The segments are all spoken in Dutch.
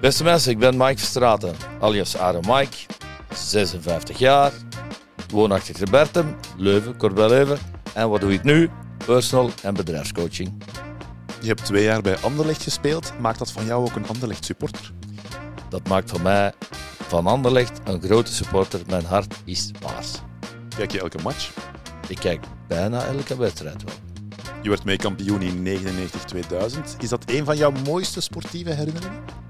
Beste mensen, ik ben Mike Verstraten, alias Aaron Mike, 56 jaar, woonachtig in Bertem, Leuven, Corbel Leuven. En wat doe ik nu? Personal en bedrijfscoaching. Je hebt twee jaar bij Anderlecht gespeeld. Maakt dat van jou ook een Anderlecht supporter? Dat maakt van mij, van Anderlecht, een grote supporter. Mijn hart is paars. Kijk je elke match? Ik kijk bijna elke wedstrijd wel. Je werd mee kampioen in 99-2000. Is dat een van jouw mooiste sportieve herinneringen?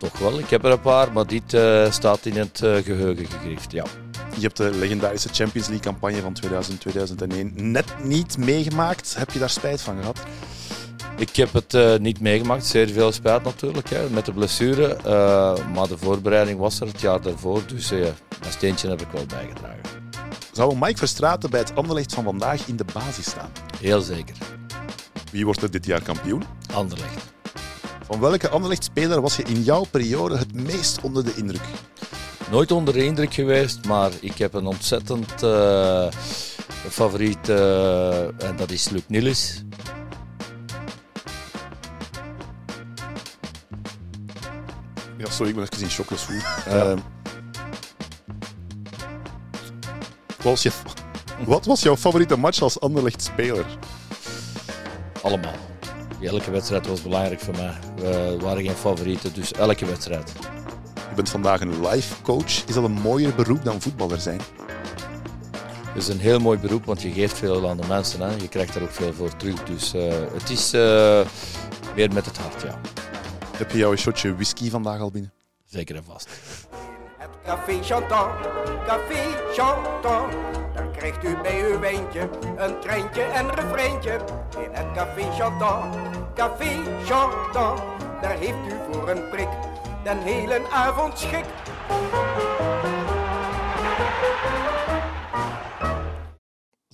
Toch wel, ik heb er een paar, maar dit uh, staat in het uh, geheugen gegrift, ja. Je hebt de legendarische Champions League campagne van 2000-2001 net niet meegemaakt. Heb je daar spijt van gehad? Ik heb het uh, niet meegemaakt, zeer veel spijt natuurlijk, hè, met de blessure. maar de voorbereiding was er het jaar daarvoor, dus een steentje heb ik wel bijgedragen. Zou Mike Verstraeten bij het Anderlecht van vandaag in de basis staan? Heel zeker. Wie wordt er dit jaar kampioen? Anderlecht. Van welke Anderlecht-speler was je in jouw periode het meest onder de indruk? Nooit onder de indruk geweest, maar ik heb een ontzettend uh, favoriet uh, en dat is Luc Nilis. Ja, sorry, ik ben even in shock. Dat is goed. Ja. Uh, wat, was je, wat was jouw favoriete match als Anderlecht-speler? Allemaal. Elke wedstrijd was belangrijk voor mij. We waren geen favorieten, dus elke wedstrijd. Je bent vandaag een life coach. Is dat een mooier beroep dan voetballer zijn? Het is een heel mooi beroep, want je geeft veel aan de mensen. Hè. Je krijgt er ook veel voor terug. Dus uh, het is uh, meer met het hart, ja. Heb je jouw shotje whisky vandaag al binnen? Zeker en vast. Het café Chantant, café Chantant. Krijgt u bij uw wijntje een treintje en refreintje. In het café Chantant, café Chantant. Daar heeft u voor een prik den hele avond schik.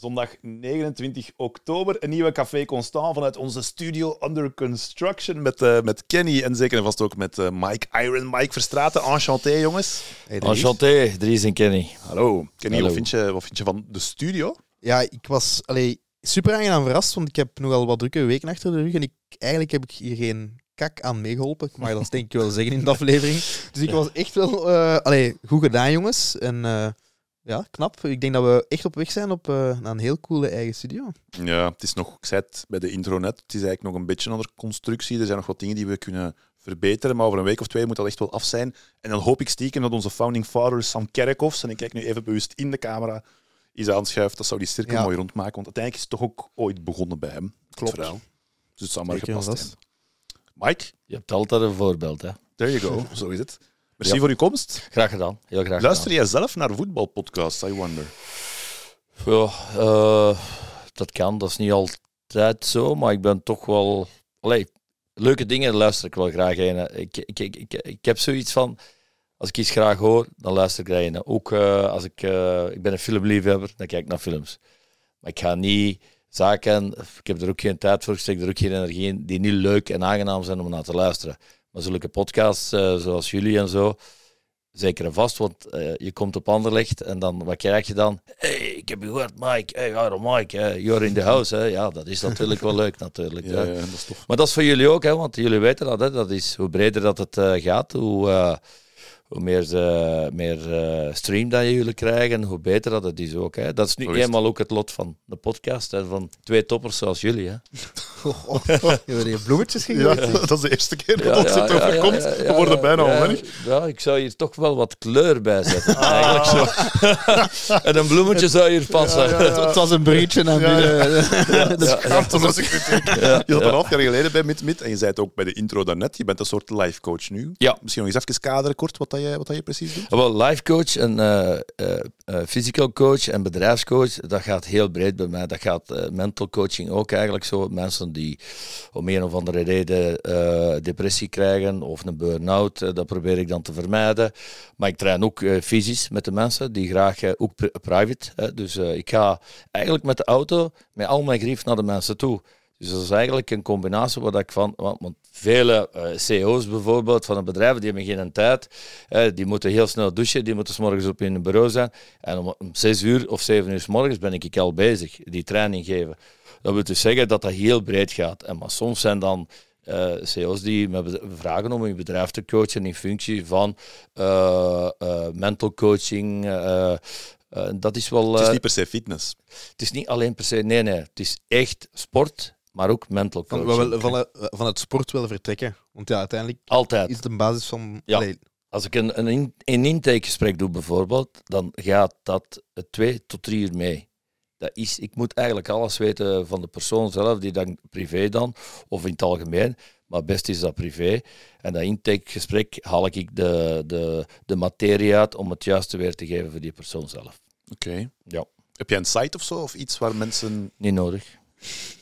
Zondag 29 oktober, een nieuwe Café Constant vanuit onze studio Under Construction met, uh, met Kenny en zeker en vast ook met uh, Mike Iron, Mike Verstraten. Enchanté, jongens. Hey, Enchanté, Dries en Kenny. Hallo. Kenny, Hallo. Wat, vind je, wat vind je van de studio? Ja, ik was allee, super aangenaam verrast, want ik heb nogal wat drukke weken achter de rug en ik, eigenlijk heb ik hier geen kak aan meegeholpen. Ik mag dat denk ik wel zeggen in de aflevering. Dus ik was echt wel uh, allee, goed gedaan, jongens. En uh, ja, knap. Ik denk dat we echt op weg zijn op uh, naar een heel coole eigen studio. Ja, het is nog, ik zei het bij de intro net, het is eigenlijk nog een beetje onder constructie. Er zijn nog wat dingen die we kunnen verbeteren, maar over een week of twee moet dat echt wel af zijn. En dan hoop ik stiekem dat onze founding father Sam Kerkhoffs, en ik kijk nu even bewust in de camera, is aanschuift. Dat zou die cirkel Ja. mooi rondmaken, want uiteindelijk is het toch ook ooit begonnen bij hem. Klopt. Het. Dus het zou maar gepast zijn. Mike, Je hebt altijd een voorbeeld, hè. there you go. Zo is het. Merci Ja. voor uw komst. Graag gedaan, heel graag Luister jij zelf naar voetbalpodcasts, I wonder? gedaan. Ja, eh, dat kan, dat is niet altijd zo, maar ik ben toch wel... Allee, leuke dingen luister ik wel graag in. Ik, ik, ik, ik, ik heb zoiets van... Als ik iets graag hoor, dan luister ik daarin. Ook eh, als ik... eh, ik ben een filmliefhebber, dan kijk ik naar films. Maar ik ga niet zaken... Ik heb er ook geen tijd voor, ik steek er ook geen energie in, die niet leuk en aangenaam zijn om naar te luisteren. Maar zulke podcasts eh, zoals jullie en zo, zeker en vast, want eh, je komt op Anderlecht en dan, wat krijg je dan? hey, ik heb je gehoord, Mike. Hey, Mike, hè, you're in the house. Hè. Ja, dat is natuurlijk wel leuk, natuurlijk. Ja, dat is tof. Maar dat is voor jullie ook, hè, want jullie weten dat. Hè, dat is, hoe breder dat het eh, gaat, hoe, hoe meer, ze- meer eh, stream dat jullie krijgen, hoe beter dat het is ook. Hè. Dat is nu eenmaal ook het lot van de podcast en van twee toppers zoals jullie. Hè. Oh, oh, je hebt hier bloemetjes Ja, gegooid. dat is de eerste keer dat ons het overkomt. ja, ja, We worden ja, bijna ja, onwennig. Ja, ik zou hier toch wel wat kleur bij zetten. Eigenlijk zo. en een bloemetje zou hier passen. Ja, ja, ja. Het was een naar Ja, binnen. Dat is Ja. Ja, Je zat ja. een half jaar geleden bij Mit Mit en je zei het ook bij de intro daarnet. Je bent een soort life coach nu. Ja. Misschien nog eens even kaderen kort wat, dat je, wat dat je precies doet. Wel, life coach en eh, eh, eh, physical coach en bedrijfscoach, dat gaat heel breed bij mij. Dat gaat eh, mental coaching ook eigenlijk zo. Mensen die om een of andere reden eh, depressie krijgen of een burn-out, eh, dat probeer ik dan te vermijden. Maar ik train ook eh, fysisch met de mensen, die graag ook pri- private. Dus ik ga eigenlijk met de auto, met al mijn grief naar de mensen toe. Dus dat is eigenlijk een combinatie wat ik van, want, vele eh, CEO's bijvoorbeeld van een bedrijf, die hebben geen tijd. Die moeten heel snel douchen, die moeten s morgens op een bureau zijn. En om, om zes uur of zeven uur s morgens ben ik al bezig, die training geven. Dat wil dus zeggen dat dat heel breed gaat. En maar soms zijn dan eh, CEO's die me vragen om hun bedrijf te coachen in functie van eh, eh, mental coaching. dat is wel. Het is niet per se fitness. het is niet alleen per se, nee, nee. Het is echt sport, maar ook mental Van, coaching. wel- van, van het sport wel vertrekken. Want ja, uiteindelijk Altijd. is het een basis van... Ja. Allee, Als ik een, een, in- een intakegesprek doe bijvoorbeeld, dan gaat dat twee tot drie uur mee. Dat is, ik moet eigenlijk alles weten van de persoon zelf, die dan privé dan, of in het algemeen. Maar best is dat privé. En dat intakegesprek haal ik de, de, de materie uit om het juiste weer te geven voor die persoon zelf. Oké. Ja. Heb jij een site of zo? Of iets waar mensen... Niet nodig.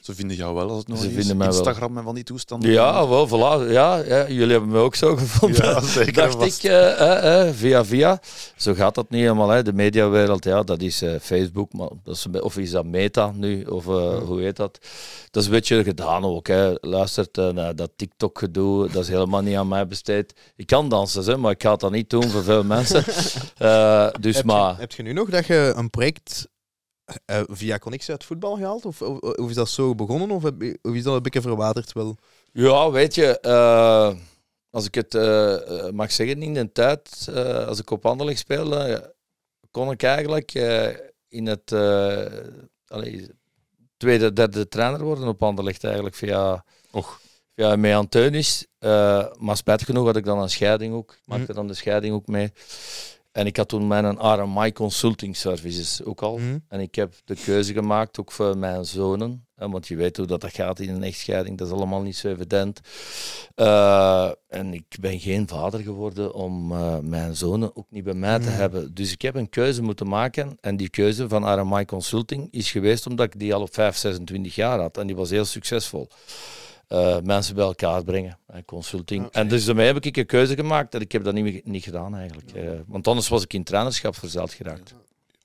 Ze vinden jou wel als het nog Ze is. vinden mij wel. Instagram en van die toestanden. Ja, wel, voilà. Ja, ja, jullie hebben me ook zo gevonden. Ja, zeker Dacht vast. ik, eh, eh, eh, via via. Zo gaat dat niet helemaal. Hè. De mediawereld, ja, dat is eh, Facebook, maar dat is, of is dat Meta nu, of hoe heet dat? Dat is een beetje gedaan ook. Hè. Luistert eh, naar dat TikTok-gedoe, dat is helemaal niet aan mij besteed. Ik kan dansen, hè, maar ik ga dat niet doen voor veel mensen. Eh, dus heb, maar... je, heb je nu nog dat je een project eh, via Connectie uit voetbal gehaald? Of, of, of is dat zo begonnen? Of, heb of is dat een beetje verwaterd wel? Ja, weet je, eh, als ik het eh, mag zeggen, in de tijd, eh, als ik op Anderlecht speelde, kon ik eigenlijk eh, in het eh, allee, tweede, derde trainer worden op Anderlecht eigenlijk via, Och. Anteunis. Eh, maar spijtig genoeg had ik dan een scheiding ook. Ik maakte Mhm. dan de scheiding ook mee. En ik had toen mijn RMI Consulting Services ook al. Mhm. En ik heb de keuze gemaakt, ook voor mijn zonen. hè, Want je weet hoe dat, dat gaat in een echtscheiding. Dat is allemaal niet zo evident. Eh, en ik ben geen vader geworden om eh, mijn zonen ook niet bij mij te Mm. hebben. Dus ik heb een keuze moeten maken. En die keuze van RMI Consulting is geweest omdat ik die al op 5, 26 jaar had. En die was heel succesvol. Eh, mensen bij elkaar brengen, hè, consulting. En dus daarmee heb ik een keuze gemaakt en ik heb dat niet, meer- niet gedaan eigenlijk. Eh, want anders was ik in trainerschap verzeild geraakt.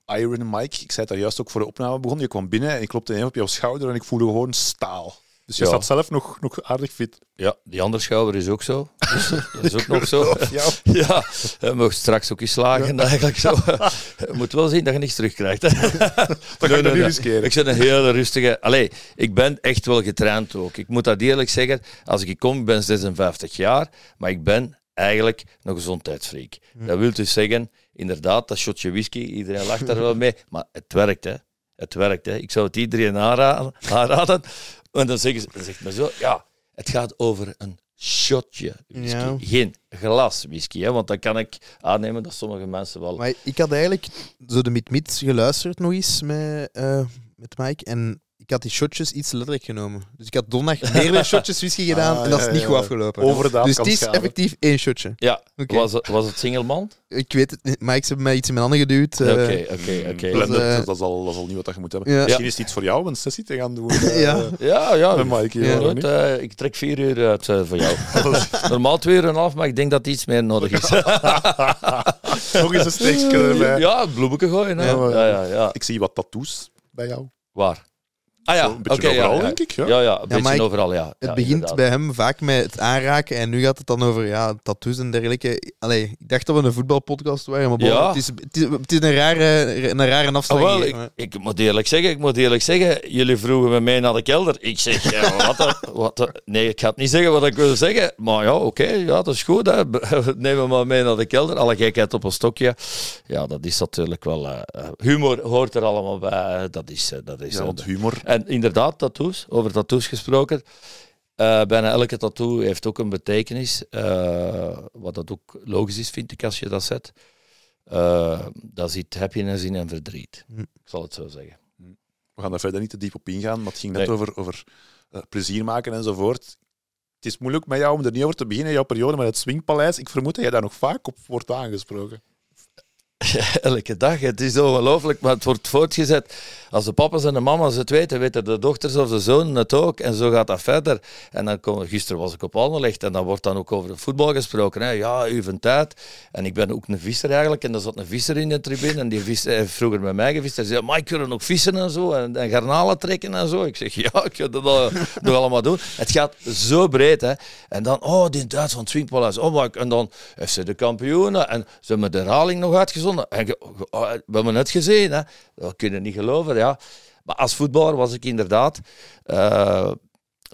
Iron Mike, ik zei het daar juist ook voor de opname begonnen. Je kwam binnen en ik klopte even op jouw schouder en ik voelde gewoon staal. Dus je Ja. staat zelf nog, nog aardig fit. Ja, die andere schouder is ook zo. Dus dat is ook nog zo. Ja. Ja, je mag straks ook eens slagen. Eigenlijk zo. Je moet wel zien dat je niks terugkrijgt. Hè. Dat dan niet riskeren. Ik zit een hele rustige. Allee, ik ben echt wel getraind ook. Ik moet dat eerlijk zeggen. Als ik kom, ik ben 56 jaar, maar ik ben eigenlijk een gezondheidsfreak. Dat wil dus zeggen, inderdaad, dat shotje whisky, iedereen lacht daar wel mee, maar het werkt, hè. Het werkt, hè. Ik zou het iedereen aanraden. aanraden. En dan zeggen ze, dan zegt men zo, ja, het gaat over een shotje whisky, Ja. geen glas whisky, hè. Want dan kan ik aannemen dat sommige mensen wel... Maar ik had eigenlijk zo de Mid-Mid geluisterd nog eens met, eh, met Mike. En ik had die shotjes iets letterlijk genomen. Dus ik had donderdag meerdere shotjes whisky gedaan Ah, en dat is ja, niet ja. goed afgelopen. Overdaad dus het is schaden. effectief één shotje. Ja, Oké. was, het, was het singelman? Ik weet het niet. Mike heeft mij iets in mijn handen geduwd. eh, Oké, oké, oké. Blender, Dat, eh, dat, is al, dat is al niet wat je moet hebben. Ja. Misschien is het iets voor jou om een sessie te gaan doen. eh, Ja. Ja, ja. Met Mike eh, ik trek vier uur uit eh, voor jou. Normaal twee uur en een half, maar ik denk dat iets meer nodig is. Nog eens een steekje erbij. ja, bloemetje gooien. Hè. Ja, maar- Ja, ja, ja. Ik zie wat tattoos bij jou. Waar? Ah ja, Zo een beetje oké, ja, overal, ja. denk ik. Ja. Ja, ja, een beetje ik- overal, ja. Het Ja, begint inderdaad. bij hem vaak met het aanraken en nu gaat het dan over ja, tattoos en dergelijke. Allee, ik dacht dat we een voetbalpodcast waren, maar bon, Ja. het, is, het, is, het is een rare, een rare Ah, afslag. hier, ik, ik moet eerlijk zeggen, ik moet eerlijk zeggen, jullie vroegen me mee naar de kelder. Ik zeg, ja, wat, wat nee, ik ga het niet zeggen wat ik wil zeggen, maar ja, oké, ja, dat is goed. Hè. Neem me maar mee naar de kelder. Alle gekheid op een stokje. Ja, dat is natuurlijk wel... eh, eh, humor hoort er allemaal bij. Dat is... eh, dat is Ja, want humor. En inderdaad, tattoos, over tattoos gesproken. Eh, bijna elke tattoo heeft ook een betekenis. eh, wat dat ook logisch is, vind ik, als je dat zet. Eh daar zit happiness in en verdriet. Hm. Ik zal het zo zeggen. We gaan daar verder niet te diep op ingaan, maar het ging net Nee. over, over eh, plezier maken enzovoort. Het is moeilijk met jou om er niet over te beginnen, jouw periode met het Swingpaleis. Ik vermoed dat jij daar nog vaak op wordt aangesproken. Elke dag. Het is ongelooflijk, maar het wordt voortgezet. Als de papa's en de mama's het weten, weten de dochters of de zonen het ook. En zo gaat dat verder. En dan gisteren was ik op Anderlecht en dan wordt dan ook over voetbal gesproken. Hè. Ja, tijd. En ik ben ook een visser eigenlijk. En er zat een visser in de tribune. En die visser heeft vroeger met mij gevist. Hij zei, maar ik wil nog vissen en zo. En, en garnalen trekken en zo. Ik zeg, ja, ik ga dat nog allemaal doen. Het gaat zo breed. Hè. En dan, oh, die Duits van het Swingpaleis. Oh, en dan ze de kampioenen. En ze hebben de herhaling nog uitgezonden. En oh, we hebben het gezien. Hè. Dat kunnen niet geloven, ja. Maar als voetballer was ik inderdaad... eh,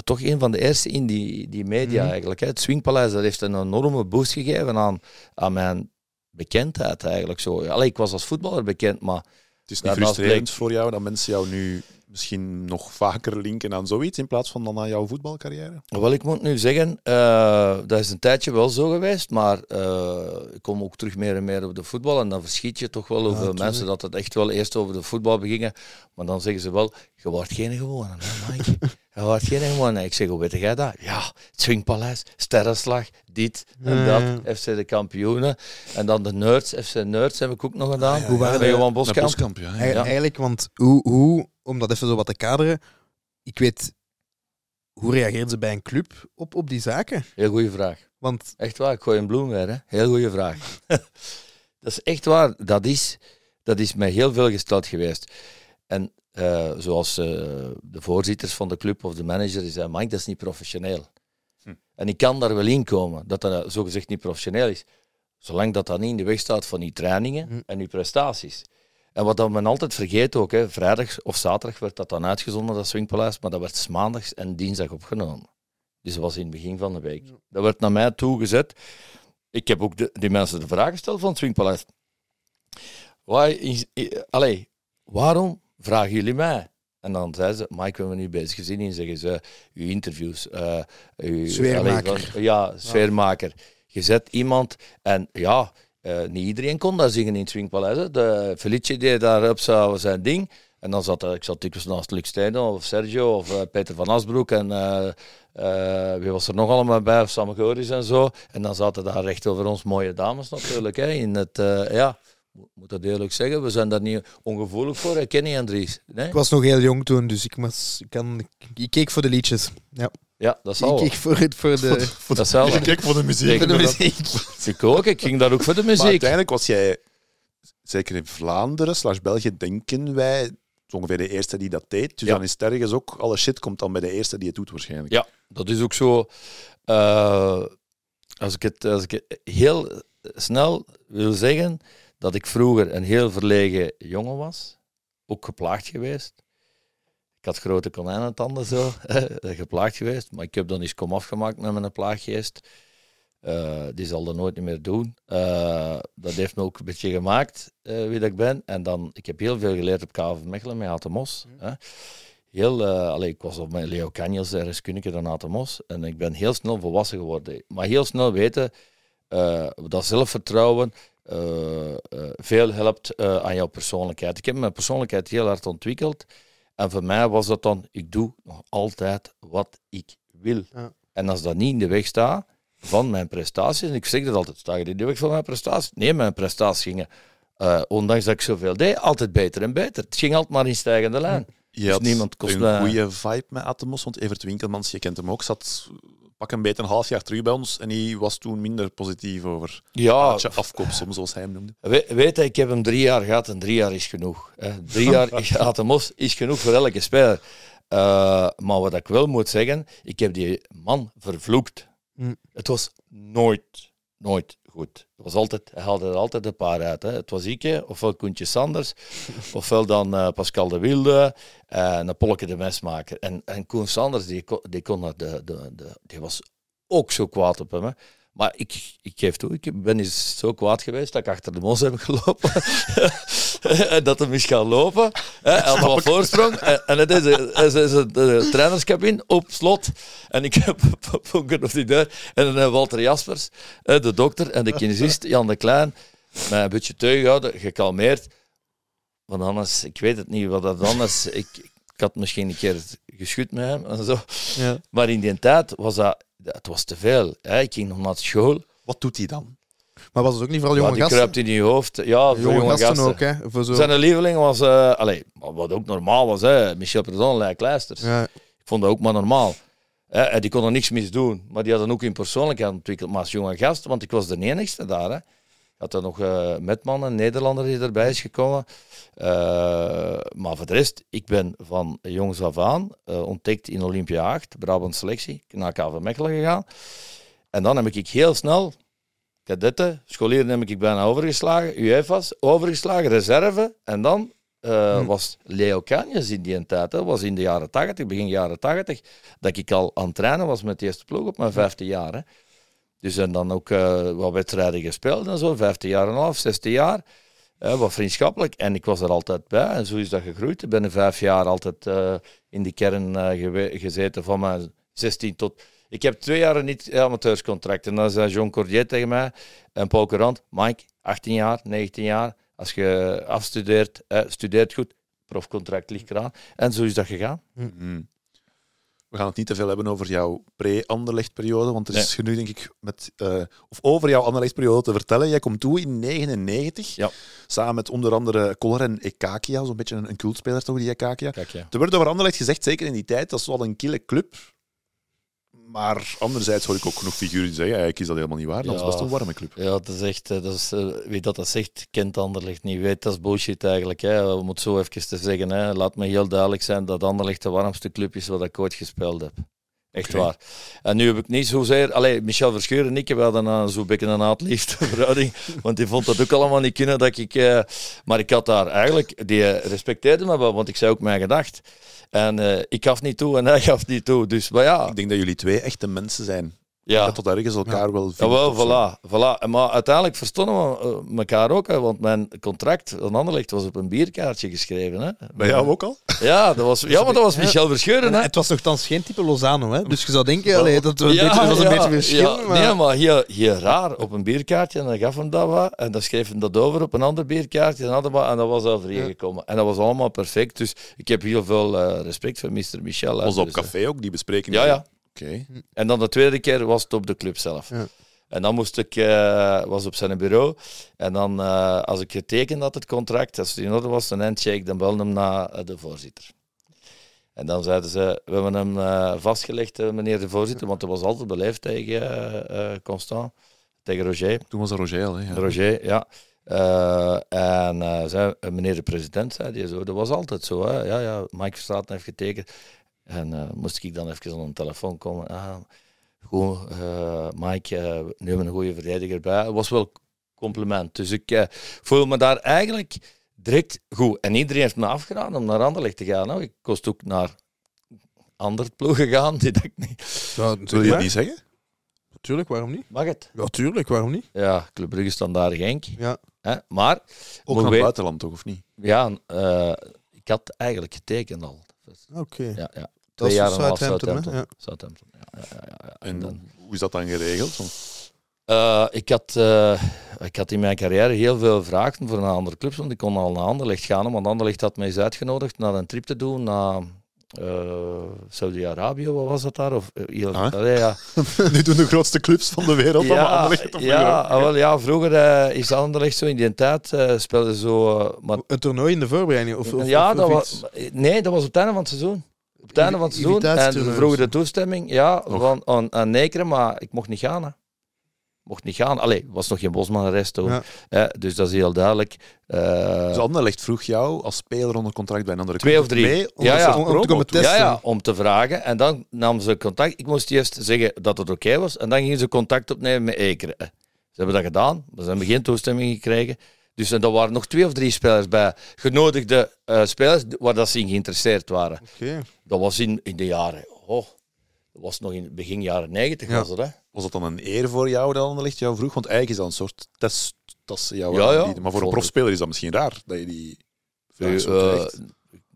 toch een van de eerste in die, die media Mhm. eigenlijk. Hè. Het Swingpaleis dat heeft een enorme boost gegeven aan, aan mijn bekendheid eigenlijk. Zo. Allee, ik was als voetballer bekend, maar Het is niet frustrerend bleek- voor jou dat mensen jou nu misschien nog vaker linken aan zoiets in plaats van dan aan jouw voetbalcarrière? Wel, ik moet nu zeggen, eh, dat is een tijdje wel zo geweest, maar eh, ik kom ook terug meer en meer op de voetbal en dan verschiet je toch wel tuurlijk. mensen dat het echt wel eerst over de voetbal begingen. Maar dan zeggen ze wel, je wordt geen gewone, hè, Mike? Je wordt geen gewone. Ik zeg, hoe weet jij dat? Ja, het Swingpaleis, Sterrenslag, dit en Ja. dat, FC de kampioenen. En dan de Nerds, FC Nerds heb ik ook nog gedaan. ja, Hoe waren de- Johan Boskamp. Boskamp, ja. Eigen- Ja. Eigenlijk, want hoe, hoe, om dat even zo wat te kaderen, ik weet, hoe reageerden ze bij een club op, op die zaken? Heel goede vraag. Want Echt waar, ik gooi een bloem weer. Hè? Heel goede vraag. dat is echt waar. Dat is, dat is mij heel veel gesteld geweest. En eh, zoals eh, de voorzitters van de club of de manager die zei, Mike, dat is niet professioneel. Hm. En ik kan daar wel in komen, dat dat zogezegd niet professioneel is. Zolang dat dat niet in de weg staat van die trainingen Hm. en die prestaties. En wat dan men altijd vergeet ook, hè, vrijdag of zaterdag werd dat dan uitgezonden, dat Swingpaleis, maar dat werd 's maandags en dinsdag opgenomen. Dus dat was in het begin van de week. Dat werd naar mij toegezet. Ik heb ook de, die mensen de vraag gesteld van het Swingpaleis. Why is, i- allee, waarom vragen jullie mij? En dan zeiden ze, Mike, we hebben nu bezig gezien in, zeggen ze, uw interviews. eh uw, Sfeermaker. allee, van- ja, sfeermaker. Je zet iemand en ja, eh, niet iedereen kon daar zingen in het Swingpaleis. hè. De Felice deed daar op zijn ding. En dan zat ik zat dikwijls naast Luc Steino of Sergio of eh, Peter van Asbroek en wie was er nog allemaal bij, of Sam Goris en zo. En dan zaten daar recht over ons mooie dames natuurlijk. Hè, in het, ja, moet dat eerlijk zeggen, we zijn daar niet ongevoelig voor, hè, Kenny en Dries. Nee? ik was nog heel jong toen, dus ik, was, ik, kan, ik, ik keek voor de liedjes. Ja. Ja, dat zal Ik keek voor, het, voor de, Dat zal wel. Kijk voor de muziek. voor de muziek. Ik ook, ik ging daar ook voor de Maar muziek. uiteindelijk was jij, zeker in Vlaanderen slash België, denken wij, ongeveer de eerste die dat deed. Dus Ja. dan is het ergens ook, alle shit komt dan bij de eerste die het doet waarschijnlijk. Ja, dat is ook zo. eh, als, ik het, als ik het heel snel wil zeggen dat ik vroeger een heel verlegen jongen was, ook geplaagd geweest. Ik had grote konijnentanden zo, geplaagd geweest, maar ik heb dan eens kom afgemaakt met mijn plaaggeest. Eh, die zal dat nooit meer doen. Eh, dat heeft me ook een beetje gemaakt eh, wie dat ik ben. En dan, ik heb heel veel geleerd op KV Mechelen met Aten Mos. hè. Heel, eh, allee, ik was op mijn Leo Canjels, RS Kunneke dan Aten Mos. En ik ben heel snel volwassen geworden. Maar heel snel weten eh, dat zelfvertrouwen eh, eh, veel helpt eh, aan jouw persoonlijkheid. Ik heb mijn persoonlijkheid heel hard ontwikkeld. En voor mij was dat dan, ik doe nog altijd wat ik wil. Ja. En als dat niet in de weg staat van mijn prestaties, en ik zeg dat altijd, sta je in de weg van mijn prestaties? Nee, mijn prestaties gingen, eh, ondanks dat ik zoveel deed, altijd beter en beter. Het ging altijd maar in stijgende lijn. Je had niemand kost een mij- goede vibe met Atemos, want Evert Winkelmans, je kent hem ook, zat pak een beetje een half jaar terug bij ons en die was toen minder positief over Ja, afkoop, soms zoals hij hem noemde. We, weet je, ik heb hem drie jaar gehad en drie jaar is genoeg. Hè. Drie jaar aan de mos is genoeg voor elke speler. Eh, maar wat ik wel moet zeggen, ik heb die man vervloekt. Hm. Het was nooit, nooit goed. Het was altijd, hij haalde er altijd een paar uit. Hè. Het was ik, ofwel Koentje Sanders, ofwel dan eh, Pascal de Wilde en een Polke de Mesmaker. En, en Koen Sanders, die, die, kon de, de, de, die was ook zo kwaad op hem. Hè. Maar ik, ik geef toe, ik ben eens zo kwaad geweest dat ik achter de mos heb gelopen. en dat hem is gaan lopen. Hij had wat voorsprong. En, het is, een de trainerscabine op slot. En ik heb vonken op die deur. En dan eh, Walter Jaspers, de dokter, en de kinesist Jan de Klein, mij een beetje tegenhouden, gekalmeerd. Want anders, ik weet het niet wat dat anders... Ik, ik had misschien een keer geschud met hem en zo. Ja. Maar in die tijd was dat... Het was te veel. Hè. Ik ging nog naar school. Wat doet hij dan? Maar was het ook niet vooral Ja, jonge die gasten? kruipt in je hoofd. Ja, voor jonge, jonge, gasten, gasten. ook, hè? Voor zo... Zijn lieveling was, allee, wat ook normaal was, hè, Michel Predon, Lijk Leisters. Ja. Ik vond dat ook maar normaal. Hè, en die kon er niks mis doen, maar die hadden ook in persoonlijkheid ontwikkeld. Maar als jonge gast, want ik was de enigste daar. Hè. Had er nog eh Metman, een Nederlander die erbij is gekomen. Eh, maar voor de rest, ik ben van jongs af aan eh, ontdekt in Olympia 8, Brabant selectie, naar KV Mechelen gegaan. En dan heb ik heel snel cadetten, scholieren heb ik bijna overgeslagen, UEFA's, overgeslagen, reserve. En dan Hm. was Leo Canjes in die tijd. Dat was in de jaren 80, begin jaren 80, dat ik al aan het trainen was met de eerste ploeg op mijn vijfde jaar. Hè. Dus en dan ook eh, wat wedstrijden gespeeld en zo, vijfde jaar en half, zesde jaar. eh, wat vriendschappelijk. En ik was er altijd bij en zo is dat gegroeid. Ik ben vijf jaar altijd eh, in die kern gezeten van mijn 16 tot... Ik heb twee jaar niet amateurscontract. En dan zei Jean Cordier tegen mij en Paul Courant, Mike, 18 jaar, 19 jaar, als je afstudeert, studeert goed, profcontract ligt eraan. En zo is dat gegaan. Mhm. We gaan het niet te veel hebben over jouw pre-Anderlecht-periode, want er is genoeg, denk ik, met, eh, of over jouw Anderlecht-periode te vertellen. Jij komt toe in 99, Ja. samen met onder andere Koller en Ekakia, zo'n beetje een, een cultspeler toch, die Ekakia. Kijk, ja. Er werd over Anderlecht gezegd, zeker in die tijd, dat is wel een kille club. Maar anderzijds hoor ik ook genoeg figuren die zeggen, eigenlijk is dat helemaal niet waar. Dat is best een warme club. Ja, dat is echt, eh, dat is, eh, wie dat, dat zegt, kent Anderlecht niet. Weet, dat is bullshit eigenlijk. Hè. Om het zo even te zeggen. Hè. Laat me heel duidelijk zijn dat Anderlecht de warmste club is wat ik ooit gespeeld heb. Echt waar. En nu heb ik niet zozeer... Allee, Michel Verschuren en ik we hadden een zo'n beetje een haat-liefde verhouding. Want die vond dat ook allemaal niet kunnen. Dat ik, eh, maar ik had daar eigenlijk... Die respecteerde me wel, want ik zei ook mijn gedacht. En eh, ik gaf niet toe en hij gaf niet toe. Dus, maar ja... Ik denk dat jullie twee echte mensen zijn. Ja. Dat tot ergens elkaar wel vinden. Jawel, voilà, voilà. Maar uiteindelijk verstonden we eh, elkaar ook, hè, want mijn contract van Anderlecht was op een bierkaartje geschreven. Hè. Bij jou ook al? Ja, dat was, ja, maar dat was Ja. Michel Verscheuren. Hè. Het was nogthans geen type Lozano, hè? dus je zou denken allee, dat het een beetje, was een beetje verschil. ja. maar... Nee, maar hier, hier raar, op een bierkaartje, en dan gaf hem dat wat, en dan schreef hij dat over op een ander bierkaartje, en, hadden en dat was overeengekomen. En dat was allemaal perfect, dus ik heb heel veel eh, respect voor Mr. Michel. hè. Was dat op Dus, eh, café ook, die bespreking? Ja, ja. Oké. En dan de tweede keer was het op de club zelf. Ja. En dan moest ik, eh, was op zijn bureau. En dan, eh, als ik getekend had, het contract, als het in orde was, een handshake, dan belde hem naar eh, de voorzitter. En dan zeiden ze, we hebben hem eh, vastgelegd, meneer de voorzitter, want dat was altijd beleefd tegen eh, eh, Constant, tegen Roger. Toen was dat Roger al, hè? Ja. Roger, ja. Eh, en zei, meneer de president zei die zo, dat was altijd zo. Hè? Ja, ja, Mike Verstraeten heeft getekend. En eh, moest ik dan even aan de telefoon komen. Ah, goed, eh, Mike, eh nu hebben we een goede verdediger bij. Het was wel compliment. Dus ik eh, voel me daar eigenlijk direct goed. En iedereen heeft me afgeraden om naar Anderlecht te gaan. Nou, ik kost ook naar andere ploegen gaan. Die dat ik niet. Ja, Wil je natuurlijk, het niet zeggen? Natuurlijk, waarom niet? Mag het? Ja, tuurlijk, waarom niet? Ja, Club Brugge Standaard Genk. Ja. Hè? Maar Ook naar het we- buitenland, toch, of niet? Ja, eh, ik had eigenlijk getekend al. Dus, Oké. ja, ja. Dat Twee jaar en een half Southampton. Ja. Ja, ja, ja, ja, ja. En En dan, hoe is dat dan geregeld? Eh, ik, had, eh, ik had in mijn carrière heel veel vragen voor een andere clubs, want ik kon al naar Anderlecht gaan, want Anderlecht had mij eens uitgenodigd naar een trip te doen naar eh, Saudi-Arabië, wat was dat daar? Of, heel, Ah. Allee, ja. nu doen de grootste clubs van de wereld allemaal ja, Anderlecht op ja, Europe. ah, wel, ja, vroeger eh, is Anderlecht zo in die tijd, eh speelde zo... maar Een toernooi in de voorbereiding? Of, of, ja, of- dat was, nee, dat was op het einde van het seizoen. Op het einde van het seizoen. En ze vroegen de toestemming ja, van, aan, aan Nekeren, maar ik mocht niet gaan. Hè. Mocht niet gaan. Allee, was nog geen Bosman-arrest toen. Ja. Hè, dus dat is heel duidelijk. Eh, Dus Anderlecht vroeg jou als speler onder contract bij een andere Twee club of drie. mee om Ja, Om- om te komen testen. ja, ja, om te vragen. En dan namen ze contact. Ik moest eerst zeggen dat het oké was. En dan gingen ze contact opnemen met Ekeren. Ze hebben dat gedaan. Ze hebben geen toestemming gekregen. Dus en er waren nog twee of drie spelers bij. Genodigde eh, spelers waar dat ze in geïnteresseerd waren. Oké. Dat was in, in de jaren. Oh, dat was nog in begin jaren negentig. Ja. Was het, hè? Was dat dan een eer voor jou dat Anderlecht jou vroeg? Want eigenlijk is dat een soort test dat ze jou Ja, ja. Maar voor een profspeler is dat misschien raar, dat je die vraag krijgt.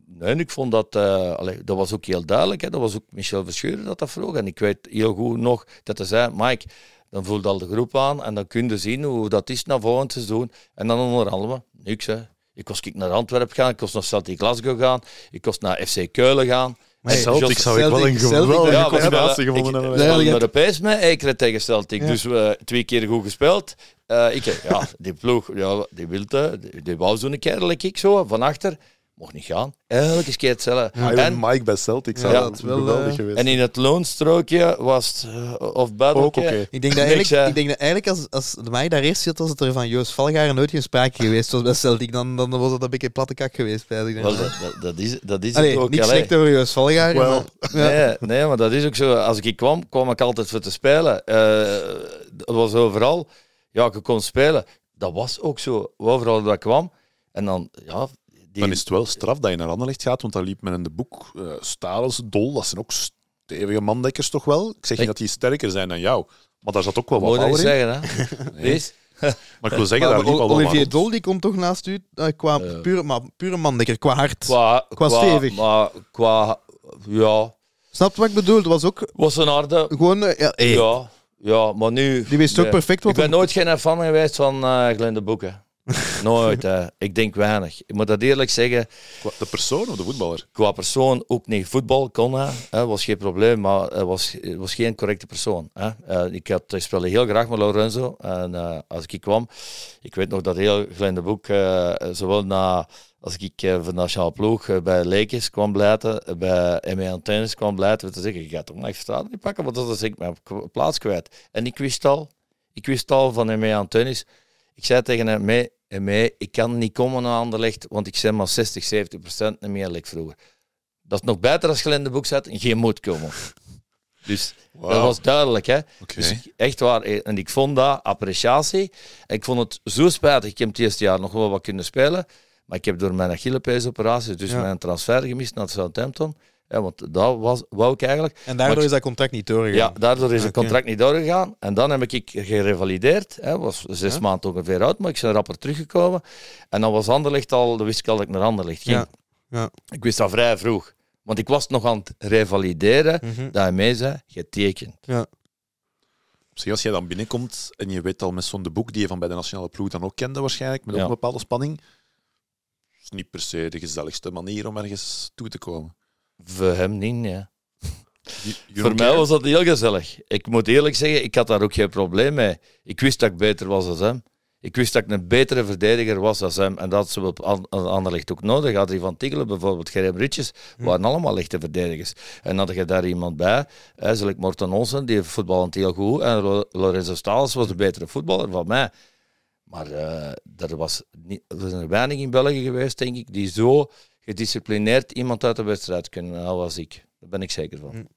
nee, ik vond dat, allee, dat was ook heel duidelijk. Hè. Dat was ook Michel Verschuren dat dat vroeg. En ik weet heel goed nog dat hij zei, Mike, dan voelt al de groep aan en dan kun je zien hoe dat is naar volgend seizoen. En dan onderhandelen we. Niks, hè. Ik was ik naar Antwerpen gaan, ik was naar Celtic Glasgow gaan, ik was naar FC Keulen gaan. Maar hey, Celtic zou ik wel een geweldige Ja, combinatie gevonden ik- hebben. Ja, spelen je- Europees met tegen Celtic. Ja. Dus we twee keer goed gespeeld. Eh, ik, ja, die ploeg, ja, die wilde, die, die wou zo'n kerel, ik zo, van achter. Mocht niet gaan. Elke keer hetzelfde. Iron En, Mike bij Celtic zou Ja, dat wel, geweldig eh, geweest en in het loonstrookje was het, eh, of. Ook oké. Ik denk dat eigenlijk, ik denk dat eigenlijk als, als de mij daar eerst zit, was het er van Joost Valgaar nooit geen sprake geweest was bij Celtic. Dan, dan was het een beetje platte kak geweest. Bij, ik denk. Wel, dat, is, dat is Allee, het ook. niks allee. slecht over Joost Valgaar. Maar- ja. Nee, nee, maar dat is ook zo. Als ik kwam, kwam ik altijd voor te spelen. Eh, dat was overal. Ja, je kon spelen. Dat was ook zo. Overal dat ik kwam. En dan, ja, die, Dan is het wel straf dat je naar Anderlecht gaat, want dan liep men in de boek uh, Stalens, Dol, dat zijn ook stevige mandekkers toch wel? Ik zeg niet dat die sterker zijn dan jou, maar daar zat ook wel Moet wat power in. zeggen, hè? Nee. Wees. Maar ik wil zeggen, Maar daar liep al wat Olivier. Dol die komt toch naast u eh, qua Ja. pure, maar, pure mandekker, qua hart. Qua, Qua stevig. Maar qua... Ja, Snap je wat ik bedoel? Het was ook was een harde... gewoon... eh, ja, hey, Ja, ja, maar nu... Die wist ook Nee. perfect wat Ik ben nooit geen fan geweest van eh Glenn de Boeken. nooit, hè. Ik denk weinig. Ik moet dat eerlijk zeggen. Qua- De persoon of de voetballer? Qua persoon ook niet. Voetbal kon hij, hè, was geen probleem, maar hij was, hij was geen correcte persoon. Hè. Eh, ik, had, ik speelde heel graag met Lorenzo. En eh, als ik kwam, ik weet nog dat heel Glenn de Boek, eh, zowel na, als ik eh, van de nationale ploeg eh, bij Lekes kwam blijten, eh, bij ME Antennes kwam blijten, te zeggen, je gaat toch nog straat niet pakken, want dat is ik mijn plaats kwijt. En ik wist al, ik wist al van ME Antennes, ik zei tegen hem, mee, mee, ik kan niet komen naar Anderlecht, want ik zeg maar 60, 70 procent niet meer like vroeger. Dat is nog beter als je in de boek zet en geen moet komen. Dus dat was duidelijk, hè. Oké. Dus ik- echt waar. eh, En ik vond dat appreciatie. En ik vond het zo spijtig. Ik heb het eerste jaar nog wel wat kunnen spelen. Maar ik heb door mijn Achillespees-operatie dus Ja. mijn transfer gemist naar Southampton. Ja, want dat was, wou ik eigenlijk. En daardoor ik- is dat contract niet doorgegaan. Ja, daardoor is het Oké. contract niet doorgegaan. En dan heb ik gerevalideerd. Hè, was zes Ja. maanden ongeveer oud, maar ik ben rapper teruggekomen. En dan was Anderlecht al, dan wist ik al dat ik naar Anderlecht ging. Ja. Ja. Ik wist dat vrij vroeg. Want ik was nog aan het revalideren. Mhm. Dat hij mee zei, getekend. Misschien als jij dan binnenkomt en je weet al met zo'n de boek die je van bij de nationale ploeg dan ook kende waarschijnlijk, met ook Ja. een bepaalde spanning, is niet per se de gezelligste manier om ergens toe te komen. Voor hem niet, ja. Voor mij was dat heel gezellig. Ik moet eerlijk zeggen, ik had daar ook geen probleem mee. Ik wist dat ik beter was dan hem. Ik wist dat ik een betere verdediger was dan hem. En dat ze op An- An- Anderlecht ook nodig. Adrie van Tiggelen bijvoorbeeld, Gerem Ritjes, waren allemaal lichte verdedigers. En dan had je daar iemand bij, zoals Morten Olsen, die voetballend heel goed. En Lo- Lorenzo Staals was de betere voetballer van mij. Maar eh, er, was niet, er zijn er weinig in België geweest, denk ik, die zo gedisciplineerd iemand uit de wedstrijd kunnen halen als ik. Daar ben ik zeker van.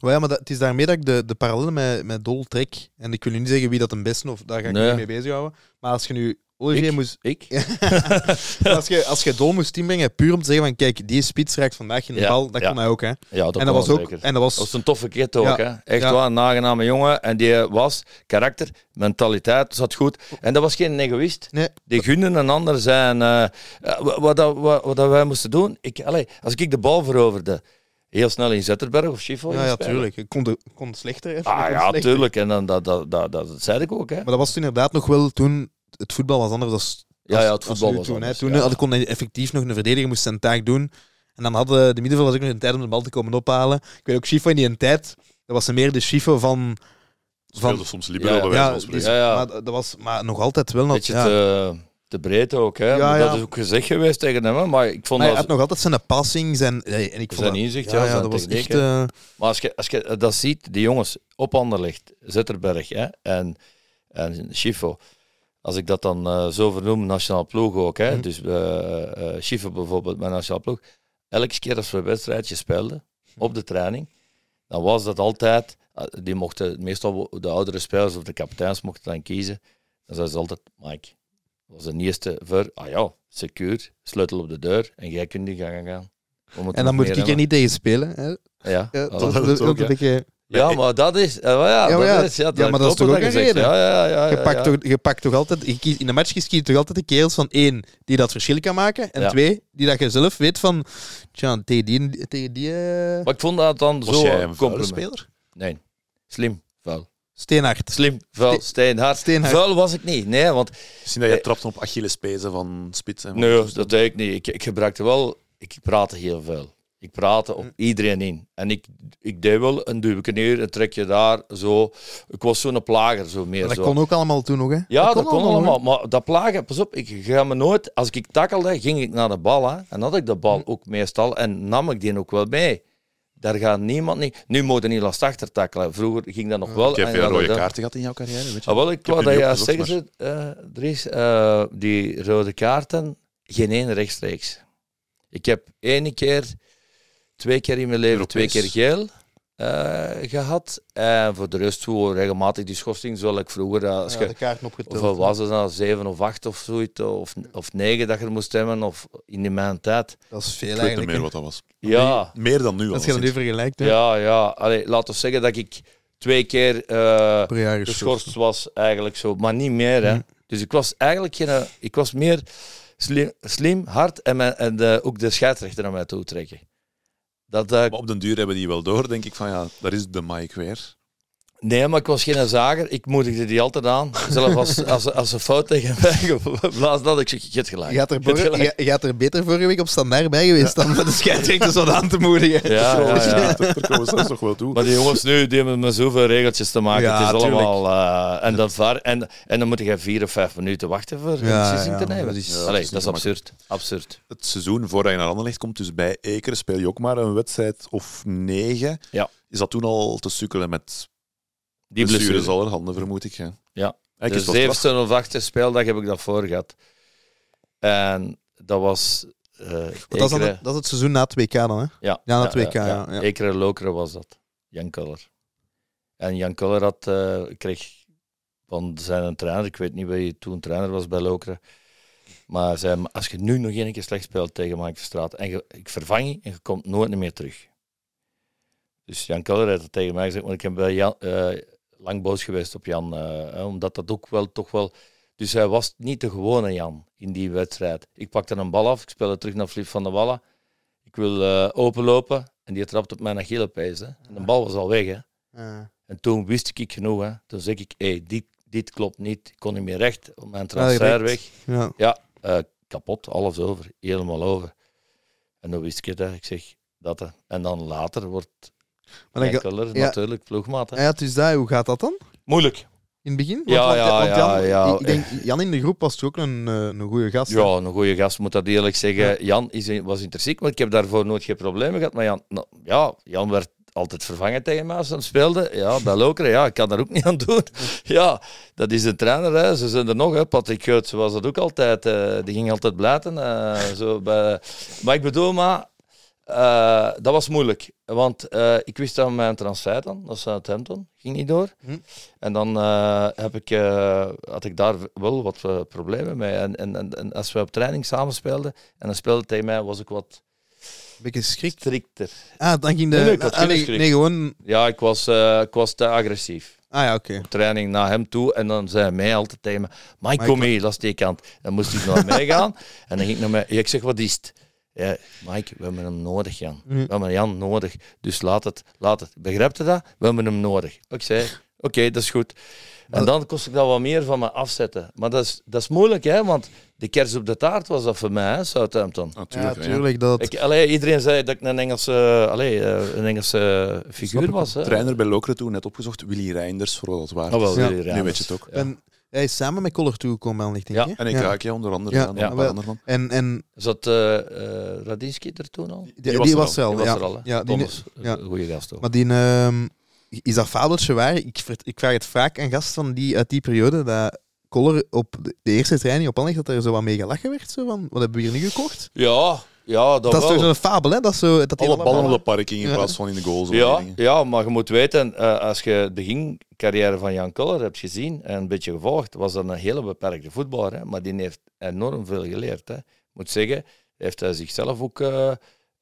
Ja, maar dat, het is daarmee dat ik de, de parallellen met, met Dol trek. En ik wil nu niet zeggen wie dat een beste, of daar ga ik Nee. niet mee bezighouden. Maar als je nu Olivier Ik? moest... Ik? als, je, als je Dol moest inbrengen, puur om te zeggen van kijk, die spits raakt vandaag in de Ja, bal, dat ja. kon hij ook. Hè. Ja, dat, en dat was ook... zeker. En dat was, Dat was een toffe kid ook, hè. Echt waar, een nagename jongen. En die was karakter, mentaliteit, zat goed. En dat was geen egoïst. Nee. Die gunnen een ander zijn. eh, wat, wat, dat- wat, wij moesten doen, ik, allee, als ik de bal veroverde, heel snel in Zetterberg of Schifo. ja, ja, tuurlijk. Ik kon, de, kon slechter. Ah kon ja, slechter. tuurlijk. En dan, dat, dat, dat, dat, zei ik ook, hè. Maar dat was inderdaad nog wel toen... Het voetbal was anders dan Ja, ja, het als voetbal was toen. Anders, Toen ja. had- kon hij effectief nog een verdediger moest zijn taak doen. En dan hadden de middenvelders ook nog een tijd om de bal te komen ophalen. Ik weet ook, Schifo in die tijd, dat was meer de Schifo van... Speelde soms libero Ja, bij wijze Ja, van die, spreken. Ja, ja. Maar dat was maar nog altijd wel... Nog, Beetje ja. te, te breed ook, hè. Ja, Maar ja. Dat is ook gezegd geweest tegen hem, maar ik vond Maar hij dat... had nog altijd zijn passing, zijn... En ik vond Zijn dat- inzicht, ja, ja, ja, zijn dat was echt... eh, Maar als je, als je dat ziet, die jongens op Anderlecht, Zetterberg hè, en, en Schifo, als ik dat dan eh, zo vernoem, nationaal ploeg ook, hè, Mhm. dus eh eh Schifo bijvoorbeeld, mijn nationaal ploeg, elke keer als we een wedstrijdje speelden op de training, dan was dat altijd, die mochten meestal de oudere spelers of de kapiteins mochten dan kiezen, dan zeiden ze altijd, Mike, was de eerste voor, ah ja, secuur, sleutel op de deur en jij kunt die gaan gaan. En dan moet ik er hebben. niet tegen spelen. Hè. Ja, dat, dat is ook, ook een ja. Beetje... Ja, maar dat is... eh, ja, Ja, maar dat is, ja, ja, maar dat is toch ook je een reden? Ja, ja, ja. Je pakt, ja. toch, je pakt toch altijd... Je in de match kies je toch altijd de kerels van één, die dat verschil kan maken. En Ja. twee, die dat je zelf weet van... Tja, tegen die... Tegen die eh, Maar ik vond dat dan Was zo een compliment. speler? Nee, slim, vuil. Steenhard. Slim, vuil, Ste- steenhard. Steenhard. Vuil was ik niet, nee, want... Misschien dat je Eh, trapte op Achillespezen van spits. en Nee, dat deed ik niet. Ik, ik gebruikte wel... Ik praatte heel veel. Ik praatte op iedereen in. En ik, ik deed wel een duwke neer, een trekje daar, zo. Ik was zo'n plager, zo meer Dat zo. kon ook allemaal toen nog, hè? Ja, dat, kon allemaal. Maar dat plagen, pas op, ik ga me nooit... Als ik tackelde, ging ik naar de bal. Hè, en had ik de bal ook meestal. En nam ik die ook wel mee. Daar gaat niemand niet... Nu moet je niet last achter tackelen. Vroeger ging dat nog wel. Ik heb veel rode kaarten gehad in jouw carrière, weet je? Ah, wel, ik wou dat opgezocht, zeggen ze, eh, Dries, eh, die rode kaarten, geen één rechtstreeks. Ik heb één keer, twee keer in mijn leven, Europees. twee keer geel. eh, gehad. En voor de rest hoe regelmatig die schorsing, zoals ik vroeger, eh, als Ja, je, de hoeveel was het nou, zeven of acht of zoiets, of, of negen dat je er moest hebben, of in die mijn tijd. Dat is veel Ik weet niet eigenlijk. meer wat dat was. Ja, Meer dan nu al. Als je dat nu vergelijkt, hè, ja, ja. Allee, laten we zeggen dat ik twee keer eh, per jaar geschorst. geschorst was, eigenlijk zo, maar niet meer. Hè. Mhm. Dus ik was eigenlijk geen, ik was meer slim, slim hard en, mijn, en de, ook de scheidsrechter naar mij toe trekken. Dat, eh, Maar op den duur hebben die wel door, denk ik van ja, daar is de Mike weer. Nee, maar ik was geen zager. Ik moedigde die altijd aan. Zelfs als, als, als ze fout tegen mij geblazen had, ik zeg, je hebt gelijk. Je gaat, er Je gelijk. je, er beter vorige week op standaard bij geweest dan met de scheidsrechters wat aan te moedigen. Ja, ja, ja. Daar komen nog wel toe. Maar die jongens nu, die hebben met zoveel regeltjes te maken. Ja, het is tuurlijk. allemaal... eh, en, dat var, en, en dan moet je vier of vijf minuten wachten voor een beslissing ja, te nemen. dat is- Ja, Allee, dat is dat absurd. Absurd. Het seizoen voordat je naar Anderlecht komt, dus bij Ekeren speel je ook maar een wedstrijd of negen. Ja. Is dat toen al te sukkelen met Die blessure. allerhande, vermoed ik. Ja. Ja. Eigenlijk De is het wel straf. zevende of achtste speeldag heb ik dat voor gehad. En dat was... eh dat, is het, dat is het seizoen na het WK dan, hè? Ja, Ja, na het WK, ja, ja. Ekeren Lokeren was dat. Jan Kuller. En Jan Kuller had, eh, kreeg van zijn trainer, ik weet niet wie toen trainer was bij Lokeren, maar zei, "Maar als je nu nog één keer slecht speelt tegen Mike Verstraat, en je, ik vervang je en je komt nooit meer terug. Dus Jan Kuller heeft dat tegen mij gezegd, want ik heb bij Jan, eh, lang boos geweest op Jan, eh, omdat dat ook wel toch wel... Dus hij was niet de gewone Jan in die wedstrijd. Ik pakte een bal af, ik speelde terug naar Flip van der Wallen. Ik wil eh, openlopen en die trapt op mijn Achillepees. Hè. En de bal was al weg. Hè. Ja. En toen wist ik genoeg. Hè. Toen zeg ik, hey, dit, dit klopt niet. Ik kon niet meer recht op mijn transfer weg. Ja. Ja, eh, kapot, alles over. Helemaal over. En dan wist ik het. hè. Ik zeg, dat. hè. En dan later wordt Maar dan ga- ja. natuurlijk ploegmaat. Hè. Ah ja, dus dat, hoe gaat dat dan? Moeilijk. In het begin? Ja, want, ja, want Jan, ja. Ik denk, Jan in de groep was toch ook een, eh, een goede gast. hè? Ja, een goede gast, moet dat eerlijk zeggen. Jan is, was intrinsiek, maar ik heb daarvoor nooit geen problemen gehad. Maar Jan, nou, ja, Jan werd altijd vervangen tegen mij als hij speelde. Ja, bij Lokeren, ja, ik kan daar ook niet aan doen. Ja, dat is een trainer, hè. ze zijn er nog. Hè. Patrick Geurts was dat ook altijd. eh, die ging altijd blijten. eh, zo bij... Maar ik bedoel, maar, eh, dat was moeilijk. Want eh, ik wist dat mijn transfer dan, dat is Southampton, ging niet door. Hm. En dan eh, heb ik, had ik daar wel wat problemen mee. En, en, en, en als we op training samen speelden en dan speelde tegen mij, was ik wat beetje schrik. strikter. Ah, dan ging de... Nee, ah, gewoon... Ja, ik was, ik was te agressief. Ah ja, oké. Op training naar hem toe en dan zei hij mij altijd tegen me, Mike, kom mee, dat is die kant. Dan moest ik naar mij gaan en dan ging ik naar mij. Ik zeg, wat is het? Ja, Mike, we hebben hem nodig, Jan. Mhm. We hebben Jan nodig, dus laat het, laat het. Begrijpt je dat? We hebben hem nodig. Ik zei, oké, dat is goed. En dan kost ik dat wat meer van me afzetten. Maar dat is, dat is moeilijk, hè, want de kers op de taart was dat voor mij, hè, Southampton. Natuurlijk. ja. tuurlijk. Dat... Ik, allee, iedereen zei dat ik een Engelse, allee, eh, een Engelse figuur ik was. Hè. Trainer bij Lokeren toen net opgezocht, Willy Reinders, voor wat het waard Oh, wel. Ja. Willy Nu weet je het ook. Ja. En hij is samen met Koller toegekomen, licht, denk Ja. En ik raak je onder andere Ja. aan, Ja. En, en Zat eh eh Radinski er toen al? die, Die die was was, er er Die al. was ja. er al, hè? Ja, die, Thomas, ja. een goede gast ook. Maar die, ehm, is dat fabeltje waar? Ik, ik vraag het vaak aan gasten van die, uit die periode, dat Koller op de, eerste training op Anderlecht, dat er zo wat mee gelachen werd. Zo van, wat hebben we hier nu gekocht? Ja, ja, dat, Dat, is wel. toch zo'n fabel, hè? Dat, zo, dat Alle ballen op de parking in plaats van in de goal. zo Ja, dingen. ja, maar je moet weten, eh, als je de begincarrière van Jan Koller hebt gezien en een beetje gevolgd, was dat een hele beperkte voetballer. Hè? Maar die heeft enorm veel geleerd. Hè? Ik moet zeggen, heeft hij zichzelf ook eh,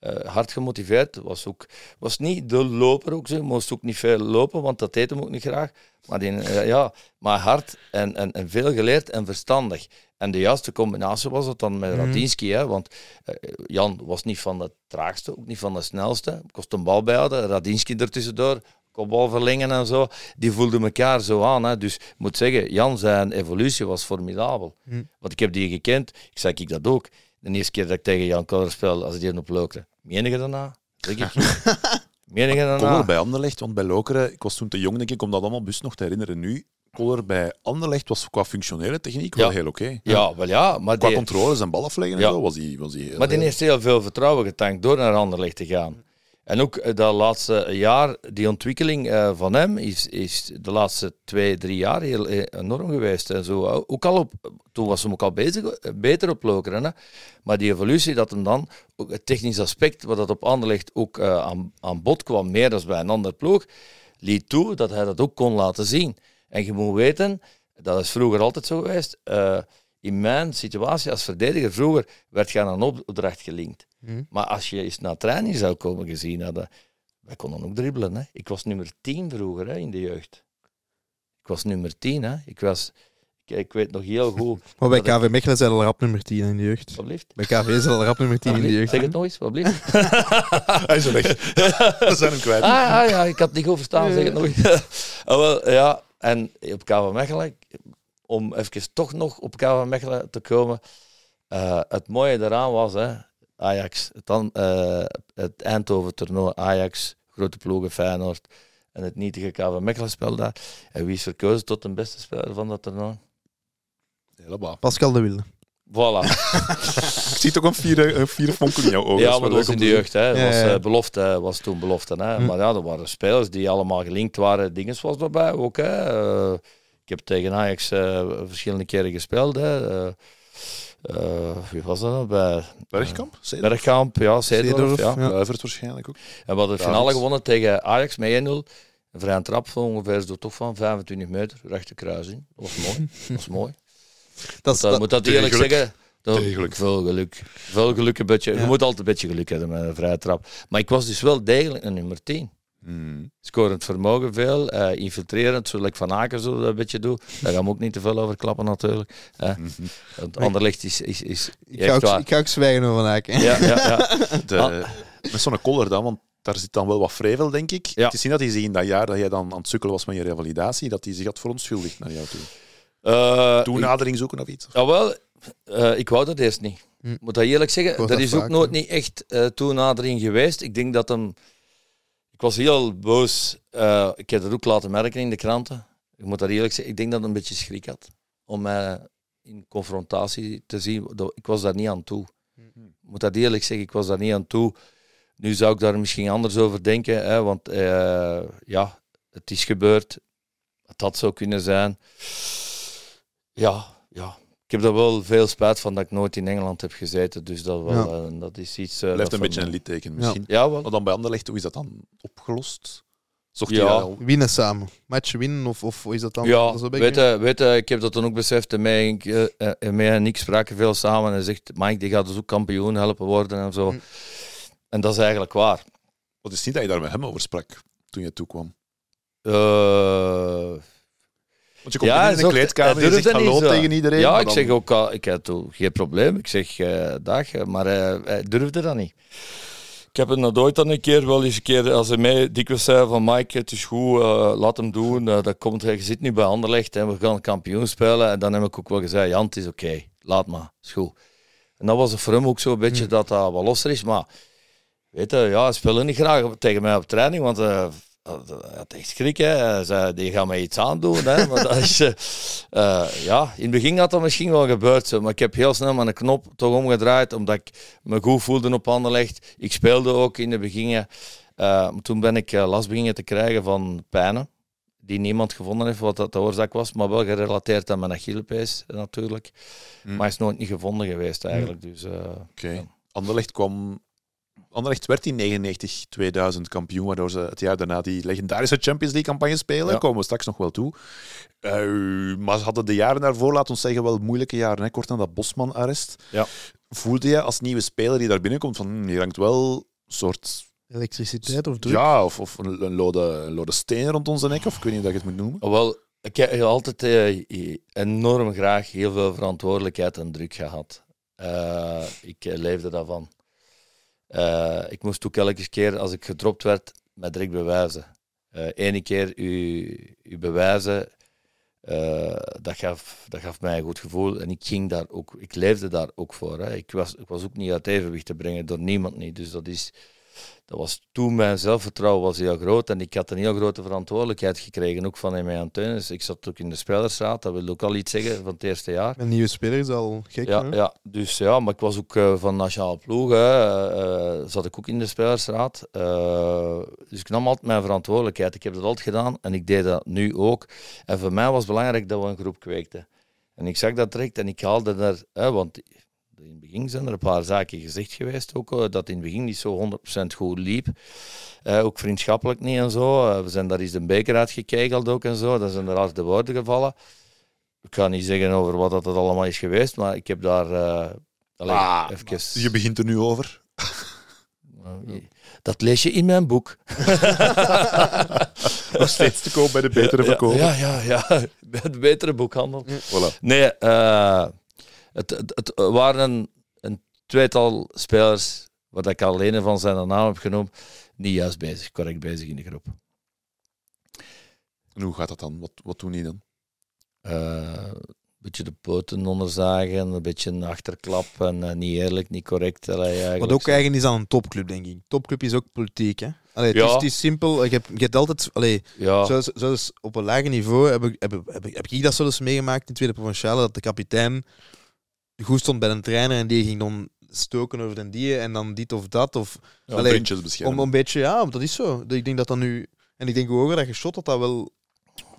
eh, hard gemotiveerd. Was, ook, was niet de loper ook, zo. moest ook niet veel lopen, want dat deed hem ook niet graag. Maar, die, eh, ja, maar hard en, en, en veel geleerd en verstandig. En de juiste combinatie was het dan met Mhm. Radinski. Hè? Want eh, Jan was niet van de traagste, ook niet van de snelste. Kost een bal bijhouden, Radinski ertussendoor, kopbal verlengen en zo. Die voelden elkaar zo aan. Hè? Dus ik moet zeggen, Jan zijn evolutie was formidabel. Mhm. Want ik heb die gekend, ik zei ik dat ook. De eerste keer dat ik tegen Jan Koller speel, als hij die op lookte. Meen je daarna? Zeg ik. Meen je Koller bij Anderlecht, want bij Lokeren, ik was toen te jong denk ik om dat allemaal bus nog te herinneren. Nu, Koller bij Anderlecht was qua functionele techniek wel heel oké. Ja, wel ja, maar Qua die, controles en bal afleggen en zo was hij was die heel, maar die heeft heel veel vertrouwen getankt door naar Anderlecht te gaan. En ook eh, dat laatste jaar, die ontwikkeling eh, van hem is, is de laatste twee, drie jaar heel eh, enorm geweest. En zo. Ook al op, toen was hem ook al bezig, beter op lokeren. Maar die evolutie dat hem dan, ook het technisch aspect, wat dat op Anderlecht ook aan, aan bod kwam, meer dan bij een ander ploeg, liet toe dat hij dat ook kon laten zien. En je moet weten, dat is vroeger altijd zo geweest, in mijn situatie als verdediger, vroeger werd je aan een opdracht gelinkt. Mhm. Maar als je eens naar training zou komen gezien hadden, wij konden ook dribbelen. Hè. Ik was nummer 10 vroeger hè, in de jeugd. Ik was nummer 10. Hè. Ik, was, ik, ik weet nog heel goed. Maar bij ik- KV Mechelen zijn al rap nummer 10 in de jeugd. Wat blieft? Bij KV zijn al rap nummer 10 in de jeugd. Zeg het nog eens, wat blieft? Hij is er weg. We zijn hem kwijt. Ah, ah, ja, ik had het niet goed verstaan, zeg het nog eens. ah, wel, ja, en op KV Mechelen, om even toch nog op KV Mechelen te komen, eh, het mooie daaraan was, hè, Ajax, het, dan, eh, het Eindhoven-toernooi, Ajax, grote ploegen, Feyenoord en het nietige KV Mechelen spel daar. En wie is verkozen tot de beste speler van dat toernooi? Helemaal. Pascal de Wilde. Voilà. Ik zie toch een vier, een vier vonken in jouw ogen. Ja, Dat maar dat was in de jeugd. Hè. Ja, Was, eh, belofte, was toen belofte. Hè. Hm. Maar ja, er waren spelers die allemaal gelinkt waren. Dinges was erbij ook. Hè. Ik heb tegen Ajax eh, verschillende keren gespeeld. Hè. Eh, eh, wie was dat? nou? Bij Bergkamp? Zedorf? Bergkamp, ja, Seedorf. Ja. ja. Luivert waarschijnlijk ook. En we hadden de finale gewonnen tegen Ajax met 1-0. Een vrije trap van ongeveer zo toch van 25 meter, rechte kruising. Dat was mooi. Dat was mooi. Dat is, Dat, dat, moet dat eerlijk zeggen. Dat- Degelijk. Veel geluk. Veel geluk een beetje. Ja. Je moet altijd een beetje geluk hebben met een vrije trap. Maar ik was dus wel degelijk een nummer 10. Hmm. Scorend vermogen veel, eh, infiltrerend, zoals ik Van Aken zo een beetje doe. Daar gaan we ook niet te veel over klappen natuurlijk. Eh, Mhm. het anderlicht is, is, is ik, ga ook, waar. ik ga ook zwijgen over Van Aken. Ja, ja, ja. De, Ah. Met zo'n koller dan, want daar zit dan wel wat vrevel, denk ik. Ja. Het is niet dat hij zich in dat jaar dat jij dan aan het sukkelen was met je revalidatie, dat hij zich had verontschuldigd naar jou toe. Eh, Toenadering zoeken of iets? Jawel, eh, ik wou dat eerst niet. Hm. Ik moet dat eerlijk zeggen. Dat dat is ook nooit niet echt eh toenadering geweest. Ik denk dat hem... Ik was heel boos. Eh, ik heb dat ook laten merken in de kranten. Ik moet dat eerlijk zeggen. Ik denk dat hij een beetje schrik had. Om mij in confrontatie te zien. Ik was daar niet aan toe. Ik moet dat eerlijk zeggen. Ik was daar niet aan toe. Nu zou ik daar misschien anders over denken. Hè, want eh, ja, het is gebeurd. Het had zo kunnen zijn. Ja. Ik heb er wel veel spijt van dat ik nooit in Engeland heb gezeten. Dus dat, wel, Ja. eh, dat is iets... eh, Blijft een beetje van- een litteken misschien. Ja, wel. Maar dan bij Anderlecht, hoe is dat dan opgelost? Zocht Ja. hij daar al? Winnen samen. Match winnen of, of hoe is dat dan? Ja, dat een weet je, weet je, ik heb dat dan ook beseft. En mij, ik, eh, mij en ik spraken veel samen. En hij zegt, Mike, die gaat dus ook kampioen helpen worden en zo. Hm. En dat is eigenlijk waar. Het is niet dat je daar met hem over sprak toen je toekwam. Eh, Want je komt Ja, in de kleedkamer en je zegt hallo tegen iedereen. ja, ik dan- zeg ook al, ik had toen geen probleem. Ik zeg eh, dag, eh, maar eh, hij durfde dat niet. Ik heb het nog ooit dan een keer, wel eens een keer, als hij mij dikwijls zei van Mike, het is goed, laat hem doen. Dat komt, je zit nu bij Anderlecht en we gaan kampioen spelen. En dan heb ik ook wel gezegd, Jan, het is oké, laat maar, is goed. En dat was voor hem ook zo'n beetje dat dat wat losser is. Maar weet je, ja, speelde niet graag tegen mij op training, want had echt schrik. Hè. Zei, die gaan mij iets aandoen. Hè. Maar dat is, eh, ja, in het begin had dat misschien wel gebeurd. Zo. Maar ik heb heel snel mijn knop toch omgedraaid, omdat ik me goed voelde op Anderlecht. Ik speelde ook in de begin. eh, toen ben ik eh, last beginnen te krijgen van pijnen. Die niemand gevonden heeft wat dat de oorzaak was, maar wel gerelateerd aan mijn Achillespees eh, natuurlijk. Hmm. Maar is nooit niet gevonden geweest eigenlijk. Dus, eh, Oké. Ja. Anderlecht kwam... Anderlecht werd in 99-2000 kampioen, waardoor ze het jaar daarna die legendarische Champions League campagne spelen. Ja. Daar komen we straks nog wel toe. Eh, maar ze hadden de jaren daarvoor, laten we zeggen, wel moeilijke jaren. Hè? Kort na dat Bosman-arrest. Ja. Voelde je als nieuwe speler die daar binnenkomt van, hm, hier hangt wel een soort... Elektriciteit of druk? Ja, of, of een, een, lode, een lode steen rond onze nek, of ik weet niet hoe dat je het moet noemen. Oh, Wel, ik heb altijd eh, enorm graag heel veel verantwoordelijkheid en druk gehad. Eh, ik leefde daarvan. Eh, ik moest ook elke keer als ik gedropt werd, met direct bewijzen. Ene keer u, u bewijzen, eh, dat, gaf, dat gaf mij een goed gevoel. En ik ging daar ook, ik leefde daar ook voor. Hè. Ik, was, ik was ook niet uit evenwicht te brengen door niemand niet. Dus dat is. Dat was toen mijn zelfvertrouwen was heel groot en ik had een heel grote verantwoordelijkheid gekregen, ook van mij aan Dus ik zat ook in de spelersraad, dat wil ook al iets zeggen van het eerste jaar. Een nieuwe speler is al gek. Ja, hè? ja, dus ja, maar ik was ook eh, van nationale ploeg, hè, eh, eh, zat ik ook in de spelersraad. Dus ik nam altijd mijn verantwoordelijkheid. Ik heb dat altijd gedaan en ik deed dat nu ook. En voor mij was het belangrijk dat we een groep kweekten. En ik zag dat direct en ik haalde er, hè, want in het begin zijn er een paar zaken gezegd geweest ook, eh, dat in het begin niet zo 100% goed liep. Eh, ook vriendschappelijk niet en zo. Eh, we zijn daar eens de beker uitgekegeld ook en zo. Daar zijn er harde woorden gevallen. Ik ga niet zeggen over wat dat allemaal is geweest, maar ik heb daar Ah, even... Je begint er nu over. Eh, Dat lees je in mijn boek. Nog steeds te koop bij de betere verkoper. Ja, ja, ja. Bij de betere boekhandel. Voilà. Nee, eh, het, het, het waren een, een tweetal spelers, wat ik alleen van zijn naam heb genoemd, niet juist bezig, correct bezig in de groep. En hoe gaat dat dan? Wat, wat doen die dan? Eh, een beetje de poten onderzagen, een beetje een achterklap en eh, niet eerlijk, niet correct. Allee, Wat ook eigen is aan een topclub, denk ik. Topclub is ook politiek, hè? Allee, het, Ja. is, het is simpel. Je hebt, je hebt altijd... Allee, Ja, zoals, zoals op een lager niveau heb ik, heb, ik- heb, ik- heb ik dat zo eens meegemaakt in Tweede Provinciale, dat de kapitein goed stond bij een trainer en die ging dan stoken over den die en dan dit of dat. Of, Ja, Allee, beschermen. om, om een beetje, ja, dat is zo. Ik denk dat dat nu... En ik denk hoe hoger dat je shot, dat dat wel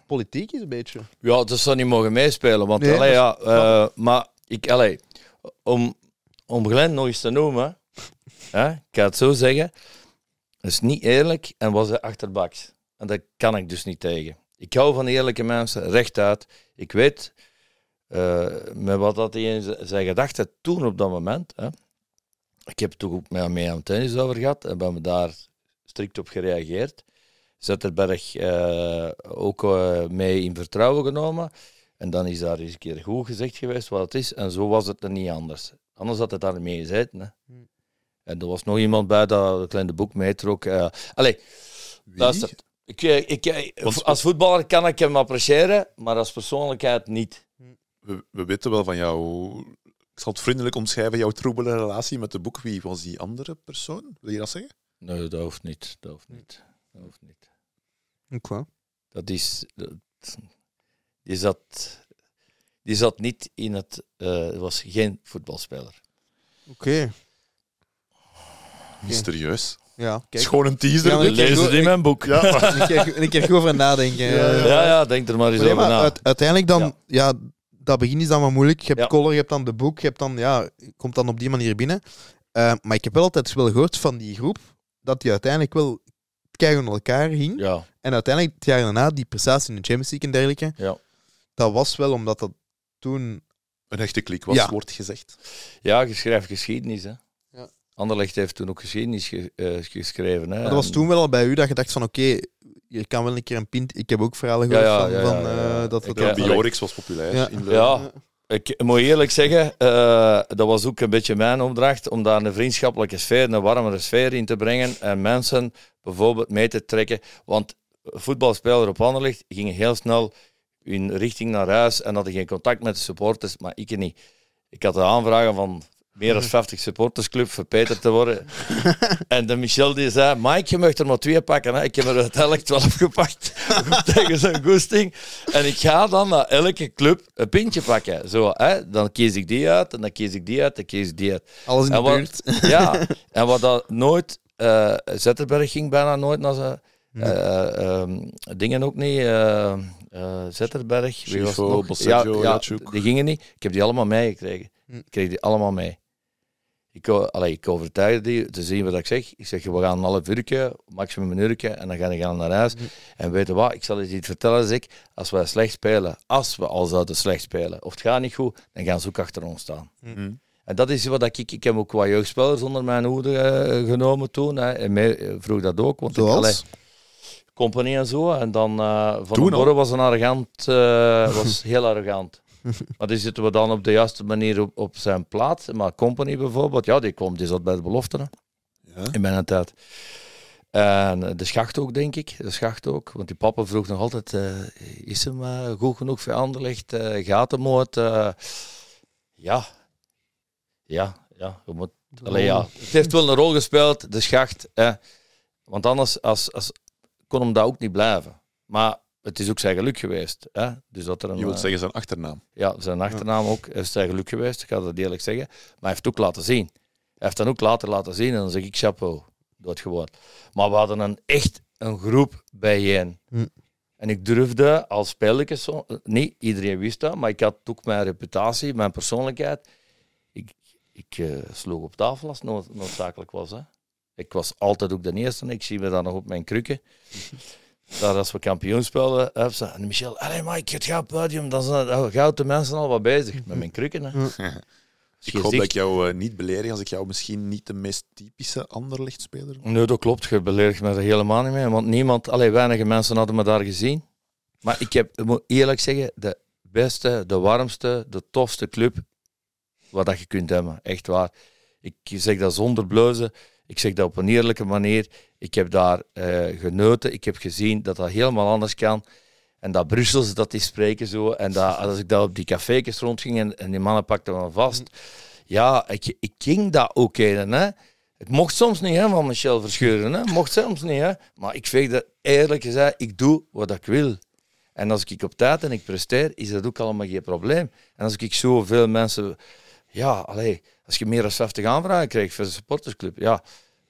politiek is, een beetje. Ja, dat zou niet mogen meespelen. Want, Nee, allee, ja, dat eh, maar ik, allee, om, om Glenn nog eens te noemen, hè, ik ga het zo zeggen, is niet eerlijk en was hij achterbaks. En daar kan ik dus niet tegen. Ik hou van eerlijke mensen, rechtuit. Ik weet eh, met wat dat hij in zijn gedachten toen op dat moment. Hè. Ik heb het toch ook met mee aan het tennis over gehad en ben me daar strikt op gereageerd. Zetterberg eh, ook eh, mee in vertrouwen genomen. En dan is daar eens een keer goed gezegd geweest wat het is. En zo was het er niet anders. Anders had het daar mee gezeten. Hè. Hmm. En er was nog iemand bij dat het kleine boek meetrok. eh allee, Wie? luister. Ik, ik, als voetballer kan ik hem appreciëren, maar als persoonlijkheid niet. We, we weten wel van jou. Ik zal het vriendelijk omschrijven, jouw troebele relatie met de boek. Wie was die andere persoon? Wil je dat zeggen? Nee, dat hoeft niet. Dat hoeft niet. Dat hoeft niet. Oké. Dat is. dat- die, zat, die zat niet in het. eh was geen voetbalspeler. Oké. Mysterieus. Ja, kijk. gewoon een teaser. Ja, ik- Lees het in mijn boek. Ja, een keer goed over nadenken. ja, ja, denk er maar eens Maar over maar na. uit- uiteindelijk dan, Ja. Dat begin is dan wat moeilijk. Je hebt Ja. color, je hebt dan de boek, je hebt dan, ja, komt dan op die manier binnen. Eh, maar ik heb wel altijd wel gehoord van die groep dat die uiteindelijk wel keihard elkaar ging. Ja, En uiteindelijk, het jaar daarna, die prestatie in de Champions League en dergelijke, Ja. dat was wel omdat dat toen... Een echte klik was, Ja. wordt gezegd. ja je schrijft geschiedenis. Hè. Anderlecht heeft toen ook geschiedenis ge- eh, geschreven. Hè. Maar dat was En- toen wel al bij u dat je dacht van, oké, je kan wel een keer een pint... Ik heb ook verhalen gehoord Ja, ja, van, ja, van eh, dat Ik. Biorix was populair Ja. in. Ja, ik moet eerlijk zeggen, eh, dat was ook een beetje mijn opdracht om daar een vriendschappelijke sfeer, een warmere sfeer in te brengen en mensen bijvoorbeeld mee te trekken. Want voetbalspeler op Anderlecht ging heel snel in richting naar huis en hadden geen contact met de supporters, maar ik niet. Ik had de aanvragen van meer dan 50 supportersclub voor Peter te worden. en de Michel die zei, Mike, je mag er maar twee pakken. Hè. Ik heb er uiteindelijk 12 gepakt tegen zijn goesting. En ik ga dan naar elke club een pintje pakken. Zo, hè. Dan kies ik die uit, en dan kies ik die uit, dan kies ik die uit. Alles in de En wat- buurt. Ja, en wat dat nooit... eh Zetterberg ging bijna nooit naar zijn... eh, ehm, dingen ook niet. eh, eh, Zetterberg. Wie was het nog? Bosseggio, ja, die gingen niet. Ik heb die allemaal meegekregen. Ik kreeg die allemaal mee. Ik, o- allee, ik overtuigde die te zien wat ik zeg. Ik zeg, we gaan een half uurtje, maximum een uurtje, en dan gaan we gaan naar huis. En weet je wat, ik zal eens iets vertellen, zeg. Als wij slecht spelen, als we al zouden slecht spelen, of het gaat niet goed, dan gaan ze ook achter ons staan. Mhm. En dat is wat ik... Ik heb ook wat jeugdspelers onder mijn hoede eh, genomen toen. Hè. En mij eh, vroeg dat ook. Want ik, allee, Zoals? company en zo. En dan eh Van den? Borre was een arrogant, eh, was heel arrogant. Maar die zitten we dan op de juiste manier op, op zijn plaats. Maar company bijvoorbeeld, ja, die kwam, die zat bij de belofte hè, Ja. in mijn tijd. En de schacht ook, denk ik. De schacht ook. Want die papa vroeg nog altijd, eh, is hem eh, goed genoeg voor Anderlecht? Eh gaat hem ooit? Ja. Ja, ja. Je moet, Allee, ja. Het heeft wel een rol gespeeld, de schacht. Want anders als, als, kon hem dat ook niet blijven. Maar het is ook zijn geluk geweest. Hè. Dus dat er een, Je wilt eh, zeggen zijn achternaam. ja, zijn achternaam ook is zijn geluk geweest, ik ga dat eerlijk zeggen. Maar hij heeft het ook laten zien. Hij heeft dan ook later laten zien en dan zeg ik chapeau, dat gewoon. Maar we hadden een, echt een groep bijeen. Hm. En ik durfde als spelerke, zo, niet iedereen wist dat, maar ik had ook mijn reputatie, mijn persoonlijkheid. Ik, ik eh, sloeg op tafel als het nood, noodzakelijk was. Hè. Ik was altijd ook de eerste. Ik zie me dan nog op mijn krukken. Daar als we kampioen speelden, heb ze, en Michel, allee Mike, het gaat op het podium. Dan zijn de gouden mensen al wat bezig met mijn krukken. Hè. Ik Je hoop dat ik jou eh, niet beledig als ik jou misschien niet de meest typische Anderlecht-speler Nee, dat klopt. Je beledigt me er helemaal niet mee. Want niemand, allee, weinige mensen hadden me daar gezien. Maar ik heb, ik moet eerlijk zeggen, de beste, de warmste, de tofste club wat dat je kunt hebben. Echt waar. Ik zeg dat zonder blozen. Ik zeg dat op een eerlijke manier. Ik heb daar eh, genoten. Ik heb gezien dat dat helemaal anders kan. En dat Brussels, dat die spreken zo. En dat, als ik daar op die café's rondging en, die mannen pakten me vast. Ja, ik, ik ging dat ook in. Hè. Het mocht soms niet hè, van Michel Verscheuren. Hè. Mocht soms niet. Hè. Maar ik veeg dat eerlijk gezegd, ik doe wat ik wil. En als ik op tijd en ik presteer, is dat ook allemaal geen probleem. En als ik zoveel mensen... Ja, allee, als je meer dan 50 aanvragen krijgt voor de supportersclub, ja...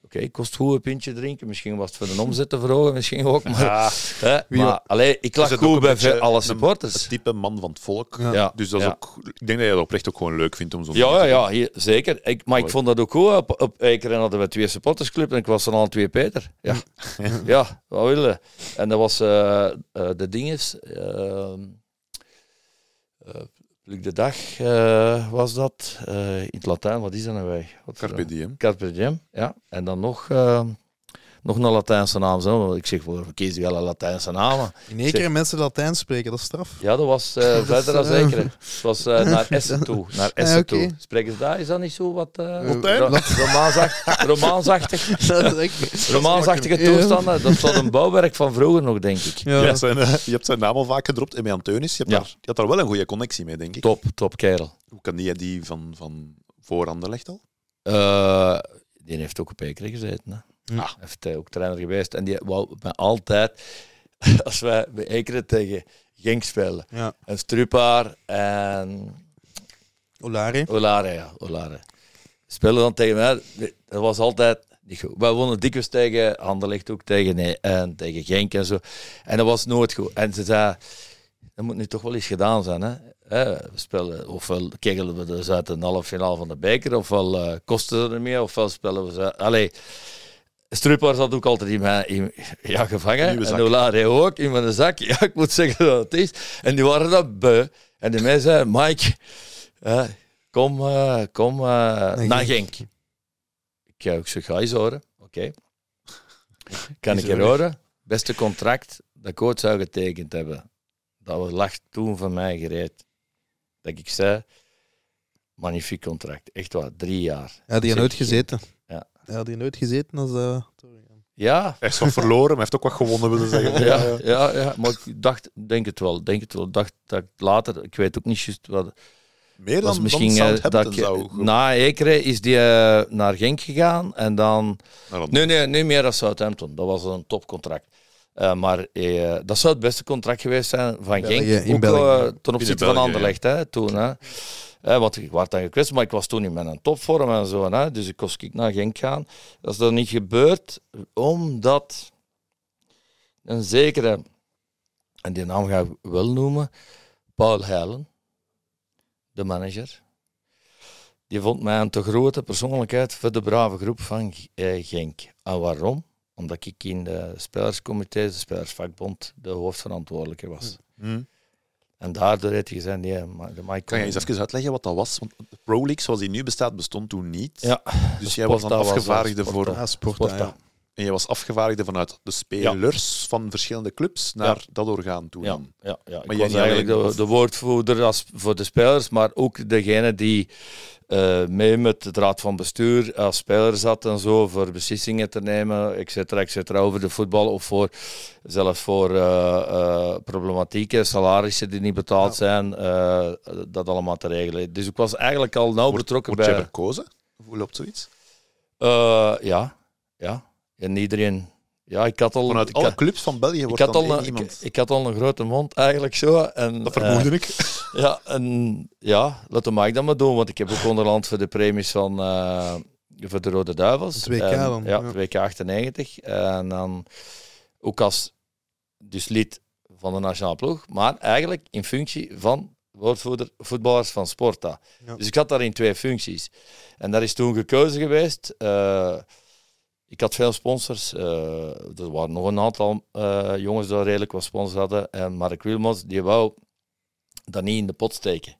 Oké, kost goed een pintje drinken. Misschien was het voor de omzet te verhogen, misschien ook. Maar, hè, maar allee, ik lag goed een bij alle een- supporters. Het type man van het volk. Ja. Ja, Dus dat is ja. ook, ik denk dat je dat oprecht ook gewoon leuk vindt om zo'n Ja, ja, ja hier, zeker. Ik, maar ik vond dat ook goed. Op, op Eikeren hadden we twee supportersclubs en ik was dan al twee Peter. Ja, ja wat wil je? En dat was eh, eh, de dinges. ehm eh, Luc de Dag eh, was dat. Eh, in het Latijn, wat is dat nou wij? Wat Carpe diem. Carpe diem, ja. En dan nog, eh, nog een Latijnse naam. Want Ik zeg, voor kies wel een Latijnse naam. In één keer mensen Latijn spreken, dat is straf. Ja, dat was eh, verder dan eh, zeker. Het was eh, naar Essen toe. Naar Essen oké. toe. Spreken ze daar? Is dat niet zo wat... eh Latijn? ro- Romaansachtig. Romaansachtige toestanden. Dat was een bouwwerk van vroeger nog, denk ik. Ja. Je, hebt zijn, je hebt zijn naam al vaak gedropt, Emme Anteunis. Je, hebt Ja. daar, je had daar wel een goede connectie mee, denk ik. Top, top kerel. Hoe kan die die van, van voor Anderlecht al? Eh, die heeft ook op Ekeren gezeten. Hè. Hm. Ah, heeft hij ook trainer geweest. En die wou mij altijd, als wij bij Ekeren tegen Genk spelen, Ja. en Strupaar en Olari. Olare, ja, Olare. Spelen dan tegen mij. Dat was altijd niet goed. Wij wonnen dikwijls tegen Anderlecht ook tegen, nee, en tegen Genk en zo. En dat was nooit goed. En ze zei, dat moet nu toch wel eens gedaan zijn. Hè? We spelen, ofwel kegelen we dus uit de halve finale van de beker, ofwel eh kosten ze er meer, ofwel spelen we ze... Allee, Strupper zat ook altijd in mijn in, ja, gevangen. En Olare ook, in mijn zak. Ja, ik moet zeggen dat het is. En die waren dat beu. En die mij zei, Mike, kom, eh, kom eh, naar Genk. Ik, eh, ik zeg, ga eens horen. Oké. Kan ik er horen? Beste contract dat ik ooit zou getekend hebben. Dat was- lag toen van mij gereed. Dat ik zei, magnifiek contract. Echt waar, drie jaar. Ja, die had nooit gezeten. Ja. Ja, die had nooit gezeten als... eh, Ja, Hij is wat verloren, maar hij heeft ook wat gewonnen, willen zeggen. ja, ja, ja, maar ik dacht, denk het wel, denk het wel. Ik dacht dat ik later, ik weet ook niet juist wat, Meer was dan, misschien dan eh, Southampton dat ik, zou... goed- na Ekeren is die eh, naar Genk gegaan en dan Nee, nee, niet meer dan Southampton. Dat was een topcontract. Eh, maar eh, dat zou het beste contract geweest zijn van Genk. in Ook België. eh, ten opzichte van Anderlecht hè, toen. Hè. Eh, want ik was dan gekwetst, maar ik was toen in mijn topvorm en zo. Hè. Dus ik kost ik naar Genk gaan. Dat is dan niet gebeurd, omdat een zekere, en die naam ga ik wel noemen, Paul Heilen, de manager, die vond mij een te grote persoonlijkheid voor de brave groep van eh, Genk. En waarom? Omdat ik in de spelerscomité, de spelersvakbond, de hoofdverantwoordelijke was. Hm. En daardoor heeft hij gezegd, nee, maar de Mike Kan je eens even uitleggen wat dat was? Want de Pro League, zoals die nu bestaat, bestond toen niet. Ja, dus jij was dan afgevaardigde voor... Sporta. Ja, sport. Sporta. ja. En je was afgevaardigde vanuit de spelers van verschillende clubs naar dat orgaan toe. Ja, ja, ja. Maar ik jij was niet eigenlijk alleen, de, de woordvoerder als, voor de spelers, maar ook degene die eh, mee met het raad van bestuur als speler zat en zo, voor beslissingen te nemen, et cetera, et cetera, over de voetbal of voor, zelfs voor eh, eh, problematieken, salarissen die niet betaald zijn, dat allemaal te regelen. Dus ik was eigenlijk al nauw Word- betrokken Word jij bij... verkozen Hoe loopt zoiets? Ja, ja. En iedereen... Ja, ik had al... Vanuit ik, alle had- clubs van België ik wordt had, dan al een, ik, iemand. ik had al een grote mond eigenlijk zo. En, dat eh, vermoedde ik. Ja, en ja, laten mag ik dat maar doen, want ik heb ook onderhand voor de premies van eh, voor de Rode Duivels. Het WK En- dan, Ja, ja. het WK 98. En dan ook als dus lid van de nationale ploeg, maar eigenlijk in functie van woordvoerder voetballers van Sporta. Ja. Dus ik had daarin twee functies. En dat is toen gekozen geweest. Eh, ik had veel sponsors. eh, er waren nog een aantal eh, jongens die redelijk wat sponsors hadden. En Mark Wilmots, die wou dat niet in de pot steken.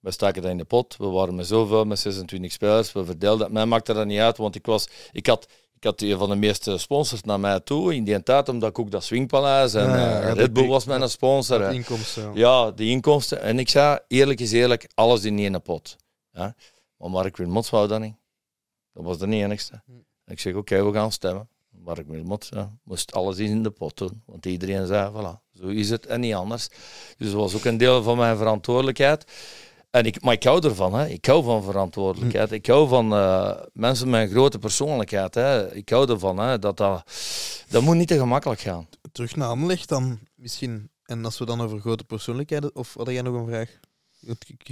We staken dat in de pot. We waren met zoveel, met 26 spelers. We verdeelden dat. Mij maakte dat niet uit, want ik, was, ik, had, ik had een van de meeste sponsors naar mij toe in die tijd, omdat ik ook dat Swingpaleis en Ja, eh, Red Bull was mijn sponsor. Hè. inkomsten. ja. Ja, de inkomsten. En ik zei, eerlijk is eerlijk, alles in één pot. Ja? Maar Mark Wilmots wou dat niet. Dat was de enigste. Ik zeg, oké, we gaan stemmen. Mark Wilmots ja, moest alles in de pot doen. Want iedereen zei, voilà, zo is het en niet anders. Dus dat was ook een deel van mijn verantwoordelijkheid. En ik, maar ik hou ervan, hè. ik hou van verantwoordelijkheid. Ik hou van eh, mensen met een grote persoonlijkheid. Hè. Ik hou ervan, hè, dat, dat dat moet niet te gemakkelijk gaan. Terug naar Anderlecht dan misschien. En als we dan over grote persoonlijkheden... Of had jij nog een vraag?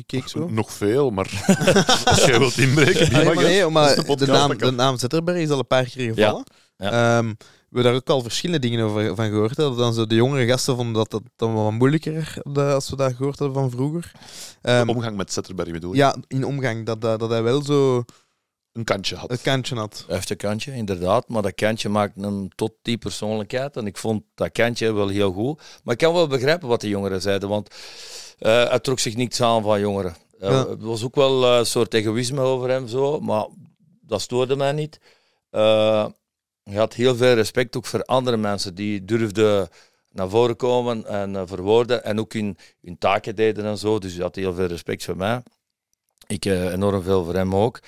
Keek zo. Nog veel, maar als jij wilt inbreken, die mag, maar nee, Dat maar de naam, dat de naam Zetterberg is al een paar keer gevallen. Ja. Ehm, we hebben daar ook al verschillende dingen over van gehoord. Hè. Dan zo de jongere gasten vonden dat dat dan wel wat moeilijker de- als we dat gehoord hadden van vroeger. Ehm, De omgang met Zetterberg bedoel je? ja, in omgang. Dat, dat, dat hij wel zo Een kantje had. het kantje had. Hij heeft een kantje, inderdaad. Maar dat kantje maakt hem tot die persoonlijkheid. En ik vond dat kantje wel heel goed. Maar ik kan wel begrijpen wat de jongeren zeiden. Want eh hij trok zich niets aan van jongeren. Eh, Ja. Er was ook wel eh, een soort egoïsme over hem. Zo, maar dat stoorde mij niet. Eh, hij had heel veel respect ook voor andere mensen. Die durfden naar voren komen en eh, verwoorden. En ook hun, hun taken deden en zo. Dus hij had heel veel respect voor mij. Ik eh, enorm veel voor hem ook.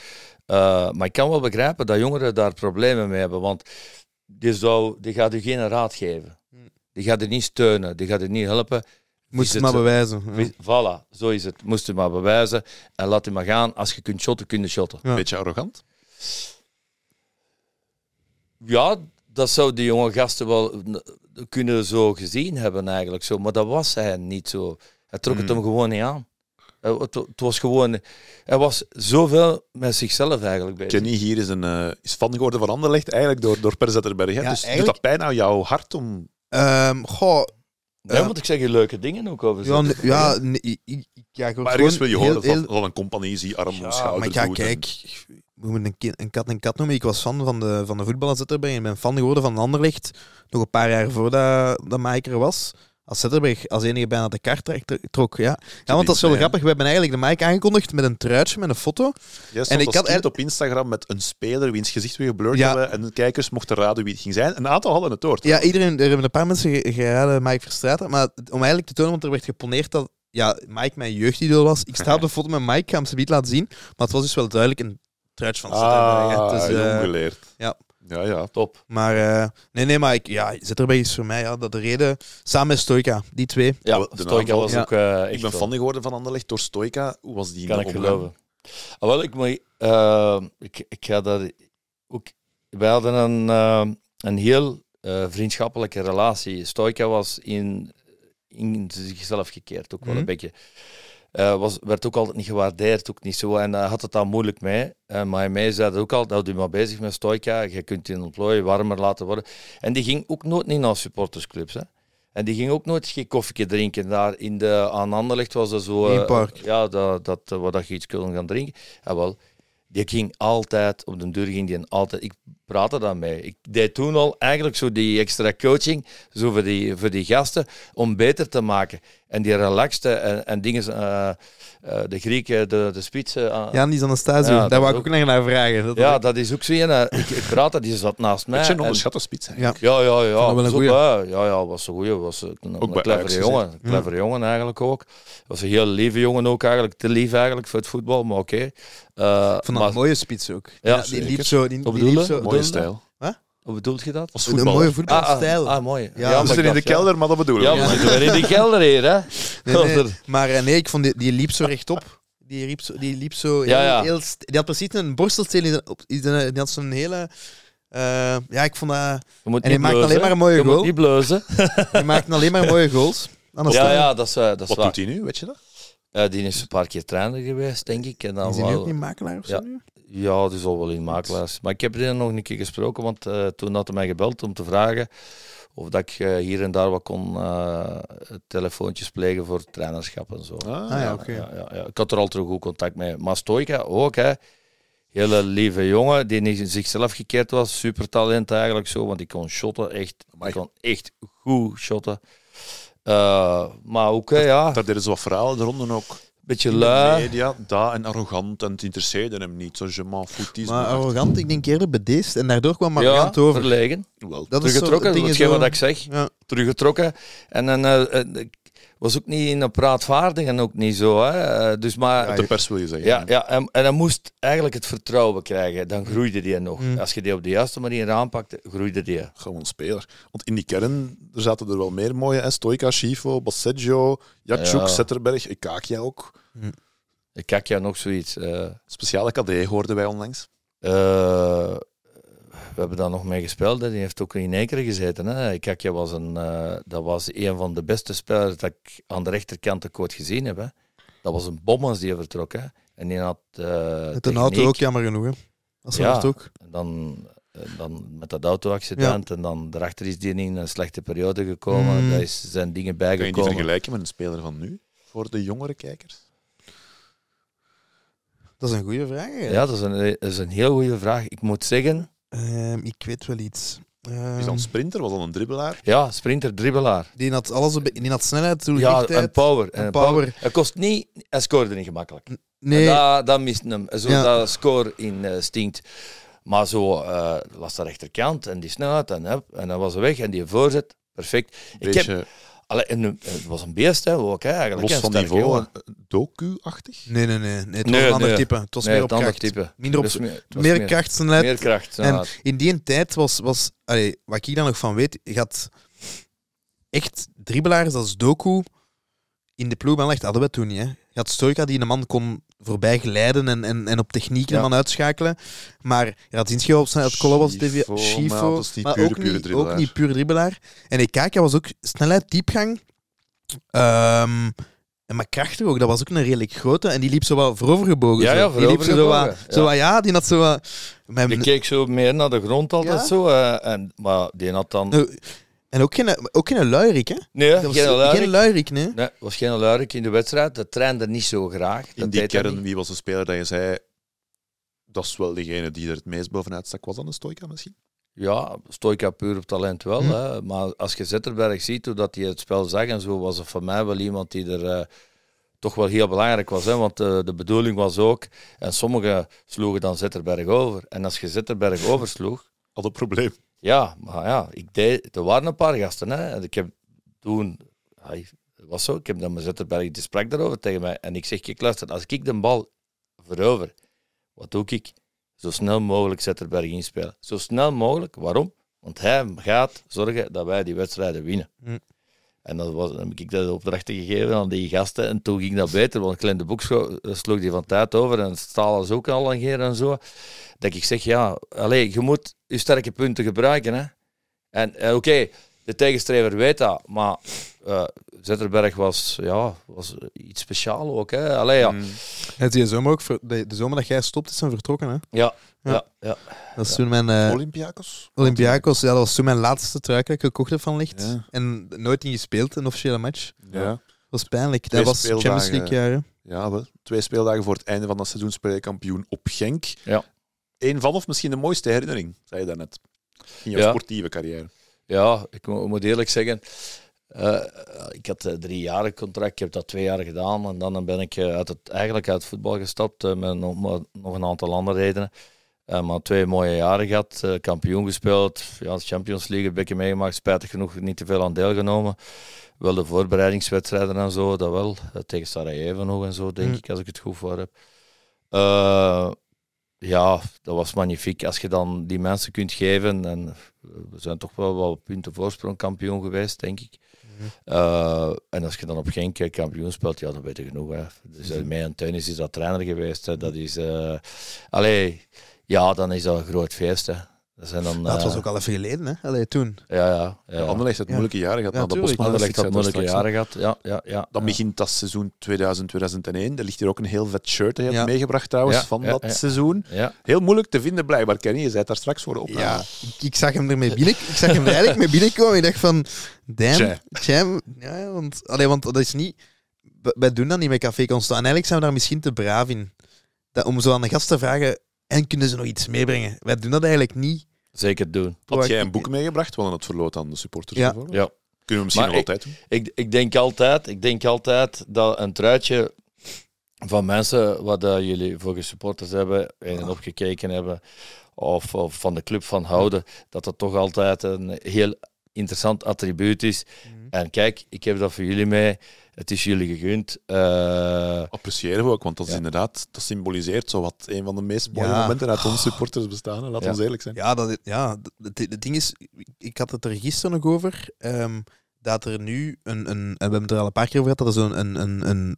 Uh, maar ik kan wel begrijpen dat jongeren daar problemen mee hebben, want die, zou, die gaat u geen raad geven. Die gaat u niet steunen, die gaat u niet helpen. Moest het maar bewijzen. Ja. Voilà, zo is het. Moest u maar bewijzen en laat u maar gaan. Als je kunt shotten, kun je shotten. Ja. Beetje arrogant. Ja, dat zou die jonge gasten wel kunnen zo gezien hebben eigenlijk. Zo. Maar dat was hij niet zo. Hij trok het Mm. hem gewoon niet aan. Hij- Het, het was gewoon... Hij was zoveel met zichzelf eigenlijk bezig. Kenny hier is, een, eh, is fan geworden van Anderlecht, eigenlijk door, door Per Zetterberg. Hè? Ja, dus doet eigenlijk- dat pijn aan jouw hart om... Ehm, goh, Ja. moet ik zeggen, leuke dingen ook over ja, ja, nee, ik, ik, ja, ik Maar ergens gewoon wil je heel- horen van, heel- van een compagnie, zie arm, Ja, schouder, maar ja, en- kijk, we moeten een, kat en kat noemen. Ik was fan van de, van de voetballer Zetterberg. Ik ben fan geworden van Anderlecht. Nog een paar jaar voordat dat Mike er was. Als Zetterberg als enige bijna de kaart trok. Ja. ja, want dat is wel Ja. grappig. We hebben eigenlijk de Mike aangekondigd met een truitje, met een foto. Stond En ik had op Instagram met een speler wiens gezicht we geblurred Ja. hebben en de kijkers mochten raden wie het ging zijn. Een aantal hadden het door. Ja, iedereen, er hebben een paar mensen ge- geraden Mike Verstraeten. Maar om eigenlijk te tonen, want er werd geponeerd dat ja, Mike mijn jeugdidool was. Ik sta op de foto met Mike, ik ga hem ze niet laten zien. Maar het was dus wel duidelijk een truitje van Zetterberg. hè. Ah, Dus, geleerd. ja. Ja, ja. Top. Maar eh, nee, nee, maar ik, ja, Zetterberg is voor mij ja, dat de reden. Samen met Stoika, die twee. Ja, aanval. was Ja. ook eh, Ik ben fan geworden van Anderlecht door Stoica. Hoe was die Kan ik geloven. Ah, wel, ik, moet, eh, ik, ik ga daar ook... Wij hadden een, een heel eh, vriendschappelijke relatie. Stoica was in, in zichzelf gekeerd, ook wel Mhm. een beetje. Eh, was, werd ook altijd niet gewaardeerd, ook niet zo. En hij had het daar moeilijk mee. Eh, maar mij zei dat ook altijd, houd je maar bezig met Stoica. Je kunt in ontplooien warmer laten worden. En die ging ook nooit niet naar supportersclubs. Hè. En die ging ook nooit geen koffietje drinken. Daar in de, aan Anderlecht was er zo... Eh, park. ja, dat, dat, eh, waar dat je iets kon gaan drinken. Ja, wel. Die ging altijd, op de deur ging die altijd... Ik praatte daar mee. Ik deed toen al eigenlijk zo die extra coaching, zo voor die, voor die gasten, om beter te maken. En die relaxte en, en dingen... eh, eh, de Grieken, de, de spitsen... eh, Jan is Anastasio, Ja, daar dat wou ik ook. nog naar vragen. Dat ja, dat is ook zo een. eh, Ik, ik praatte, die zat naast mij. Beetje een en- onderschatte spits. eigenlijk. Ja. ja, ja, ja. Dat wel een Zo, goeie. ja, ja, ja, was een goeie. Was een, clevere Ajax jongen. Een clevere jongen eigenlijk ook. Was een heel lieve jongen ook eigenlijk. Te lief eigenlijk voor het voetbal, maar oké. Eh, vond dat maar- een mooie spits ook. Ja, die zeker. liep zo... Die, die liep zo Mooie stijl. Hoe bedoelt je dat? Als een voetballer. mooie Ah, voetbalstijl. ah, ah, mooi. Ja, we zitten ik in de ja. kelder, maar dat bedoel ik. Ja, we zitten weer in de kelder hier, hè? Nee, nee, Onder- maar nee, ik vond die, die liep zo rechtop. Die, riep zo, die liep zo Ja, heel, ja. Die had precies een borstelsteen. de- Die had zo'n hele... eh, ja, ik vond dat... Je moet En niet hij maakt alleen maar een mooie Je moet goal. niet bleuzen. Die maakte alleen maar mooie goals. Anders Ja, dan- ja, dat is, eh, dat is Wat waar. doet hij nu, weet je dat? Eh, die is een paar keer trainer geweest, denk ik. En dan Is hij wel- ook niet makelaar of zo Ja. nu? Ja, die zal wel in makelaars. Maar ik heb er nog een keer gesproken, want eh, toen had hij mij gebeld om te vragen of dat ik eh, hier en daar wat kon eh, telefoontjes plegen voor trainerschap en zo. Ah, ja, ja. oké. Ja, ja, ja. Ik had er altijd goed contact mee. Maar Stoika ook, hè. Hele lieve jongen, die niet in zichzelf gekeerd was. Super talent eigenlijk zo, want die kon shotten echt. Die Amai. kon echt goed shotten. Eh, maar ook, hè, ja, Daar deden ze wat verhalen de ronden ook. Beetje In de lui. media, dat en arrogant en het interesseerde hem niet. Zo je m'en foutisme. Maar arrogant, ik denk eerder bedeesd. En daardoor kwam Ja, arrogant over. verlegen. Wel, Dat is Teruggetrokken, dingen hetgeen zo- wat ik zeg. Ja. teruggetrokken. En dan ik was ook niet in een praatvaardig en ook niet zo. Hè. Eh, Dus maar, Op de pers wil je zeggen. ja, ja, en, en hij moest eigenlijk het vertrouwen krijgen. Dan groeide die nog. Mm. Als je die op de juiste manier aanpakte, groeide die. Gewoon speler. Want in die kern er zaten er wel meer mooie. Hè? Stoika, Schifo, Basseggio, Jacek, Ja. Zetterberg, Ikakia ook. Ik kijk jou nog zoiets. eh, Speciale KD hoorden wij onlangs. eh, we hebben daar nog mee gespeeld. hè. Die heeft ook in Ekeren gezeten. Hè. Kakja was een, eh, dat was een van de beste spelers dat ik aan de rechterkant ooit gezien heb. Hè. Dat was een bom als die vertrok. Hè. En die had eh Met een auto ook, jammer genoeg. Hè. Dat is Ja. ook. En dan, dan met dat auto-accident en dan daarachter is die in een slechte periode gekomen. Mm. Daar is, zijn dingen Kan je die bijgekomen. vergelijken met een speler van nu? Voor de jongere kijkers? Dat is een goede vraag. hè. Ja, dat is, een, dat is een heel goede vraag. Ik moet zeggen, Ehm, ik weet wel iets. Ehm, Is dat een sprinter? Was dat een dribbelaar? ja, sprinter, dribbelaar. die had alles op, die had snelheid, toen Ja, en power. en En power. power. Hij kost niet, hij scoorde niet gemakkelijk. Nee, En Dat, dat mist hem. Zo Ja. dat score in eh, stinkt. Maar zo eh was de rechterkant en die snelheid en, hup, en dan was hij weg en die voorzet, perfect. Ik heb, allee, en, het was een beest hè, ook, hè, eigenlijk. los van niveau. Doku-achtig? nee, nee, nee, nee. Het was Nee, een ander nee. type. Het was Nee, meer op andere kracht. type. Minder op Dus meer, meer. Meer kracht. En ja. in die tijd was, was allee, wat ik daar nog van weet, je had echt dribbelaars als Doku in de ploeg echt hadden we toen niet. Hè. Je had Stoika die een man kon voorbij glijden en, en, en op techniek Ja. man uitschakelen. Maar Zinschio op zijn het was Schifo, maar Schifo, niet maar pure, ook, pure niet, ook niet puur dribbelaar. En Ekaka was ook snelheid, diepgang. Ehm, en maar krachtig ook, dat was ook een redelijk grote. En die liep zo wat voorovergebogen. Ja, ja, die liep zo, zo wat, voorovergebogen, zo ja. wat, ja, die had zo wat... Die keek zo meer naar de grond altijd zo. eh, en, maar die had dan... Nou, En ook geen, ook geen luierik, hè? Nee, Dat was geen luirik. geen luierik, nee. Nee, was geen luirik in de wedstrijd. Dat trainde niet zo graag. In Dat die deed hij kern, wie was de speler dat je zei... Dat is wel degene die er het meest bovenuit stak. Was dat een Stoika misschien? Ja, Stoika puur op talent wel. Hm. Hè. Maar als je Zetterberg ziet, hoe dat hij het spel zag en zo, was het voor mij wel iemand die er eh, toch wel heel belangrijk was. Hè. Want eh, de bedoeling was ook, en sommigen sloegen dan Zetterberg over. En als je Zetterberg oversloeg, Had een probleem. Ja, maar ja, ik deed, er waren een paar gasten. Hè. En ik heb toen, hij, was zo, ik heb dan met Zetterberg, die sprak daarover tegen mij. En ik zeg, kijk luister, als ik de bal verover, wat doe ik? Zo snel mogelijk Zetterberg inspelen. Zo snel mogelijk, waarom? Want hij gaat zorgen dat wij die wedstrijden winnen. Hm. En dan, was, dan heb ik dat opdrachten gegeven aan die gasten. En toen ging dat beter, want Klein de Boek scho- sloeg die van tijd over. En Staal is ook al een keer en zo. Dat ik zeg, ja, allez, je moet je sterke punten gebruiken. Hè? En eh, oké, de tegenstrever weet dat. Maar eh, Zetterberg was, ja, was iets speciaals ook. Hè? Allee, ja. Mm. Het die zomer ook, de, de zomer dat jij stopt, is zijn vertrokken. Hè? Ja, Ja. ja, ja. Dat is toen mijn eh, Olympiakos? Olympiakos, ja, dat was toen mijn laatste trui dat ik gekocht heb van Licht. Ja. En nooit in gespeeld, een officiële match. Ja. Dat was pijnlijk. Twee dat was Champions. League jaar. hè. ja, wel. Twee speeldagen voor het einde van dat seizoen speel je kampioen op Genk. Ja. Eén van of misschien de mooiste herinnering, zei je daarnet. In jouw Ja. sportieve carrière. Ja, ik mo- moet eerlijk zeggen. eh, ik had een driejarig contract, ik heb dat twee jaar gedaan. En dan ben ik eh, uit het, eigenlijk uit het voetbal gestapt eh, met nog, nog een aantal andere redenen. Eh, maar twee mooie jaren gehad, eh, kampioen gespeeld. Ja, Champions League heb ik meegemaakt, spijtig genoeg niet te veel aan deelgenomen. Wel de voorbereidingswedstrijden en zo, dat wel. Eh, tegen Sarajevo nog en zo, denk Mm. ik, als ik het goed voor heb. Eh, ja, dat was magnifiek. Als je dan die mensen kunt geven. En we zijn toch wel wat punten voorsprong kampioen geweest, denk ik. Eh, en als je dan op Genk eh, kampioen speelt, ja, dan weet je genoeg. Hè. Dus uh, mij en Teunis is dat trainer geweest. Hè. Dat is... eh allee, ja, dan is dat een groot feest. Hè. Dat zijn dan... Dat was eh, ook al even geleden, hè? Allee, toen. Ja, ja. ja. Ja. Anderlecht heeft Ja. moeilijke jaren gehad. Ja. Bosman Anderlecht had Anderlecht moeilijke jaren gehad. Ja, ja, ja. Dan ja. begint dat seizoen 2000-2001. Er ligt hier ook een heel vet shirt dat je hebt meegebracht trouwens Ja, van ja, dat ja. seizoen. Ja. Heel moeilijk te vinden blijkbaar, Kenny. Je zei het daar straks voor de opname. Ja, ik, ik zag hem ermee binnen. Ik zag hem er eigenlijk mee binnenkomen. Ik dacht van, damn, tja, ja, ja, want, allee, want dat is niet. Wij doen dat niet met Café Constant. En eigenlijk zijn we daar misschien te braaf in. Dat, om zo aan de gast te vragen, en kunnen ze nog iets meebrengen? Wij doen dat eigenlijk niet. Zeker doen. Had jij een boek meegebracht? We hadden het verloot aan de supporters. Ja. bijvoorbeeld. Ja. Kunnen we misschien Maar nog altijd doen. Ik, ik, denk altijd, ik denk altijd dat een truitje van mensen wat dat jullie voor supporters hebben en opgekeken hebben, of, of van de club van houden, dat dat toch altijd een heel interessant attribuut is. En kijk, ik heb dat voor jullie mee. Het is jullie gegund. Eh, Appreciëren we ook, want dat is Ja. inderdaad, dat symboliseert zo wat een van de meest mooie Ja. momenten uit onze supporters bestaan. hè. Laat Ja. ons eerlijk zijn. Ja, dat, ja het, het ding is, ik had het er gisteren nog over, ehm, dat er nu een, een, en we hebben het er al een paar keer over gehad, dat er zo'n een, een, een,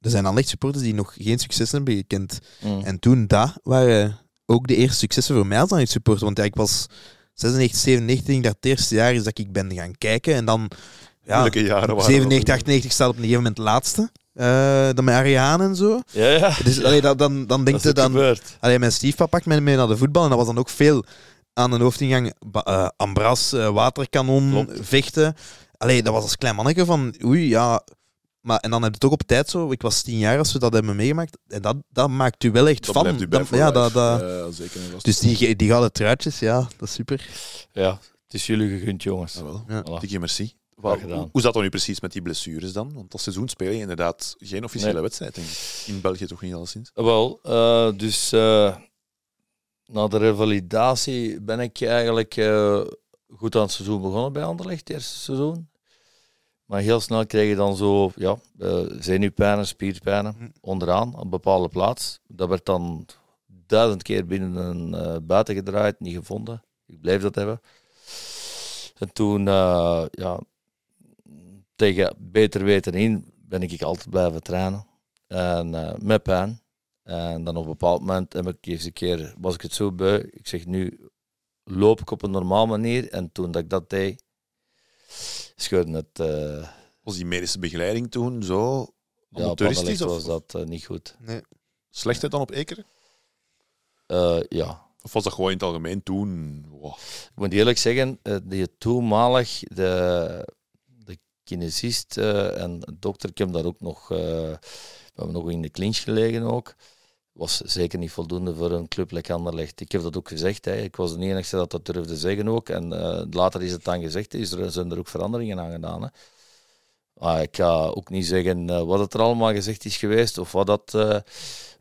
er zijn Anderlecht supporters die nog geen succes hebben gekend. mm. En toen, dat waren ook de eerste successen voor mij als dan supporter. Want ja, ik was 96, 97, denk ik dat het eerste jaar is dat ik ben gaan kijken. En dan, ja, jaren waren 97, 98 staat op een gegeven moment laatste. Eh, dan met Ariane en zo. ja, ja. Dus allee, dat, dan, dan denkt is je dan... gebeurd. Allee, mijn stiefpapa pakt mij mee naar de voetbal en dat was dan ook veel aan de hoofdingang. ba- eh, ambras, eh, waterkanon, Klopt. vechten. Allee, dat was als klein manneke van, oei, ja... Maar, en dan heb je het ook op tijd zo, ik was tien jaar als we dat hebben meegemaakt. En dat, dat maakt u wel echt Dat van. blijft u bij Dat- voor ja, dat, dat, Ja, zeker dus die, die gouden truitjes, ja, dat is super. Ja, het is jullie gegund, jongens. Jawel. Ja. Voilà. Dikke merci. Hoe, hoe zat dat nu precies met die blessures dan? Want dat seizoen speel je inderdaad geen officiële Nee. wedstrijd, ik. In België toch niet alleszins. Wel, eh, dus eh, na de revalidatie ben ik eigenlijk eh, goed aan het seizoen begonnen bij Anderlecht, het eerste seizoen. Maar heel snel kreeg je dan zo ja, zenuwpijnen, spierpijnen Hm. onderaan, op een bepaalde plaats. Dat werd dan duizend keer binnen eh, buiten gedraaid, niet gevonden. Ik bleef dat hebben. En toen, ja, tegen beter weten in, ben ik altijd blijven trainen. En eh, met pijn. En dan op een bepaald moment heb ik eens een keer, was ik het zo beu. Ik zeg nu loop ik op een normaal manier. En toen dat ik dat deed, scheurde het. eh Was die medische begeleiding toen zo ja? Anderlecht was dat eh, niet goed. Nee. slechtheid dan op Ekeren? Ja, Of was dat gewoon in het algemeen toen? Wow. ik moet eerlijk zeggen, die toenmalig, de kinesist eh, en dokter, ik heb daar ook nog, eh, we hebben nog in de clinch gelegen ook, was zeker niet voldoende voor een club like Anderlecht. Ik heb dat ook gezegd, hè. ik was de enige dat dat durfde zeggen ook. En eh, later is het dan gezegd, is er, zijn er ook veranderingen aan gedaan. Hè. Maar ik ga ook niet zeggen wat het er allemaal gezegd is geweest, of wat dat...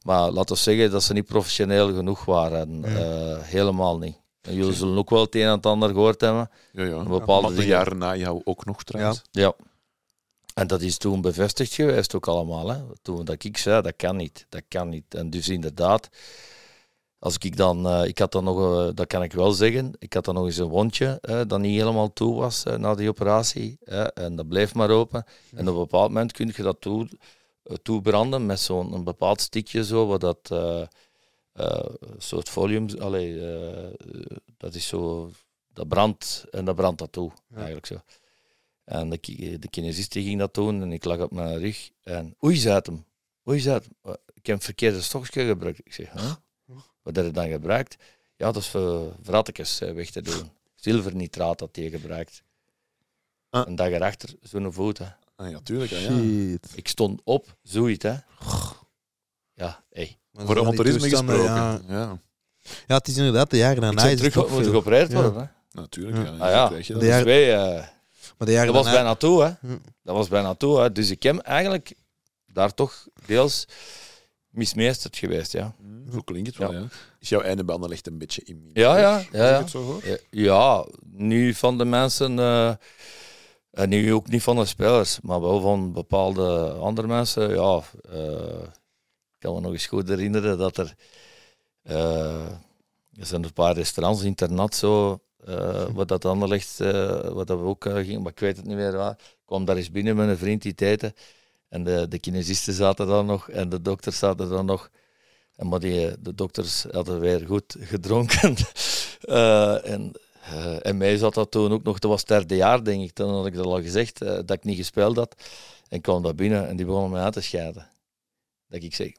maar laten we zeggen dat ze niet professioneel genoeg waren. Helemaal niet. Jullie zullen ook wel het een en het ander gehoord hebben. Ja, ja. bepaalde jaren na jou ook nog trouwens. Ja. En dat is toen bevestigd geweest ook allemaal. Hè. Toen dat ik zei, dat kan niet. Dat kan niet. En dus inderdaad, als ik dan, eh, ik had dan nog, eh, dat kan ik wel zeggen, ik had dan nog eens een wondje eh, dat niet helemaal toe was na die operatie. en dat bleef maar open. En op een bepaald moment kun je dat toe, toebranden met zo'n een bepaald stikje zo, wat dat soort folium, allee, eh, dat is zo, dat brandt en dat brandt dat toe, eigenlijk zo. En de, de kinesist die ging dat doen en ik lag op mijn rug en oei, zei het hem. Oei, zei het hem. "Eh, Ik heb een verkeerde stokje gebruikt. Ik zeg, huh? wat heb je dan gebruikt? Ja, dat is voor vrattekes eh, weg te doen. Zilvernitraat dat hij gebruikt. Ah. Een dag erachter, zo'n voet. Hè. Ah, ja, tuurlijk. Ja. Ik stond op, zoiets. Hè. Ja, hey. Maar Voor amateurisme gesproken. Ja. Ja, ja, het is inderdaad de jaren daarna. ik terug ook moet geopereerd worden. Hè. natuurlijk. Ja. Ja. Ah ja, Krijg je De dat. jaren- eh, Maar de jaren dat was bijna toe, hè. Dat was bijna toe, hè. Dus ik heb eigenlijk daar toch deels mismeesterd geweest, ja. Hm, Zo klinkt het wel, Ja. ja. Is jouw einde bij Anderlecht een beetje in Ja, ja, ja, ja. zo hoor? Ja, Ja, nu van de mensen, eh, en nu ook niet van de spelers, maar wel van bepaalde andere mensen. Ja, eh, kan me nog eens goed herinneren dat er, eh, er zijn een paar restaurants, internat zo, eh, wat dat Anderlecht, eh wat dat we ook gingen, maar ik weet het niet meer waar. Ik kwam daar eens binnen met een vriend die eten. En de, de kinesisten zaten daar nog en de dokters zaten daar nog. En maar die, de dokters hadden weer goed gedronken. En, en mij zat dat toen ook nog, dat was het derde jaar denk ik, toen had ik dat al gezegd, dat ik niet gespeeld had. En ik kwam daar binnen en die begonnen mij aan te scheiden. Dat ik zeg,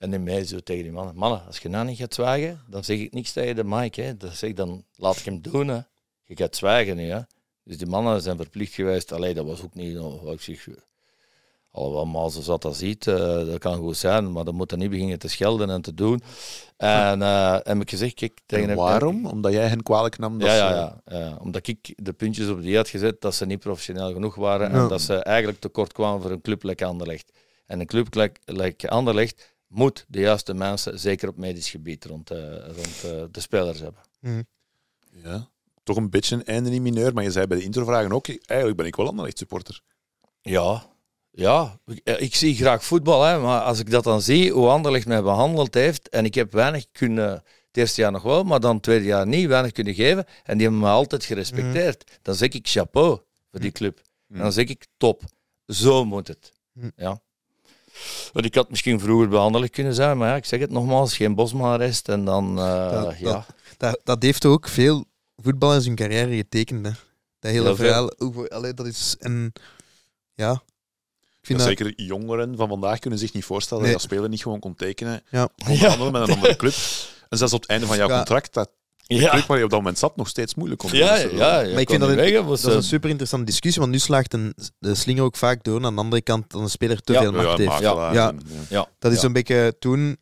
en in mij zo tegen die mannen, mannen, als je nou niet gaat zwijgen, dan zeg ik niks tegen de Mike. Hè. Dan zeg ik, dan laat ik hem doen. Hè. Je gaat zwijgen nu. Hè. Dus die mannen zijn verplicht geweest. Allee, dat was ook niet, wat ik zeg, allemaal zoals dat dat ziet, eh, dat kan goed zijn, maar dan moet niet beginnen te schelden en te doen. En eh heb ik gezegd, kijk, tegen En hem- waarom? Omdat jij hen kwalijk nam? Dat ja, ze- ja, ja, ja. Omdat ik de puntjes op die had gezet dat ze niet professioneel genoeg waren en dat ze eigenlijk tekort kwamen voor een club like Anderlecht. En een club like, like Anderlecht moet de juiste mensen, zeker op medisch gebied, rond, eh, rond eh, de spelers hebben. Ja. Toch een beetje een einde in mineur, maar je zei bij de introvragen ook, eigenlijk ben ik wel Anderlecht supporter. Ja, ja. Ik, eh, ik zie graag voetbal, hè, maar als ik dat dan zie, hoe Anderlecht mij behandeld heeft, en ik heb weinig kunnen, het eerste jaar nog wel, maar dan het tweede jaar niet, weinig kunnen geven, en die hebben me altijd gerespecteerd. Dan zeg ik chapeau voor die club. En dan zeg ik top. Zo moet het. Ja. Want ik had misschien vroeger behandeld kunnen zijn, maar ja, ik zeg het nogmaals, geen Bosman-arrest en dan, eh, Dat- ja. Dat, dat heeft ook veel voetballers hun carrière getekend. Hè. Dat hele Heel verhaal. Allee, dat is een. Ja. Ik vind Ja, dat, Zeker jongeren van vandaag kunnen zich niet voorstellen Nee. dat speler niet gewoon kon tekenen. Ja. Onder andere met een andere club. En zelfs op het einde van jouw Ja. contract, dat Ja, waar je op dat moment zat, nog steeds moeilijk kon ja, doen. ja, Maar ik vind dat dat, een- weg, moest, dat is een eh, super interessante discussie, want nu slaagt een, de slinger ook vaak door. Aan de andere kant dan een speler te Ja, veel Ja, macht heeft. Ja. ja. ja, Dat is ja. een beetje toen.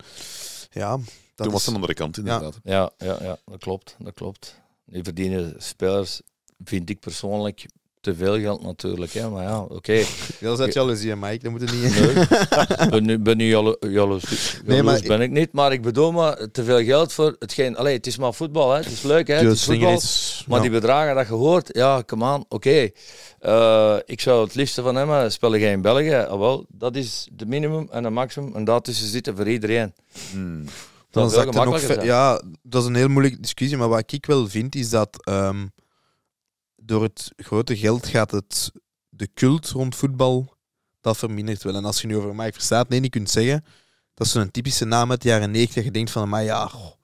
Ja, dat Toen is- was het een andere kant, inderdaad. Ja, ja, ja, dat klopt. Dat klopt. Die verdienen spelers, vind ik persoonlijk, te veel geld natuurlijk. Hè. Maar ja, oké. Dat is uit jaloezie, Mike. Dat moet je niet. Nee, ik ben, nu- ben nu jalo- jaloers, Nee, maar ben ik niet. Maar ik bedoel maar, te veel geld voor hetgeen... Allee, het is maar voetbal, hè. het is leuk, hè. het is voetbal. is. Maar ja. die bedragen dat je hoort, ja, come on, oké. Eh, ik zou het liefste van hem spelen jij in België. Ah, wel, dat is de minimum en de maximum. En daartussen zitten voor iedereen. Hmm. Dat Dan nog ja, dat is een heel moeilijke discussie. Maar wat ik wel vind, is dat ehm, door het grote geld gaat het de cult rond voetbal, dat vermindert wel. En als je nu over Mike Verstaat nee, niet kunt zeggen, dat is zo'n typische naam uit de jaren 90 dat je denkt van, maar ja... goh.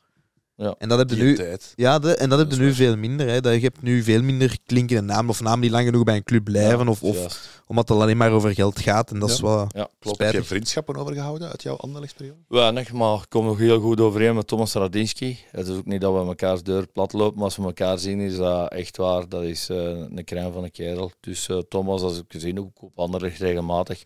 Ja. En dat heb je nu... tijd. Ja, de, en dat heb je nu veel minder. Hè. Dat je hebt nu veel minder klinkende namen of namen die lang genoeg bij een club blijven. of, of Juist. omdat het alleen maar over geld gaat. En dat is wel Ja, klopt. Heb je spijtig. vriendschappen overgehouden uit jouw Anderlechtsperiode? Weinig, maar ik kom nog heel goed overeen met Thomas Radinski. Het is ook niet dat we mekaars deur plat lopen, maar als we elkaar zien is dat echt waar. Dat is eh, een crème van een kerel. Dus eh, Thomas, als ik gezien ook op Anderlecht regelmatig.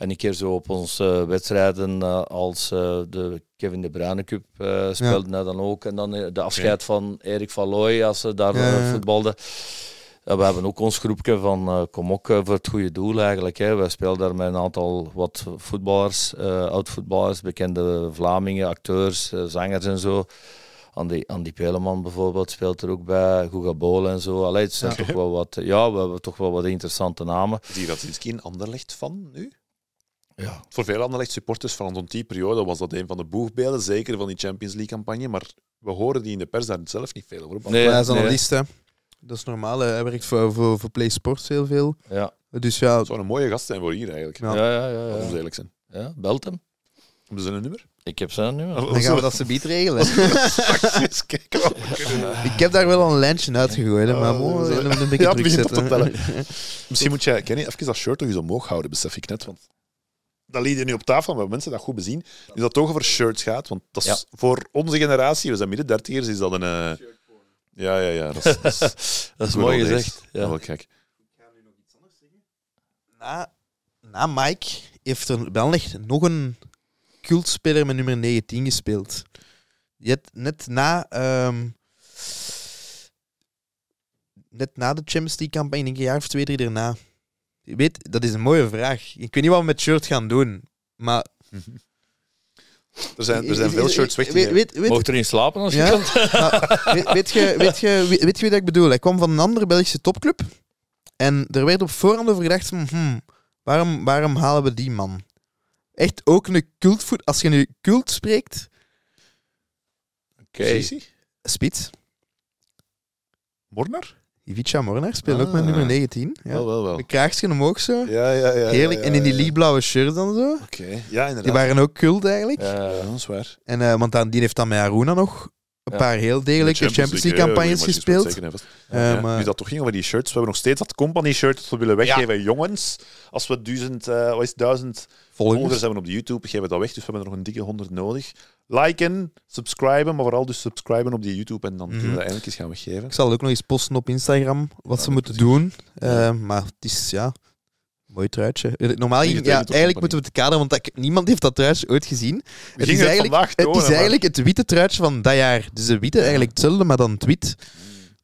En een keer zo op onze wedstrijden eh, als eh, de Kevin de Bruyne Cup eh speelde hij dan ook. En dan eh, de afscheid van Erik van Looy als ze daar Ja, eh, ja, ja. voetbalden. Ja, we hebben ook ons groepje van eh, kom ook eh, voor het goede doel eigenlijk. Hè. Wij spelen daar met een aantal wat voetballers, eh oud-voetballers, bekende Vlamingen, acteurs, eh, zangers en zo. Andy, Andy Peleman bijvoorbeeld speelt er ook bij, Guga Bol en zo. Allee, het zijn Ja. toch wel wat, ja, we hebben toch wel wat interessante namen. Is die Radzinski een Anderlecht van nu? Ja. Voor veel Anderlecht supporters van rond die periode was dat een van de boegbeelden, zeker van die Champions League campagne. Maar we horen die in de pers daar zelf niet veel over. Nee, Maar hij is nee. analist, hè. Dat is normaal. hè. Hij werkt voor, voor, voor Play Sports heel veel. Ja, Dus ja, Het zou een mooie gast zijn voor hier eigenlijk. Ja. ja, ja. ja, eerlijk zijn. ja belt hem. Hebben ze een nummer? Ik heb zijn nummer. dan gaan we dat ze beet regelen. Eens kijken wat we kunnen. Ik heb daar wel een lijntje uitgegooid, hè, maar Oh, een beetje Ja, druk zetten. Misschien moet jij, Kenny, even dat shirt toch eens omhoog houden, besef ik net. Want dat liet je nu op tafel, maar mensen dat goed bezien. Nu dat het toch over shirts gaat, want dat is Ja. voor onze generatie, we zijn midden dertigers, is dat een... eh, Ja, ja, ja. Dat is, dat is Dat is mooi gezegd. Ja. Wel kijk. Na, na Mike heeft er wel echt nog een cultspeler met nummer 19 gespeeld. Die had net na... ehm, net na de Champions League campagne, ik denk een jaar of twee, drie daarna. Je weet, dat is een mooie vraag. Ik weet niet wat we met shirt gaan doen, maar... Er zijn, er zijn veel shirts weg te Weet, geven. weet, weet, Mocht erin slapen als je Ja? kan. Weet, weet, je, weet, je, weet, weet je wie dat ik bedoel? Hij kwam van een andere Belgische topclub. En er werd op voorhand over gedacht van... hmm, waarom, waarom halen we die man? Echt ook een cultvoet... Als je nu cult spreekt... Oké. Precies. Spits. Mornar? Ivica Mornar speelt ook Ah. met nummer 19. Ja. Wel, wel, wel. Een kraagsje omhoog zo. Ja, ja, ja. Heerlijk. ja, En in die lichtblauwe shirt dan zo. Oké, ja, inderdaad. Die waren ook kult eigenlijk. Ja, dat is waar. En, eh, want dan, die heeft dan met Aruna nog een paar heel degelijke Champions League campagnes gespeeld. Uh, Eh, maar- Nu dat toch ging over die shirts. We hebben nog steeds dat company shirt dat we willen weggeven. Jongens, als we duizend, eh, wat is duizend volgers Volgers. hebben op de YouTube, geven we dat weg. Dus we hebben er nog een dikke honderd nodig. Liken, subscriben, maar vooral dus subscriben op die YouTube. En dan kunnen we dat eindelijk eens gaan weggeven. Ik zal ook nog eens posten op Instagram wat Ja, ze moeten doen. Eh. Maar het is ja. Mooi truitje. Eh, Normaal ging, ja, eigenlijk moeten we het kaderen, want dat, niemand heeft dat truitje ooit gezien. We Het is, het eigenlijk, het tonen, is maar- eigenlijk het witte truitje van dat jaar. Dus de witte eigenlijk hetzelfde, maar dan het wit.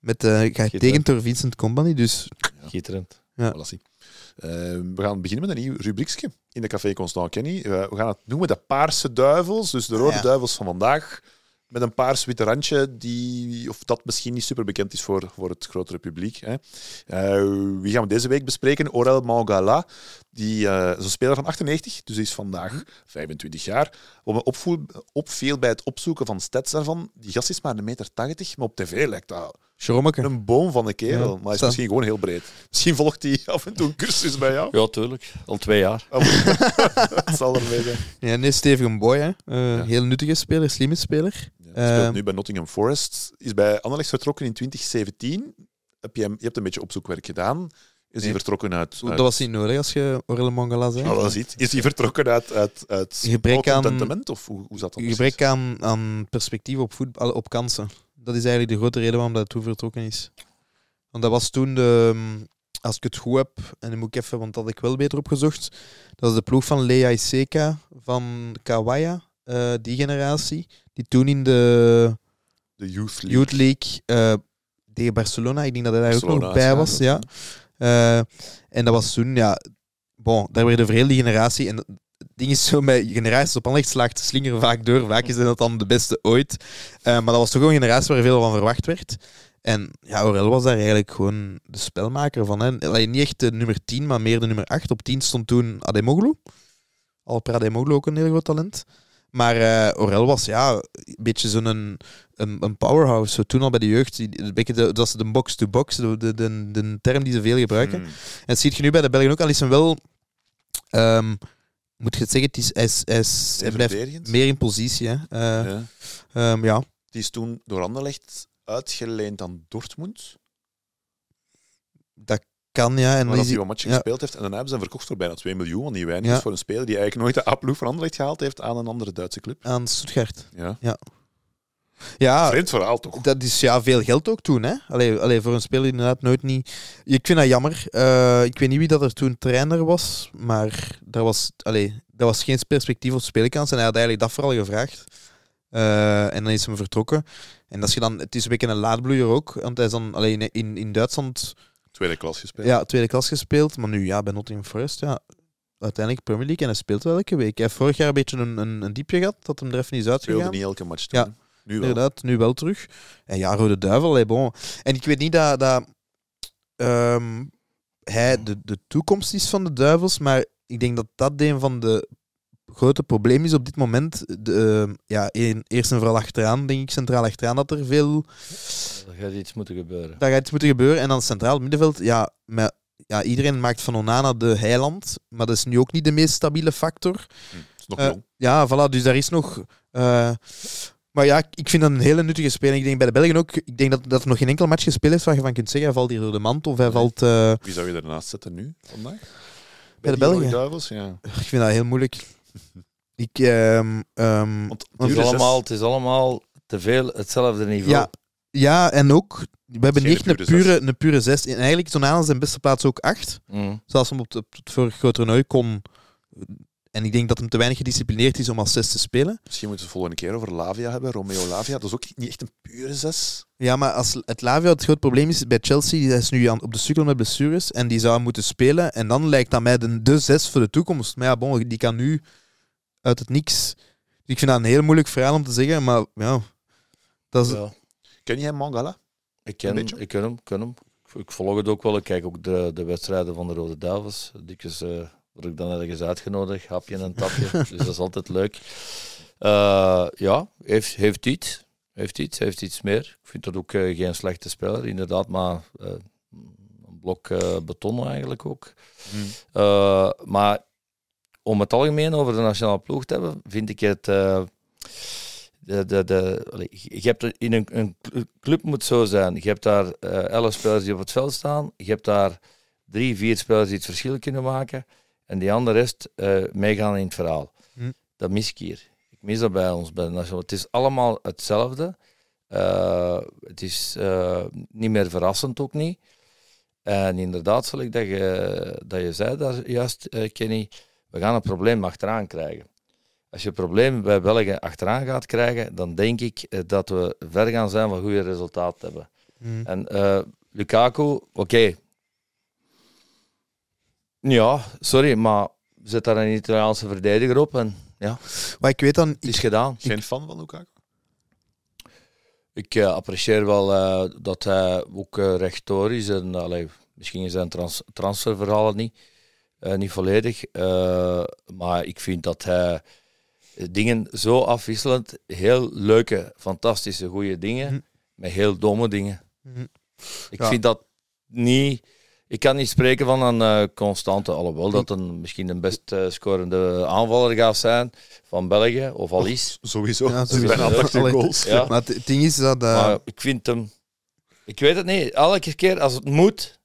Met, eh getekend door Vincent Company. Dus. Ja. Voilà, zie. Eh, we gaan beginnen met een nieuw rubriekje in de Café Constant Kenny. Eh, we gaan het noemen de Paarse Duivels. Dus de rode Ja. duivels van vandaag. Met een paars-wit randje, die, of dat misschien niet super bekend is voor, voor het grotere publiek. Hè. Eh, wie gaan we deze week bespreken? Orel Mangala. Die eh, is een speler van 98, dus die is vandaag 25 jaar. Wat me opvoel, opviel bij het opzoeken van stats daarvan, die gast is maar een meter 80, maar op tv lijkt dat Schrommeke. een boom van een kerel. Ja, maar hij is misschien gewoon heel breed. Misschien volgt hij af en toe een cursus bij jou. Ja, tuurlijk. Al twee jaar. Dat zal ermee zijn. Ja, nee, stevige boy. Hè. Eh, Ja. Heel nuttige speler, slimme speler. Ja, hij speelt Ehm. nu bij Nottingham Forest. Is bij Anderlecht vertrokken in 2017. Heb je, hem, je hebt een beetje opzoekwerk gedaan. Is hij vertrokken uit... Dat was niet nodig als je Aurel Mangala zei. Ah, dat is. Is hij vertrokken uit, uit, uit Gebrek aan-? Of hoe, hoe zat dat Gebrek aan, aan perspectief op, voetbal, op kansen. Dat is eigenlijk de grote reden waarom dat toen vertrokken is. Want dat was toen de... ehm, Als ik het goed heb, en dan moet ik even, want dat had ik wel beter opgezocht. Dat was de ploeg van Lea Iseka van Kawaya, eh, die generatie. Die toen in de De Youth League. Youth League eh, tegen Barcelona, ik denk dat hij daar ook nog bij was. Ja. Eh, en dat was toen, ja, bon, daar werd de hele die generatie. En het ding is zo, met generaties op Anderlecht slaagt slinger vaak door. Vaak is dat dan de beste ooit. Eh, maar dat was toch een generatie waar veel van verwacht werd. En ja, Aurel was daar eigenlijk gewoon de spelmaker van. Hè. Niet echt de nummer 10, maar meer de nummer 8. Op 10 stond toen Ademoglu. Alper Ademoglu ook een heel groot talent. Maar eh Aurel was ja, een beetje zo'n een, een, een powerhouse. Zo toen al bij de jeugd. de, dat is de box-to-box, de, de, de, de term die ze veel gebruiken. Hmm. En dat zie je nu bij de Belgen ook. Al is hem wel... ehm, moet je het zeggen, het is, hij, is, hij, is- hij blijft meer in positie. Hè. Eh, Ja. ehm, ja. Die is toen door Anderlecht uitgeleend aan Dortmund. Kan, ja. En is hij wat matchen ja. gespeeld heeft. En daarna hebben ze hem verkocht voor bijna 2 miljoen. Want die weinig Ja. is voor een speler die eigenlijk nooit de A-ploeg van Anderlecht gehaald heeft aan een andere Duitse club. aan Stuttgart. Ja. Ja, Vreemd verhaal toch? dat is ja, veel geld ook toen. Hè? Allee, allee, voor een speler inderdaad nooit niet... Ik vind dat jammer. Eh, ik weet niet wie dat er toen trainer was, maar daar was, allee, daar was geen perspectief op speelkans. En hij had eigenlijk dat vooral gevraagd. Eh, en dan is hij vertrokken. En als je dan, het is een beetje een laadbloeier ook, want hij is dan alleen in, in Duitsland Tweede klas gespeeld. ja, tweede klas gespeeld, maar nu ja, bij Nottingham Forest, ja, uiteindelijk Premier League en hij speelt wel elke week. Hij heeft vorig jaar een beetje een, een, een diepje gehad, dat hem er even is Speelde uitgegaan. niet elke match toen. Ja. Nu wel. Inderdaad, nu wel terug. En ja, Rode Duivel, hey, bon. En ik weet niet dat, dat ehm, hij de, de toekomst is van de Duivels, maar ik denk dat dat een van de grote problemen is op dit moment. De, ehm, ja, een- eerst en vooral achteraan, denk ik, centraal achteraan, dat er veel... Er gaat iets moeten gebeuren. Dat gaat iets moeten gebeuren. En dan centraal middenveld, ja, met, ja, iedereen maakt van Onana de heiland, maar dat is nu ook niet de meest stabiele factor. Hm, is nog Eh, jong. Ja, voilà, dus daar is nog. eh, maar ja, ik vind dat een hele nuttige speler. Ik denk bij de Belgen ook. Ik denk dat, dat er nog geen enkel match gespeeld is waar je van kunt zeggen: hij valt hier door de mand of hij Nee. valt. eh, Wie zou je daarnaast zetten nu, vandaag? Bij de Belgen? Duivels, ja. ik vind dat heel moeilijk. Ik. ehm, ehm, Want Het is, zes- allemaal, het is allemaal te veel hetzelfde niveau. ja, ja, en ook. We hebben Geen niet pure een pure, een pure 6. En eigenlijk is Onana zijn beste plaats ook 8. Mm. Zoals hem op, het- op het vorige grote toernooi kon. En ik denk dat hem te weinig gedisciplineerd is om als 6 te spelen. Misschien moeten we het volgende keer over Lavia hebben. Romeo Lavia. Dat is ook niet echt een pure zes. Ja, maar als het Lavia het groot probleem is bij Chelsea, die is nu aan, op de sukkel met blessures en die zou moeten spelen. En dan lijkt dat mij de, de zes voor de toekomst. Maar ja, bon, die kan nu uit het niks. Ik vind dat een heel moeilijk verhaal om te zeggen, maar ja, dat is, Ja. Ken jij Mangala? Ik ken, hem, ik ken hem, ken hem. Ik- volg het ook wel. Ik kijk ook de, de wedstrijden van de Rode Duivels. Dikwijls eh, word ik dan ergens uitgenodigd, hapje en tapje. dus dat is altijd leuk. Eh, ja, heeft, heeft iets. Heeft iets, heeft iets meer. Ik vind dat ook eh, geen slechte speler, inderdaad, maar eh, een blok eh, beton eigenlijk ook. Hmm. Eh, maar om het algemeen over de nationale ploeg te hebben, vind ik het. eh, de, de, de, je hebt er in een, een club moet zo zijn. Je hebt daar eh, elf spelers die op het veld staan. Je hebt daar drie, vier spelers die het verschil kunnen maken. En die andere rest eh, meegaan in het verhaal. Hm. Dat mis ik hier. Ik mis dat bij ons. Bij de nationale. Het is allemaal hetzelfde. Het is niet meer verrassend ook niet. En inderdaad, zal ik dat je, dat je zei daar juist, Kenny, we gaan een probleem achteraan krijgen. Als je een probleem bij België achteraan gaat krijgen, dan denk ik eh, dat we ver gaan zijn van goede resultaten te hebben. Mhm. En eh, Lukaku, oké. Ja, sorry, maar zet daar een Italiaanse verdediger op en ja, Maar ik weet dan, het is gedaan. Geen fan van Lukaku? Ik eh, apprecieer wel eh, dat hij ook eh, rechtdoor is. En, allee, misschien zijn trans transferverhalen niet, eh, niet volledig. eh, maar ik vind dat hij dingen zo afwisselend, heel leuke, fantastische, goede dingen, Mhm. met heel domme dingen. Mhm. Ik Ja. vind dat niet. Ik kan niet spreken van een eh, constante, alhoewel dat een, misschien de best eh, scorende aanvaller gaat zijn van België, of al is. Sowieso. Ja, Het is sowieso. bijna 80 Allee. goals. Ja. maar het het ding is dat... eh, Maar ik vind hem. Ik weet het niet. Elke keer als het moet.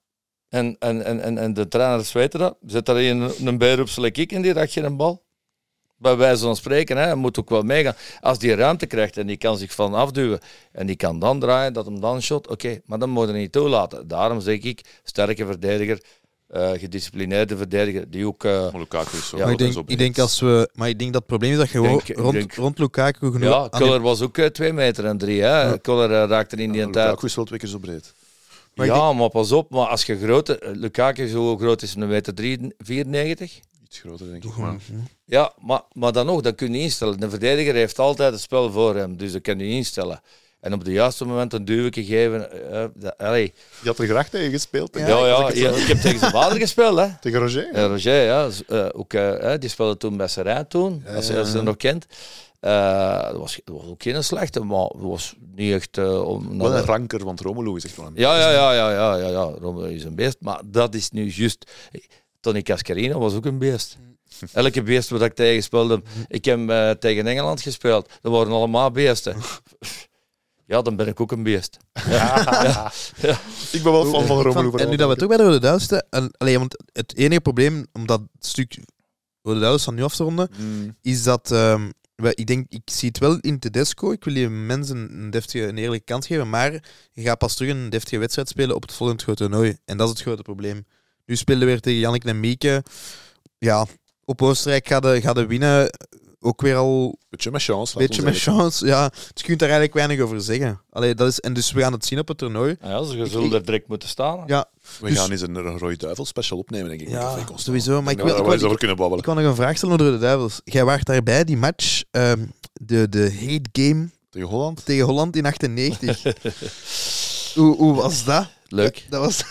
En, en, en, en, en de trainers weten dat. Zet er een, een beer op zijn ik en die raakt je een bal. Bij wijze van spreken, hè, hij moet ook wel meegaan. Als die ruimte krijgt en die kan zich van afduwen en die kan dan draaien, dat hem dan shot, oké, maar dan moet je niet toelaten. Daarom zeg ik, sterke verdediger, eh, gedisciplineerde verdediger, die ook... eh, Maar Lukaku is zo Ja, maar ik denk, zo ik denk als we... Maar ik denk dat het probleem is dat je denk- rond, denk- rond Lukaku genoeg... ja, Kuller was ook eh, twee meter en drie. Hè. Ja. Kuller raakte in die Ja, tijd Lukaku is wel twee keer zo breed. Maar ja, maar pas op, maar als je grote. eh, Lukaku is hoe groot is een meter 3 94? Iets groter, denk ik. Maar Ja, maar, maar dan nog, dat kun je instellen. De verdediger heeft altijd het spel voor hem, dus dat kan je instellen. En op de juiste moment een duwtje geven. dat- allee. je had er graag tegen gespeeld. Ja, ik. ja, ja, zo- ik heb tegen zijn vader gespeeld, hè. Tegen Roger? Roger, ja. ook, eh, die speelde toen bij Serijn toen, als, je- als je ja. dat nog kent. Eh, dat, was, dat was ook geen slechte, maar het was niet echt... eh, om, Wel een ranker, want Romelu is echt wel een... Ja, ja, ja, ja, ja, ja, ja. Romelu is een beest. Maar dat is nu juist. Tony Cascarino was ook een beest. Elke beest wat ik tegen speelde. Ik heb eh, tegen Engeland gespeeld. Dat waren allemaal beesten. Ja, dan ben ik ook een beest. Ik ben wel fan van Romelu. en nu dat we toch bij de Rode en, want het enige probleem om dat stuk Rode Duivels van nu af te ronden, Mm. is dat ehm, ik denk, ik zie het wel in Tedesco. Ik wil die mensen een deftige, een eerlijke kans geven, maar je gaat pas terug een deftige wedstrijd spelen op het volgende grote toernooi. En dat is het grote probleem. Nu spelen we weer tegen Jannik en Mieke. Ja, op Oostenrijk gaat de winnen. Ook weer al Beetje met chance. beetje met chance. Ja, dus je kunt daar eigenlijk weinig over zeggen. Allee, dat is, en dus we gaan het zien op het toernooi. Ja, dus je zult er direct moeten staan. Ja, We Dus- gaan eens een Rode Duivel special opnemen, denk ik. ja sowieso. Maar ik wil, ik, wil, kunnen babbelen. ik wil nog een vraag stellen over de Duivels. Jij waart daarbij, die match, ehm, de, de hate game Tegen Holland? tegen Holland in 98. hoe, hoe was dat? Leuk. Dat was...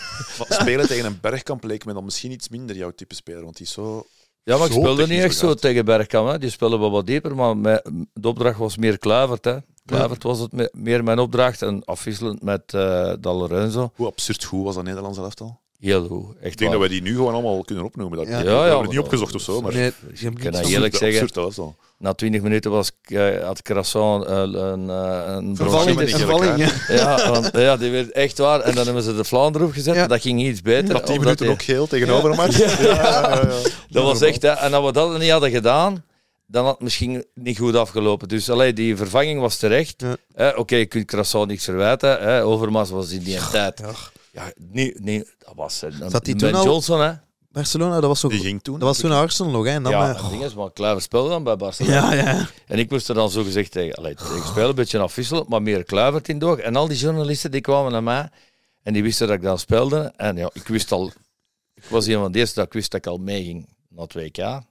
Spelen tegen een bergkamp leek me dan misschien iets minder jouw type speler, want die is zo... Ja, maar ik speelde niet echt zo tegen Bergkamp. Hè. Die speelde wel wat dieper, maar mijn- de opdracht was meer Kluivert. Hè. Kluivert was het me- meer mijn opdracht en afwisselend met uh, Lorenzo. Hoe absurd goed was dat Nederlandse elftal? Heel goed. Echt Ik denk waar. dat we die nu gewoon allemaal kunnen opnoemen. Dat, Ja. we Ja, hebben het niet dat- opgezocht of zo, maar... Nee, Ik kan dat Absurd- eerlijk zeggen. Absurd elftal. Na 20 minuten was, ik, eh, had Crasson uh, een, uh, een Vervalling die vervalling, ja. Ja, want, ja, die werd echt waar. En dan hebben ze de Vlaanderen erop gezet. Ja. Dat ging iets beter. Na tien omdat minuten die- ook geel tegenover een match. Ja, ja, ja. Dat was echt, hè. En als we dat niet hadden gedaan, dan had het misschien niet goed afgelopen. Dus allee, die vervanging was terecht. Ja. Eh, Oké, je kunt Crasson niks verwijten. Hè. Overmars was in die tijd. Ja. Ja, nee, nee, dat was eh, Zat die al- Johnson, hè? Barcelona, dat was, zo, Die dat ging toen. was toen Arsenal nog. Hè, en dan, ja, eh, het ding is, maar Kluivert speelde dan bij Barcelona. ja, ja. En ik moest er dan zo gezegd tegen, allee, tegen spelen, een beetje afwisselen, maar meer Kluivert in door. En al die journalisten die kwamen naar mij en die wisten dat ik dan speelde. En ja, ik wist al, ik was een van de eerste dat ik wist dat ik al meeging naar het WK.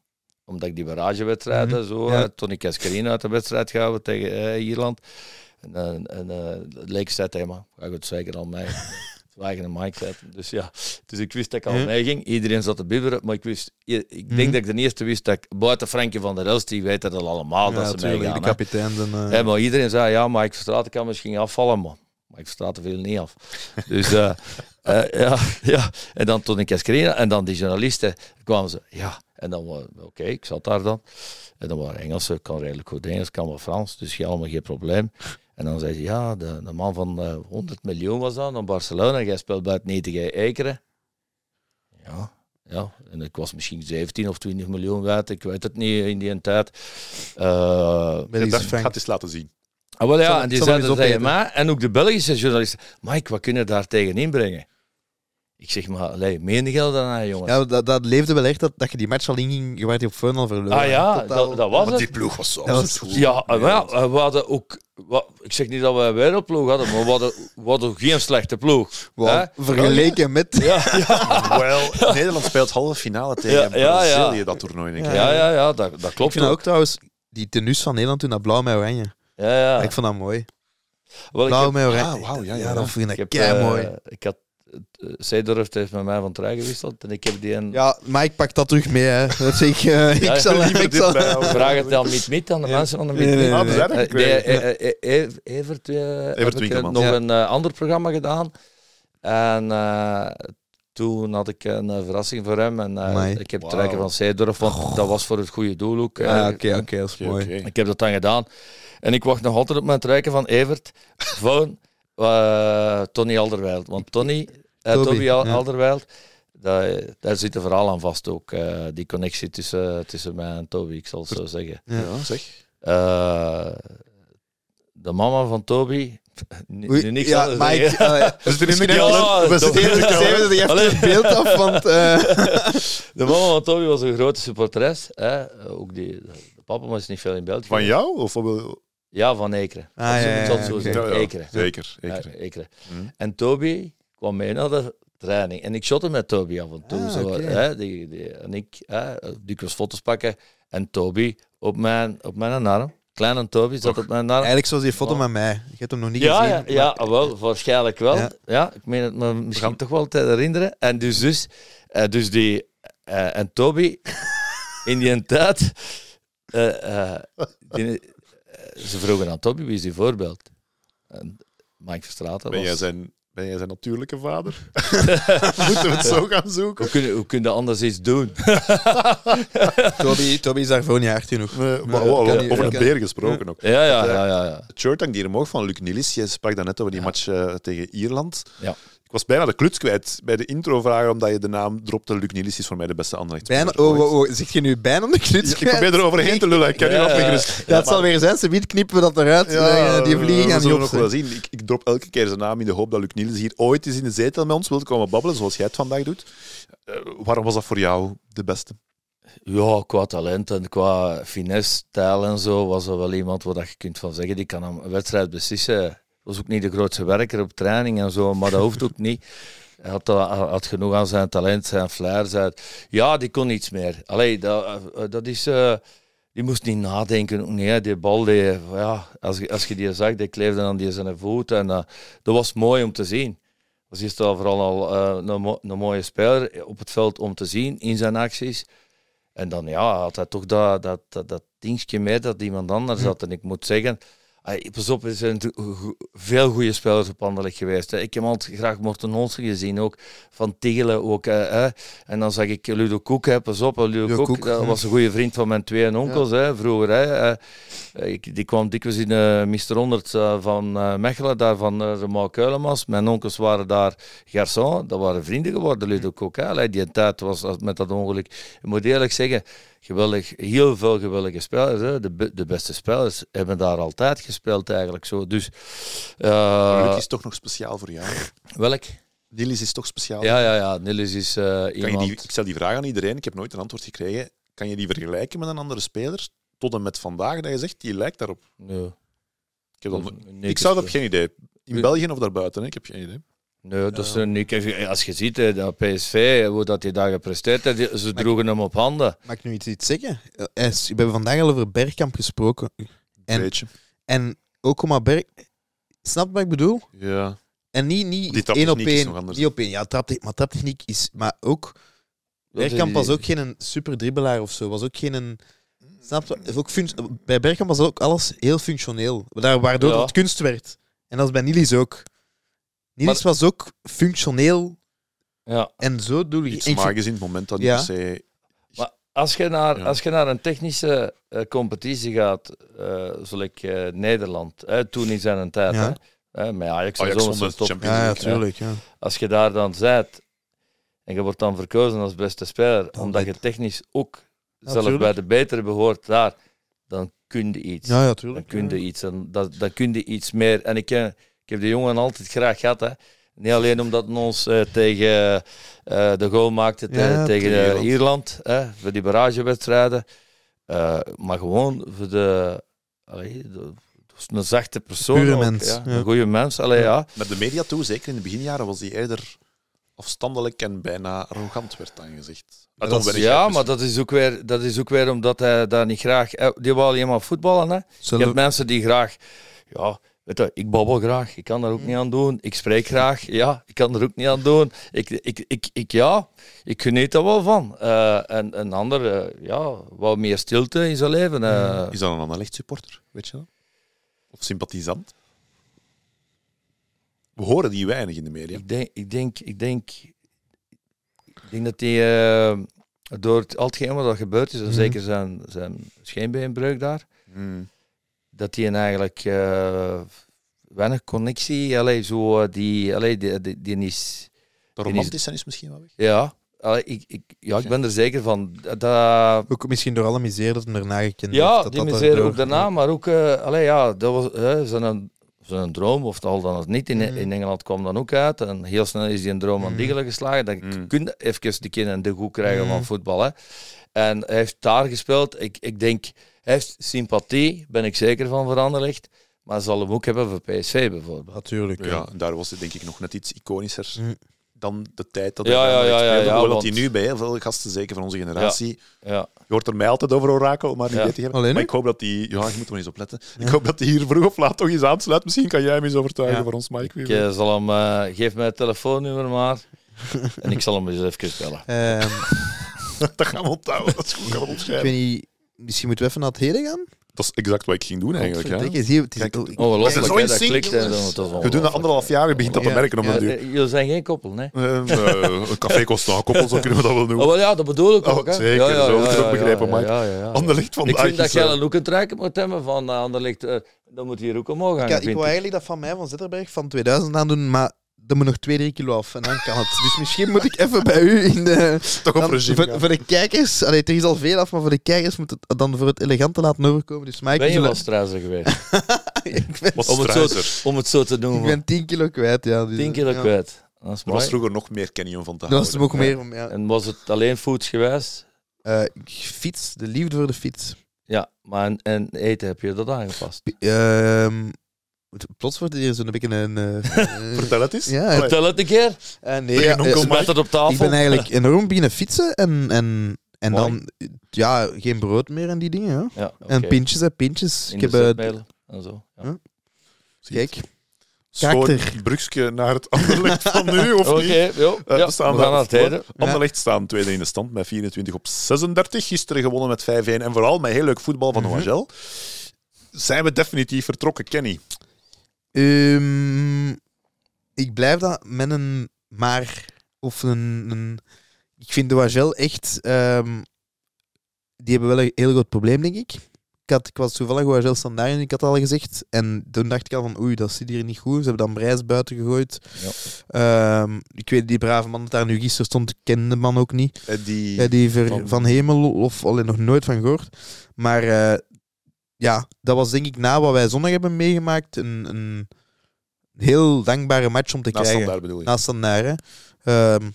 Omdat ik die barragewedstrijden, zo, Ja. eh, Tony Cascarino uit de wedstrijd gehouden tegen eh, Ierland. En, en, en eh, het leek zei tegen me, ga goed zeker al mee. Zwagen en Mike zaten. Dus ja, dus ik wist dat ik al Ja. meeging. Iedereen zat te bibberen, maar ik wist, ik denk Mhm. dat ik de eerste wist dat ik, buiten Frankie van der Elst, die weet dat al allemaal, dat ze meegaan. de kapitein. Dan, eh, Ja, maar iedereen zei, ja, Mike Verstraeten kan misschien afvallen, maar Mike Verstraeten viel niet af. Dus eh, ja, ja, en dan toen ik kreeg, en dan die journalisten kwamen ze, ja, en dan, oké, ik zat daar dan. En dan waren Engelsen, ik kan redelijk goed Engels, ik kan wel Frans, dus helemaal geen probleem. En dan zei ze, ja, de, de man van eh 100 miljoen was dan, naar Barcelona, jij speelt bij het nietige Ekeren. Ja, ja, en ik was misschien 17 of 20 miljoen waard, ik weet het niet in die tijd. Eh, Belgische Ik dacht, ik frank. ga het eens laten zien. Ah, wel ja, en die zeiden tegen mij, en ook de Belgische journalisten, Mike, wat kunnen we daar tegen inbrengen? Ik zeg maar, allee, meen je dat nou, jongens? Ja, dat, dat leefde wel echt dat, dat je die match al inging, je werd die op phone al verloren. ah ja, Totaal- dat, dat was Want die het. ploeg was zo Dat was- goed. Ja, eh, maar ja, eh, we hadden ook, wa- ik zeg niet dat we een wereldploeg hadden, maar we hadden, we hadden geen slechte ploeg. Wow, vergeleken met... Ja, ja, Wel, Nederland speelt halve finale tegen Ja, ja, ja. Brazilië, dat toernooi. Denk ik. ja, ja, ja, dat, dat Ik klopt vind dat ook. ook trouwens, die tenus van Nederland toen, dat blauw met oranje. Ja, ja. Ik vond dat mooi. Wel, ik Blauw heb- met oranje. Ah, wauw, ja, ja. dat vind ik ik heb, eh, mooi. ik had, Seedorf heeft met mij van trui gewisseld en ik heb die een... Ja, maar ik pak dat terug mee. Hè. Dat zeg ik. eh, ik Ja, zal, liever ik dit zal. Vraag het dan niet met aan de Ja. mensen van de Nee, Meet nee, Meet. nee, Ah, dat Eh, nee, eh, eh, eh, Evert, eh, heb ik, eh, Winkelmans. nog Ja. een eh, ander programma gedaan. En eh, toen had ik een eh, verrassing voor hem. En eh, ik heb het trekken van Seedorf, want dat was voor het goede doel ook. eh. Ah, Oké, oké, dat is Oké, mooi. Ik heb dat dan gedaan. En ik wacht nog altijd op mijn trekken van Evert van eh, Tony Alderweireld. Want Tony, eh, Toby, Toby Al- ja. Alderweireld, daar, daar zit een verhaal aan vast ook. eh, die connectie tussen, tussen mij en Toby, ik zal het zo zeggen. Ja. Ja, zeg. Eh, de mama van Toby. Nu, Oei, nu niks ja, maar ik, zeggen. eh, We zitten nu ja, net- we zitten net- Steven, je hebt het beeld af, want... eh, de mama van Toby was een grote supporteres. Hè. Ook die, de papa was niet veel in België. Van jou? Of wat- Ja, van Ekeren. Ah, ja, het ja, zo oké. zeggen. Ja, ja. Ekeren. Zeker. Ja, zeker. Ekeren. Hm. En Toby kwam mee naar de training. En ik shotte met Toby af en toe. Ah, zo, hè, die, die, en ik hè, dikwijls foto's pakken. En Toby op mijn, op mijn arm. Kleine Toby zat op mijn arm. Eigenlijk zoals die foto met mij. Je hebt hem nog niet Ja, gezien. ja, ja, wel, waarschijnlijk wel. Ja. Ja. ik meen het me misschien toch wel te herinneren. En dus, dus, eh, dus die... eh, en Toby, in die tijd... eh, eh, die- ze vroegen aan Toby, wie is die voorbeeld? En Mike Verstraeten Ben was... jij zijn, ben jij zijn natuurlijke vader? Moeten we het zo gaan zoeken? Hoe kun, je, hoe kun je anders iets doen? Toby, Toby is daarvoor niet hard genoeg. Nee, maar over een beer gesproken ook. Ja, ja, ja, ja. ja. Het shirt hangt hier omhoog van Luc Nilis. Je sprak daarnet over die Ja. match eh, tegen Ierland. Ja. Ik was bijna de kluts kwijt bij de intro vragen, omdat je de naam dropte. Luc Nilis is voor mij de beste Anderlecht. Bijna, oh, oh, oh, zeg je nu bijna de kluts Ik probeer er overheen te lullen. Ik kan Ja, niet ja, ja. Ja, het zal weer zijn, ze knippen we dat eruit. Eh, die vliegen we gaan niet zullen op. nog wel zien. Ik, ik drop elke keer zijn naam in de hoop dat Luc Niels hier ooit eens in de zetel met ons wil komen babbelen, zoals jij het vandaag doet. Eh, waarom was dat voor jou de beste? Ja, qua talent en qua finesse, stijl en zo, was er wel iemand waar dat je kunt van zeggen, die kan een wedstrijd beslissen. Was ook niet de grootste werker op training en zo, maar dat hoeft ook niet. Hij had, dat- had genoeg aan zijn talent, zijn flair. Zijn... Ja, die kon iets meer. Allee, dat, eh, dat is... eh, die moest niet nadenken. ook niet, hè. Die bal, die, ja, als, je, als je die zag, die kleefde aan die zijn voet. En eh, dat was mooi om te zien. Was eerst al vooral al een, mo- een mooie speler op het veld om te zien in zijn acties. En dan ja, had hij toch dat, dat, dat, dat dingetje mee dat iemand anders had. En ik moet zeggen, pas op, er zijn veel goede spelers op Anderlecht geweest. Hè. Ik heb altijd graag Morten Olsen gezien, ook van Tegelen. Ook, hè. En dan zag ik Ludo Koek, hè. pas op, Ludo Ludo Koek, Koek, dat was een goede vriend van mijn twee onkels hè, vroeger. Hè. Eh, ik, die kwam dikwijls in eh Mr. 100 eh, van Mechelen, daar van uh, Keulemans. Mijn onkels waren daar garçon, dat waren vrienden geworden, Ludo Koek. Hè. Die tijd was met dat ongeluk. Ik moet eerlijk zeggen, geweldig, heel veel geweldige spelers. Hè. De, de beste spelers hebben daar altijd gespeeld eigenlijk. Zo. Dus, Luc is toch nog speciaal voor jou. welk? Niels is toch speciaal. Ja, ja, ja. Is eh, Kan je iemand... die, ik stel die vraag aan iedereen, ik heb nooit een antwoord gekregen. Kan je die vergelijken met een andere speler? Tot en met vandaag, dat je zegt, die lijkt daarop. Nee. Ik, heb Nee, ik zou dat geen idee. In. België of daarbuiten, hè? ik heb geen idee. Nee, dat is een uniek. Als je ziet, hè, dat PSV, hoe dat hij daar gepresteerd heeft, ze droegen hem op handen. Mag ik nu iets, iets zeggen? Eh, We hebben vandaag al over Bergkamp gesproken. En- Weet je. En ook om maar Berg... Snap wat ik bedoel? Ja. En niet, Die niet één op traptechniek is één. nog anders. Niet op één. Ja, trapte, maar traptechniek is... Maar ook... Bergkamp was ook geen super dribbelaar of zo. Was ook geen... Snap je? Ook bij Bergkamp was ook alles heel functioneel. Waardoor Ja. het kunst werd. En dat is bij Nilis ook. Maar- was ook functioneel. Ja. En zo doe je... Iets en magisch in het moment dat niet Ja. per se... Maar als je naar, Ja. als je naar een technische eh, competitie gaat, eh zoals ik eh, Nederland, hè, toen in zijn tijd, Ja. hè, hè, met Ajax, en Ajax zo, de was top. Champions Ja, ja, League, tuurlijk. Ja. Als je daar dan bent en je wordt dan verkozen als beste speler, Dan omdat je technisch ook Ja, zelf tuurlijk. bij de betere behoort daar, dan kun je iets. Ja, ja, Dan kun je iets. En dat, dan kun je iets meer. En ik, ken- heb de jongen altijd graag gehad. Hè. Niet alleen omdat hij ons eh, tegen eh, de goal maakte te- Ja, tegen tegen eh, Ierland. Ierland, hè, voor die barragewedstrijden. Eh, maar gewoon voor de, allee, een zachte persoon. Pure ook, mens, Ja, ja. Een goede mens. Allee, ja. Met de media toe, zeker in de beginjaren, was hij eerder afstandelijk en bijna arrogant, werd dan gezegd. Maar Dan dat is- ben ik Ja, maar dat is, ook weer, dat is ook weer omdat hij daar niet graag... Die wou alleen maar voetballen. Hè. Je hebt mensen die graag, ja, weet je, ik babbel graag, ik kan daar ook niet aan doen. Ik spreek graag, ja, ik kan er ook niet aan doen. Ik, ik, ik, ik ja, ik geniet er wel van. Eh, en een ander, eh, ja, wat meer stilte in zijn leven. eh. Is dat een Anderlecht supporter, weet je dat? Of sympathisant? We horen die weinig in de media. Ik denk, ik denk, ik denk, ik denk dat hij eh, door het, al hetgeen wat er gebeurd is, Mhm. zeker zijn, zijn scheenbeenbreuk daar, Hmm. Dat hij eigenlijk eh, weinig connectie, allee, zo, die, allee, die, die, die is... De romantisch zijn is misschien wel weg. Ja, allee, ik, ik, ja, ik ben er zeker van. Dat, Ook misschien door alle misère dat hem erna gekend ja, heeft. dat die dat ook daarna, maar ook, eh allee, ja, dat was hè, zijn, zijn droom, of al dan het niet. In, Mhm. in Engeland kwam dan ook uit. En heel snel is die een droom aan Mhm. diggelen geslagen. Dan Mhm. kun je even de kinderen in de hoek krijgen Mhm. van voetbal. Hè. En hij heeft daar gespeeld. Ik, ik denk, hij heeft sympathie, ben ik zeker van, voor Anderlecht. Maar hij zal hem ook hebben voor PSV bijvoorbeeld. Natuurlijk. Ja, en daar was het denk ik nog net iets iconischer Mm. dan de tijd dat Ja, hij ja, bij ja, ja, speelde. ja, want- hij nu bij heel veel gasten, zeker van onze generatie, Ja. je hoort er mij altijd over Orakel, maar niet Ja. weten. Alleen Maar ik hoop dat hij, ja, je moet er eens op letten. Ja. Ik hoop dat hij hier vroeg of laat toch eens aansluit. Misschien kan jij hem eens overtuigen Ja. voor ons, Mike. Ik weet. eh, zal hem, eh, geef mij het telefoonnummer maar. en ik zal hem eens even bellen. Ehm, dat gaan we onthouden. Dat is goed, gaan we ik weet niet, misschien moeten we even naar het heden gaan? Dat is exact wat ik ging doen eigenlijk. Ja. Zie je, het is- Kijk, Oh, zo in dat klikt. We doen dat anderhalf jaar, je begint dat te merken op Ja, de duur. eh, jullie zijn geen koppel, nee? Eh, eh, een café kost een koppel, zo kunnen we dat wel Oh, noemen. wel, ja, dat bedoel ik Oh, ook. Hè. zeker, ja, ja, zo heb ik ja, het ook ja, begrepen, ja, Mike. ja, ja, ja. Anderlicht van Ik vind dat jij eh, een ook een trekken moet hebben van Anderlicht. eh, dan moet hier ook omhoog gaan. ik, wou eigenlijk dat van mij, van Zetterberg, van 2000 aan doen, maar er moet nog 2, 3 kilo af en dan kan het. Dus misschien moet ik even bij u in de... toch op Dan, regime voor, de kijkers, allee, er is al veel af, maar voor de kijkers moet het dan voor het elegante laten overkomen. Dus Mike, Ben je we wel struizer geweest? ik, ben, om, het zo, om het zo te ik noemen. ben 10 kilo kwijt. Ja, dus, 10 kilo ja. kwijt. Dat is Er was vroeger nog meer Kenny om van te Dat houden. was hem ook meer om, ja. En was het alleen foods geweest? Eh, fiets, de liefde voor de fiets. Ja, maar en, en eten heb je dat aangepast? Ehm, plots wordt hier zo'n beetje een... eh, Vertel het eens. Ja. Vertel het een keer. eh, nee, ja, het op tafel. ik ben eigenlijk enorm beginnen fietsen en, en, en Mooi. dan ja, geen brood meer en die dingen. Ja. En pintjes en pintjes. In Ik heb, en zo. Kijk, Zo'n brugje naar het Anderlecht van nu, of Oké, niet? ja, we staan we gaan naar het heden. Anderlecht staan tweede in de stand met 24 op 36. Gisteren gewonnen met 5-1 en vooral met heel leuk voetbal van Mhm. Noagel. Zijn we definitief vertrokken, Kenny? Ehm, ik blijf dat met een maar of een. een ik vind de Wagel echt. ehm, die hebben wel een heel groot probleem, denk ik. Ik, had, ik was toevallig Wagel standaard en ik had al gezegd. En toen dacht ik al van oei, dat zit hier niet goed. Ze hebben dan Brijs buiten gegooid. Ehm, ik weet die brave man dat daar nu gisteren stond, ik ken de man ook niet. Eh, Die, Ja, die ver- van- van... Hemel of alleen nog nooit van gehoord. Maar eh, ja, dat was denk ik na wat wij zondag hebben meegemaakt een, een heel dankbare match om te naast krijgen. standaard bedoel je? Naast standaard, hè. Ehm,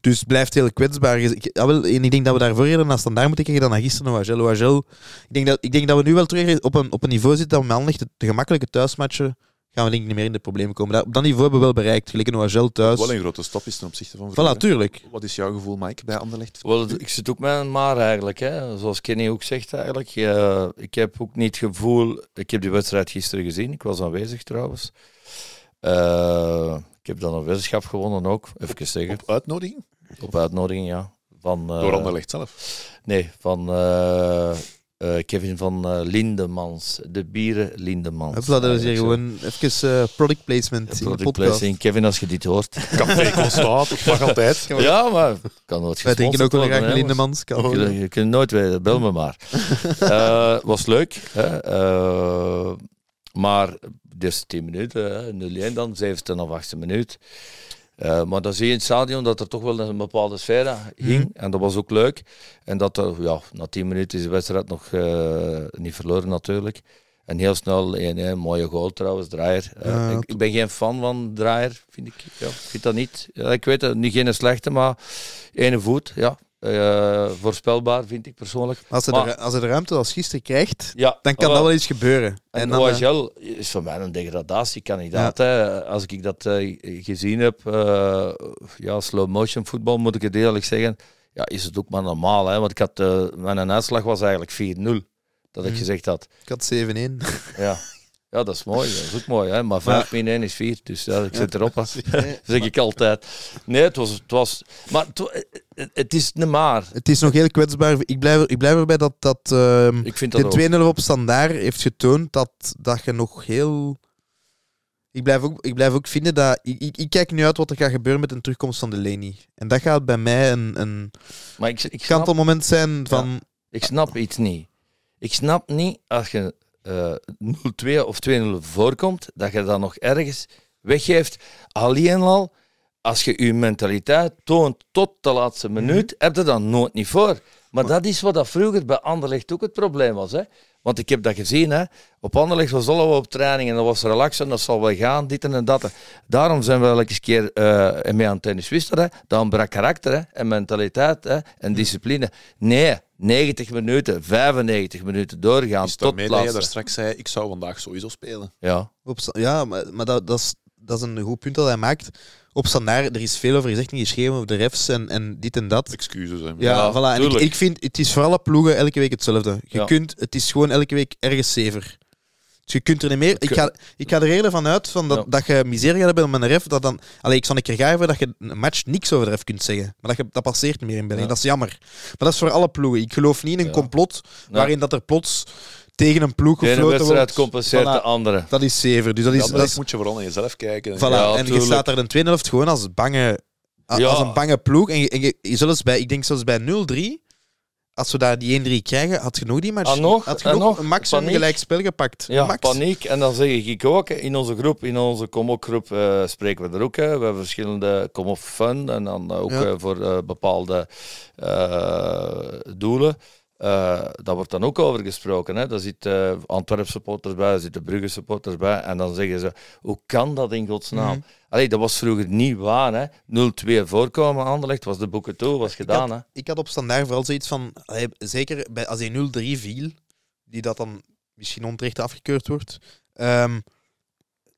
dus het blijft heel kwetsbaar. Ik, ja, wel, en ik denk dat we daarvoor eerder naar standaard moeten kijken dan naar gisteren naar Wagel. Wagel, ik, denk dat, ik denk dat we nu wel terug op een, op een niveau zitten dat we met Anderlecht de, de gemakkelijke thuismatchen gaan we denk ik niet meer in de problemen komen. Dat, op dat niveau hebben we wel bereikt. Gelijk een Wagel thuis. Wel een grote stap is ten opzichte van Voilà, tuurlijk. Wat is jouw gevoel, Mike, bij Anderlecht? Wel, ik zit ook met een maar eigenlijk. Hè. Zoals Kenny ook zegt eigenlijk. Eh, ik heb ook niet het gevoel... Ik heb die wedstrijd gisteren gezien. Ik was aanwezig trouwens. Eh, ik heb dan een weddenschap gewonnen ook, even zeggen. Op uitnodiging? Op uitnodiging, ja. Van, eh, Door Anderlecht zelf. Nee, van eh, eh, Kevin van eh, Lindemans. De bieren Lindemans. Hopla, dat is hier gewoon even eh, product placement in de Product podcast. placing. Kevin, als je dit hoort. Café Constant, dat mag altijd. ja, maar kan nooit Wij drinken ook wel graag hè, Lindemans. Kan Je, je kunt nooit weten, bel me maar. Eh, was leuk. Hè? Eh, maar de eerste 10 minuten, hè, 0-1 dan, zevende of achtste minuut. Eh, maar dan zie je in het stadion dat er toch wel een bepaalde sfeer hing. Mhm. En dat was ook leuk. En dat er, ja, na 10 minuten is de wedstrijd nog eh, niet verloren natuurlijk. En heel snel een, een mooie goal trouwens, Draaier. Eh, Ja, ik, ik ben geen fan van Draaier, vind ik. Ja, ik vind dat niet. Ja, ik weet het, niet geen slechte, maar ene voet, ja. Eh, voorspelbaar, vind ik persoonlijk. Als hij, Maar- de, als hij de ruimte als gisteren krijgt, Ja, dan kan dat wel iets gebeuren. En, dan, eh, OHL is voor mij een degradatiekandidaat. Hè. Als ik dat eh, gezien heb, ja, slow motion voetbal moet ik het eerlijk zeggen, ja, is het ook maar normaal. Hè. Want ik had, mijn uitslag was eigenlijk 4-0, dat ik Mhm. gezegd had. ik had 7-1. Ja. ja, dat is mooi. Dat is ook mooi. Hè. Maar 5 min 1 is 4, dus ja, ik zit erop. Dat zeg ik altijd. Nee, het was... Het was maar het, het- het is een maar. Het is nog heel kwetsbaar. Ik blijf, ik blijf erbij dat, dat ehm, Ik vind dat de 2-0 op standaard heeft getoond dat, dat je nog heel... Ik blijf ook, ik blijf ook vinden dat... Ik, ik, ik kijk nu uit wat er gaat gebeuren met een terugkomst van Delaney. En dat gaat bij mij een, een Maar ik, ik snap kantelmoment zijn van... Ik snap iets niet. Ik snap niet als je eh 0-2 of 2-0 voorkomt, dat je dat nog ergens weggeeft. Alleen al, als je je mentaliteit toont tot de laatste minuut, heb je dat nooit niet voor. Maar dat is wat dat vroeger bij Anderlecht ook het probleem was. Hè? Want ik heb dat gezien. Hè? Op Anderlecht was allemaal op training en dat was relaxen, dat zal wel gaan, dit en dat. Daarom zijn we elke keer eh mee aan het tennis wisten, hè? Dat ontbrak karakter hè? en mentaliteit hè? en discipline. Nee, 90 minuten, 95 minuten doorgaan Is tot het dat je daar straks zei, ik zou vandaag sowieso spelen. Ja. Ja, maar, maar dat, dat, is, dat is een goed punt dat hij maakt. Op standaard, er is veel over gezegd en geschreven over de refs en, en dit en dat. Excuses. Hè. Ja, Ja, voilà. En ik, ik vind, het is voor alle ploegen elke week hetzelfde. Je Ja. kunt, het is gewoon elke week ergens zever. Dus je kunt er niet meer... Ik ga, ik ga er eerder van uit van dat, Ja. dat je miserie gaat hebben met een ref. Dat dan, allee, ik zal een keer hebben dat je een match niks over de ref kunt zeggen. Maar dat, je, dat passeert niet meer in België. Ja. Dat is jammer. Maar dat is voor alle ploegen. Ik geloof niet in een complot waarin dat er plots tegen een ploeg De ene gefloten wedstrijd wordt. compenseert Voilà. de andere. Dat is zever. Dus dat is, Dat, dat is moet je vooral naar jezelf kijken. Voilà, Ja, en je tuurlijk. staat daar in de tweede helft gewoon als bange, Ja. als een bange ploeg. En, je, en je, je zelfs bij, ik denk zelfs bij 0-3, als we daar die 1-3 krijgen, had je nog die match. Ah, nog? Had je En nog, nog? een maximum Paniek? gelijk spel gepakt. Ja, Max. paniek. En dan zeg ik ook, in onze groep, in onze Kom-op groep eh, spreken we er ook. Hè. We hebben verschillende Kom-op fun en dan ook Ja. eh, voor eh, bepaalde eh, doelen. Eh, daar wordt dan ook over gesproken. Hè. Daar zitten uh, Antwerp supporters bij, daar zitten Brugge supporters bij. En dan zeggen ze, hoe kan dat in godsnaam? Mhm. Allee, dat was vroeger niet waar. hè. 0-2 voorkomen, Anderlecht, was de boeken toe, was gedaan. Hè. Ik had op standaard vooral zoiets van, allee, zeker bij, als hij 0-3 viel, die dat dan misschien onterecht afgekeurd wordt. ehm,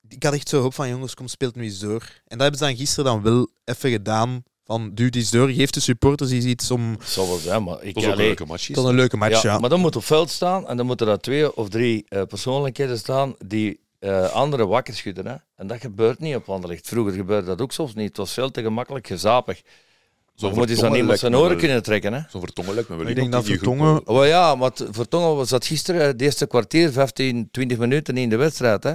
ik had echt zo hoop van, jongens, kom, speelt nu eens door. En dat hebben ze dan gisteren dan wel even gedaan. Van, duw die eens door, geef de supporters iets om... Dat zal wel zijn, maar ik... Ook een leuke match. Tot een leuke match, ja. Ja, maar dan moet op veld staan en dan moeten er twee of drie eh, persoonlijkheden staan die eh anderen wakker schudden. Hè? En dat gebeurt niet op Anderlecht. Vroeger gebeurde dat ook soms niet. Het was veel te gemakkelijk gezapig. Je moet eens aan iemand zijn oren kunnen trekken. Hè? Zo'n Vertongen lijkt me wel Ik denk dat Vertongen- Oh ja, maar Vertongen was dat gisteren het eerste kwartier, 15, 20 minuten in de wedstrijd. Hè?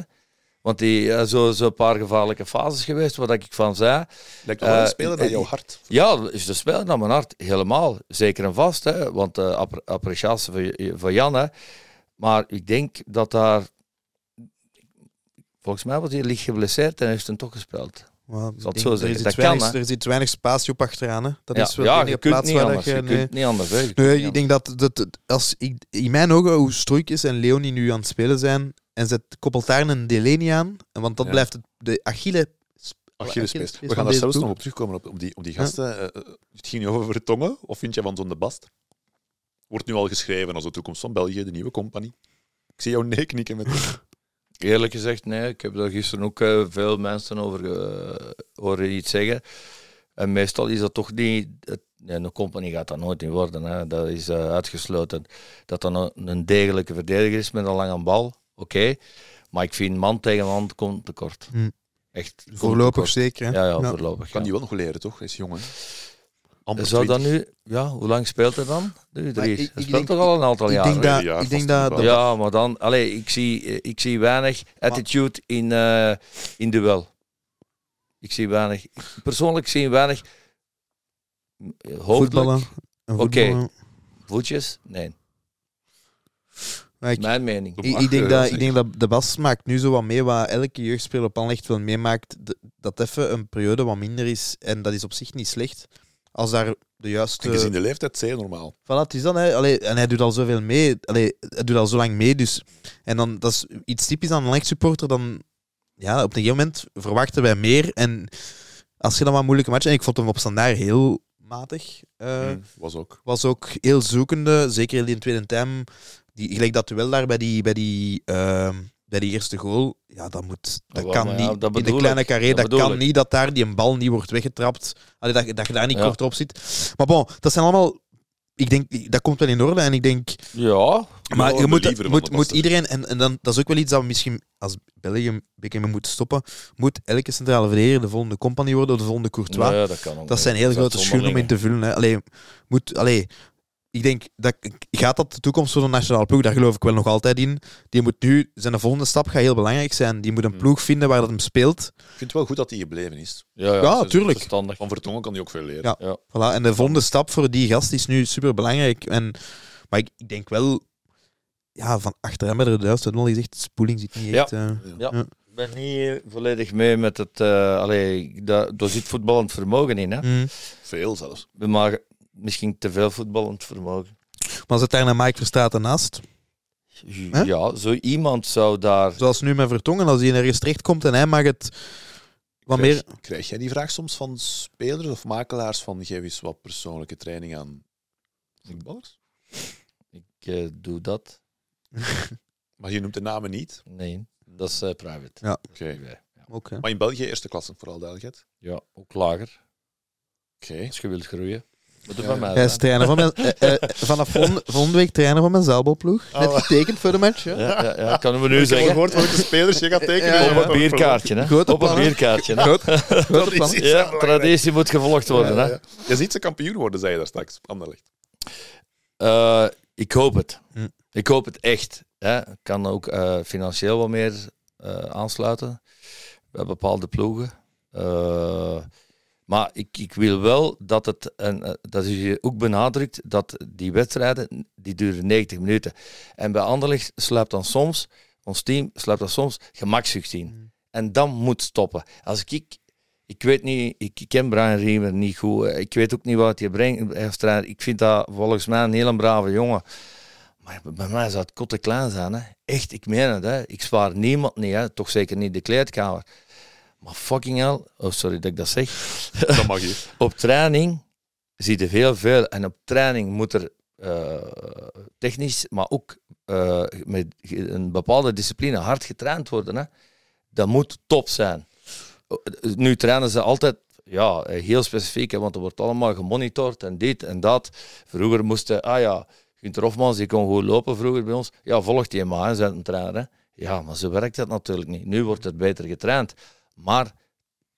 Want die uh, zo, zo een paar gevaarlijke fases geweest, wat ik van zei. lijkt wel een Eh, speler dat jouw hart... Ja, is de speler naar mijn hart helemaal. Zeker en vast, hè? want uh, app appreciatie voor, voor Jan. Hè? Maar ik denk dat daar. Volgens mij was hij licht geblesseerd en heeft hem toch gespeeld. Zo. Er is, Dat iets weinig, kan, er is iets weinig spatie op achteraan. Hè. Dat ja, is wel ja je kunt plaats niet waar anders. dat Je nee. kunt niet anders. Hè? Nee, ik denk dat, dat, dat als ik, in mijn ogen, hoe Stroeikens en Leonie nu aan het spelen zijn, en zet koppelt daar een Delaney aan, want dat Ja. blijft het, de Achille... Achillespees. We gaan daar zelfs nog op terugkomen, op, op, die, op die gasten. Eh, eh, het ging niet over Vertongen, of vind je van Zo'n de Bast? Wordt nu al geschreven als de toekomst van België, de nieuwe compagnie. Ik zie jou nee knikken met... Eerlijk gezegd, nee. Ik heb daar gisteren ook eh, veel mensen over uh, horen iets zeggen. En meestal is dat toch niet. Het, nee, een compagnie gaat dat nooit in worden. Hè. Dat is uh, uitgesloten. Dat dan een, een, degelijke verdediger is met een lange bal, oké. Okay. Maar ik vind man tegen man komt tekort. Hm. Echt Voorlopig zeker. hè. Ja, ja, Ja. voorlopig. Kan ja. die wel nog leren, toch? Is jong, hè? Amper Zou dat 20. nu, ja, hoe lang speelt hij dan? Nu, drie. ik- Hij ik speelt denk- toch al een aantal Ik jaren. denk, dat, jaar ik denk dat, Ja, maar dan, allee, ik zie, ik zie weinig attitude in, eh in duel. Ik zie weinig, persoonlijk zie ik weinig eh, hoofdelijk, voetballen. Oké. voetjes, nee. Maar ik, Mijn mening. Ik, denk eh, dat, ik denk dat de Bas maakt nu zo wat mee wat elke jeugdspeler op echt wel meemaakt. Dat even een periode wat minder is. En dat is op zich niet slecht. Als daar de juiste... En gezien de leeftijd, zeer normaal. Voilà, het is dan, hè. Allee, en hij doet al zoveel mee. Allee, hij doet al zo lang mee. Dus. En dan, dat is iets typisch aan een supporter. Dan, ja, op een gegeven moment verwachten wij meer. En als je dan wat moeilijke match... En ik vond hem op standaard heel matig. eh, Mm, was ook. was ook heel zoekende, zeker in de tweede time. Die, gelijk dat duel daar bij die, bij die, ehm, bij die eerste goal. Ja, dat moet. Dat wel, kan ja, niet. dat in de kleine carré, Dat kan ik. niet dat daar die een bal niet wordt weggetrapt. Allee, dat, dat je daar niet Ja. kort op zit. Maar bon, dat zijn allemaal. Ik denk, dat komt wel in orde. En ik denk, Ja, maar wel je moet, moet, iedereen, en, en dan, dat is ook wel iets dat we misschien als België een beetje mee moeten stoppen, moet elke centrale verdediger de volgende compagnie worden of de volgende Courtois. nee, dat kan ook Dat zijn heel grote schoenen om in te vullen. Hè. Allee, moet, allee, ik denk, dat, gaat dat de toekomst voor de nationale ploeg? Daar geloof ik wel nog altijd in. Die moet nu, zijn volgende stap gaat heel belangrijk zijn. Die moet een Hmm. ploeg vinden waar dat hem speelt. Ik vind het wel goed dat hij gebleven is. Ja, ja, Ja, tuurlijk. Verstandig. Van Vertongen kan hij ook veel leren. Ja. Ja. Voilà. En de volgende stap voor die gast is nu super belangrijk. En, maar ik, ik denk wel, ja, van achter hem bij de dat al gezegd, spoeling zit niet Ja. echt. eh, Ja. Ja. Ik ben niet volledig mee met het. eh allee, daar, daar zit voetballend vermogen in. Hè? mm. Veel zelfs. We maken misschien te veel voetballend vermogen. Maar zit daar naar Mike Verstraeten naast? Ja, zo iemand zou daar. Zoals nu met Vertongen, als hij ergens terecht komt en hij mag het wat meer... Krijg, krijg jij die vraag soms van spelers of makelaars van geef eens wat persoonlijke training aan voetballers? Ik eh, doe dat. Maar je noemt de namen niet. Nee, dat is eh, private. Ja. Oké. Ja. Oké. Maar in België eerste klasse, vooral duidelijkheid. ja, ook lager. Oké. Als je wilt groeien. Ja, mij Hij is trainer van mijn, eh, eh, vanaf volgende, volgende week trainer van mijn zaalbalploeg. Net Oh. getekend voor de match. Ja. Ja, ja, ja, kunnen we nu Ik zeggen. gehoord welke spelers je gaat tekenen. Ja, ja. Op een bierkaartje, hè? Op een bierkaartje, hè? Traditie. Ja, traditie moet gevolgd worden, hè? Je ziet ze kampioen worden, zei je daar straks. Anderlecht. Eh, ik hoop het. Hm. Ik hoop het echt. Hè. Ik kan ook eh, financieel wat meer eh, aansluiten bij bepaalde ploegen. Eh, maar ik, ik wil wel dat het, en eh, dat is hier ook benadrukt, dat die wedstrijden, die duren 90 minuten. En bij Anderlecht sluipt dan soms, ons team sluipt dan soms gemakzucht in. Hm. En dat moet stoppen. Als ik, ik weet niet, ik ken Brian Riemer niet goed. eh, Ik weet ook niet wat hij brengt trainer. Ik vind dat volgens mij een hele brave jongen. Maar bij mij zou het kotte klein zijn. Hè. Echt, ik meen het. Hè. Ik spaar niemand niet. Hè. Toch zeker niet de kleedkamer. Maar fucking hell. Oh, sorry dat ik dat zeg. Dat mag hier. Op training zie je heel veel. En op training moet er eh, technisch, maar ook eh, met een bepaalde discipline hard getraind worden. Hè. Dat moet top zijn. Nu trainen ze altijd ja, heel specifiek, hè, want er wordt allemaal gemonitord en dit en dat. Vroeger moesten, ah ja, Gunther Hofmans, die kon goed lopen vroeger bij ons. Ja, volgt die maar, zei een trainer. Hè. Ja, maar zo werkt dat natuurlijk niet. Nu wordt het beter getraind, maar